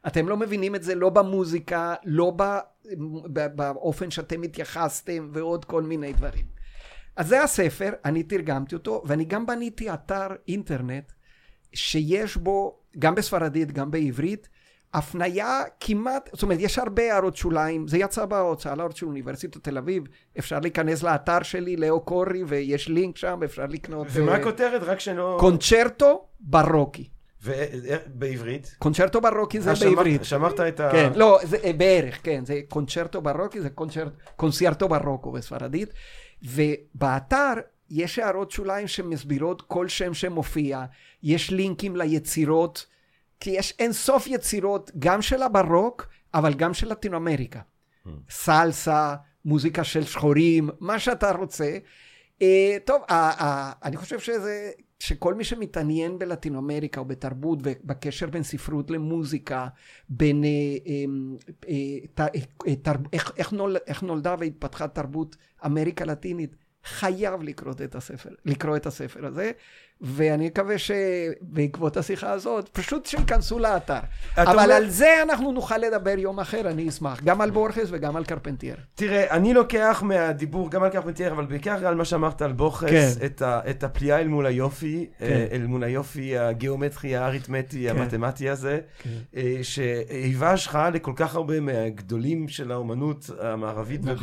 אתם לא מבינים את זה לא במוזיקה, לא באופן שאתם התייחסתם ועוד כל מיני דברים. אז זה הספר, אני תרגמתי אותו, ואני גם בניתי אתר אינטרנט שיש בו, גם בספרדית, גם בעברית, הפניה כמעט, זאת אומרת, יש הרבה הערות שוליים, זה יצא בהוצאה לאור של אוניברסיטת תל אביב, אפשר להיכנס לאתר שלי, לאו קורי, ויש לינק שם, אפשר לקנות... ומה אה, הכותרת? רק שלא... קונצ'רטו ברוקי. ובעברית? קונצ'רטו ברוקי זה אה, שמרת- בעברית. שמרת את ה... כן, לא, זה אה, בערך, כן, זה קונצ'רטו ברוקי, זה קונצ'רט, קונסיארטו ברוקו בספרדית, ובאתר יש הערות שוליים שמסבירות כל שם שמופיע, יש לינקים ליצירות, כי יש אין סוף יצירות, גם של הברוק, אבל גם של לטינו אמריקה. סלסה, מוזיקה של שחורים, מה שאתה רוצה. אה, טוב, אה, אה, אני חושב שזה, שכל מי שמתעניין בלטינו אמריקה או בתרבות ובקשר בין ספרות למוזיקה, בין אה, אה, אה, ת, אה, תר, איך, איך, נול, איך נולדה והתפתחה תרבות אמריקה לטינית, חייב לקרוא את הספר, לקרוא את הספר הזה, ואני מקווה שבעקבות השיחה הזאת, פשוט שייכנסו לאתר. אבל אומר- על זה אנחנו נוכל לדבר יום אחר, אני אשמח, גם על בורכס וגם על קרפנטייר. תראה, אני לוקח מהדיבור גם על קרפנטייר, אבל בעיקר על מה שאמרת על בוכס, כן. את, ה, את הפליאה אל מול היופי, כן. אה, אל מול היופי הגיאומטרי, האריתמטי, כן. המתמטי הזה, כן. אה, שהיווה השחאה לכל כך הרבה מהגדולים של האומנות המערבית נכון.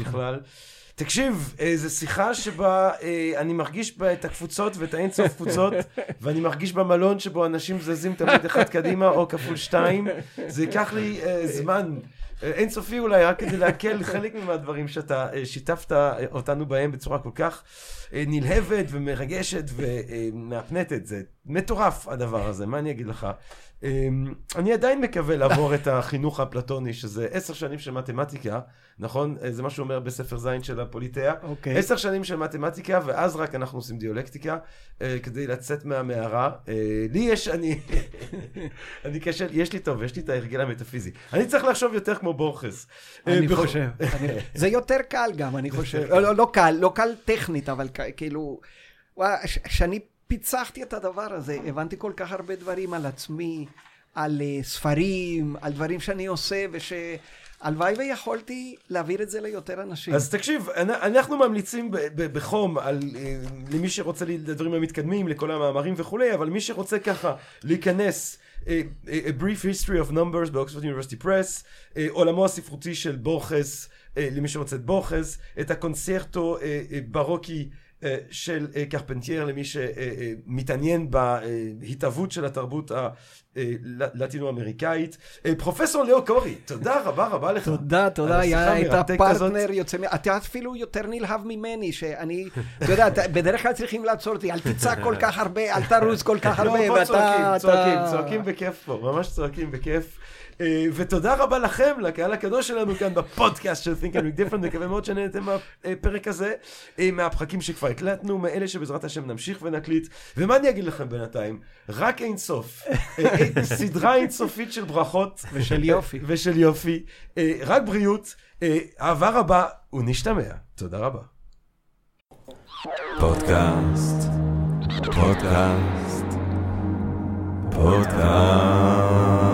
תקשיב, אה, זו שיחה שבה אה, אני מרגיש בה את הקבוצות ואת האינסוף קבוצות, [LAUGHS] ואני מרגיש במלון שבו אנשים זזים תמיד אחד קדימה או כפול שתיים. זה ייקח לי אה, זמן אינסופי אולי, רק כדי להקל חלק מהדברים שאתה שיתפת אותנו בהם בצורה כל כך נלהבת ומרגשת ומהפנטת. זה מטורף הדבר הזה, מה אני אגיד לך? אה, אני עדיין מקווה לעבור את החינוך האפלטוני, שזה עשר שנים של מתמטיקה, נכון? אה, זה מה שהוא אומר בספר זין של הפוליטאה. אוקיי. עשר שנים של מתמטיקה, ואז רק אנחנו עושים דיאלקטיקה, אה, כדי לצאת מהמערה. אה, לי יש, אני, [LAUGHS] אני קשה, יש לי טוב, יש לי את ההרגל המטאפיזי. אני צריך לחשוב יותר כמו בורכס. אה, אני חושב. זה יותר קל גם, אני חושב. [LAUGHS] לא, לא, קל, לא קל טכנית, אבל כאילו... כשאני פיצחתי את הדבר הזה, הבנתי כל כך הרבה דברים על עצמי, על אה, ספרים, על דברים שאני עושה, ושהלוואי ויכולתי להעביר את זה ליותר אנשים. אז תקשיב, אנ- אנחנו ממליצים בחום על, אה, למי שרוצה לדברים המתקדמים, לכל המאמרים וכולי, אבל מי שרוצה ככה להיכנס, אה, A Brief History of Numbers באוקספורד יוניברסיטי פרס, עולמו הספרותי של בורכס, למי שרוצה את בורכס, את הקונצרטו ברוקי. אה, של אה, קרפנטייר למי שמתעניין בהתהוות של התרבות הלטינו-אמריקאית. אה, פרופסור ליאו קורי, תודה רבה רבה לך. תודה, תודה, היה, היית המרתקת הזאת. פרטנר יוצא, אתה אפילו יותר נלהב ממני, שאני, אתה יודע, בדרך כלל צריכים לעצור אותי, אל תצעק כל כך הרבה, אל תרוץ כל כך הרבה, לא, פה ואתה... צועקים, צועקים, צועקים בכיף פה, ממש צועקים בכיף. אה, ותודה רבה לכם, לקהל הקדוש שלנו כאן בפודקאסט של Think and Drink Different, מקווה מאוד שנהנתם מהפרק הזה, אה, מהפרקים שכבר הקלטנו, מאלה שבעזרת השם נמשיך ונקליט. ומה אני אגיד לכם בינתיים? רק אין סוף. אה, [LAUGHS] סדרה אינסופית של ברכות. ושל יופי. [LAUGHS] ושל יופי. רק בריאות, אה, אהבה רבה ונשתמע. תודה רבה. פודקאסט, פודקאסט, פודקאסט.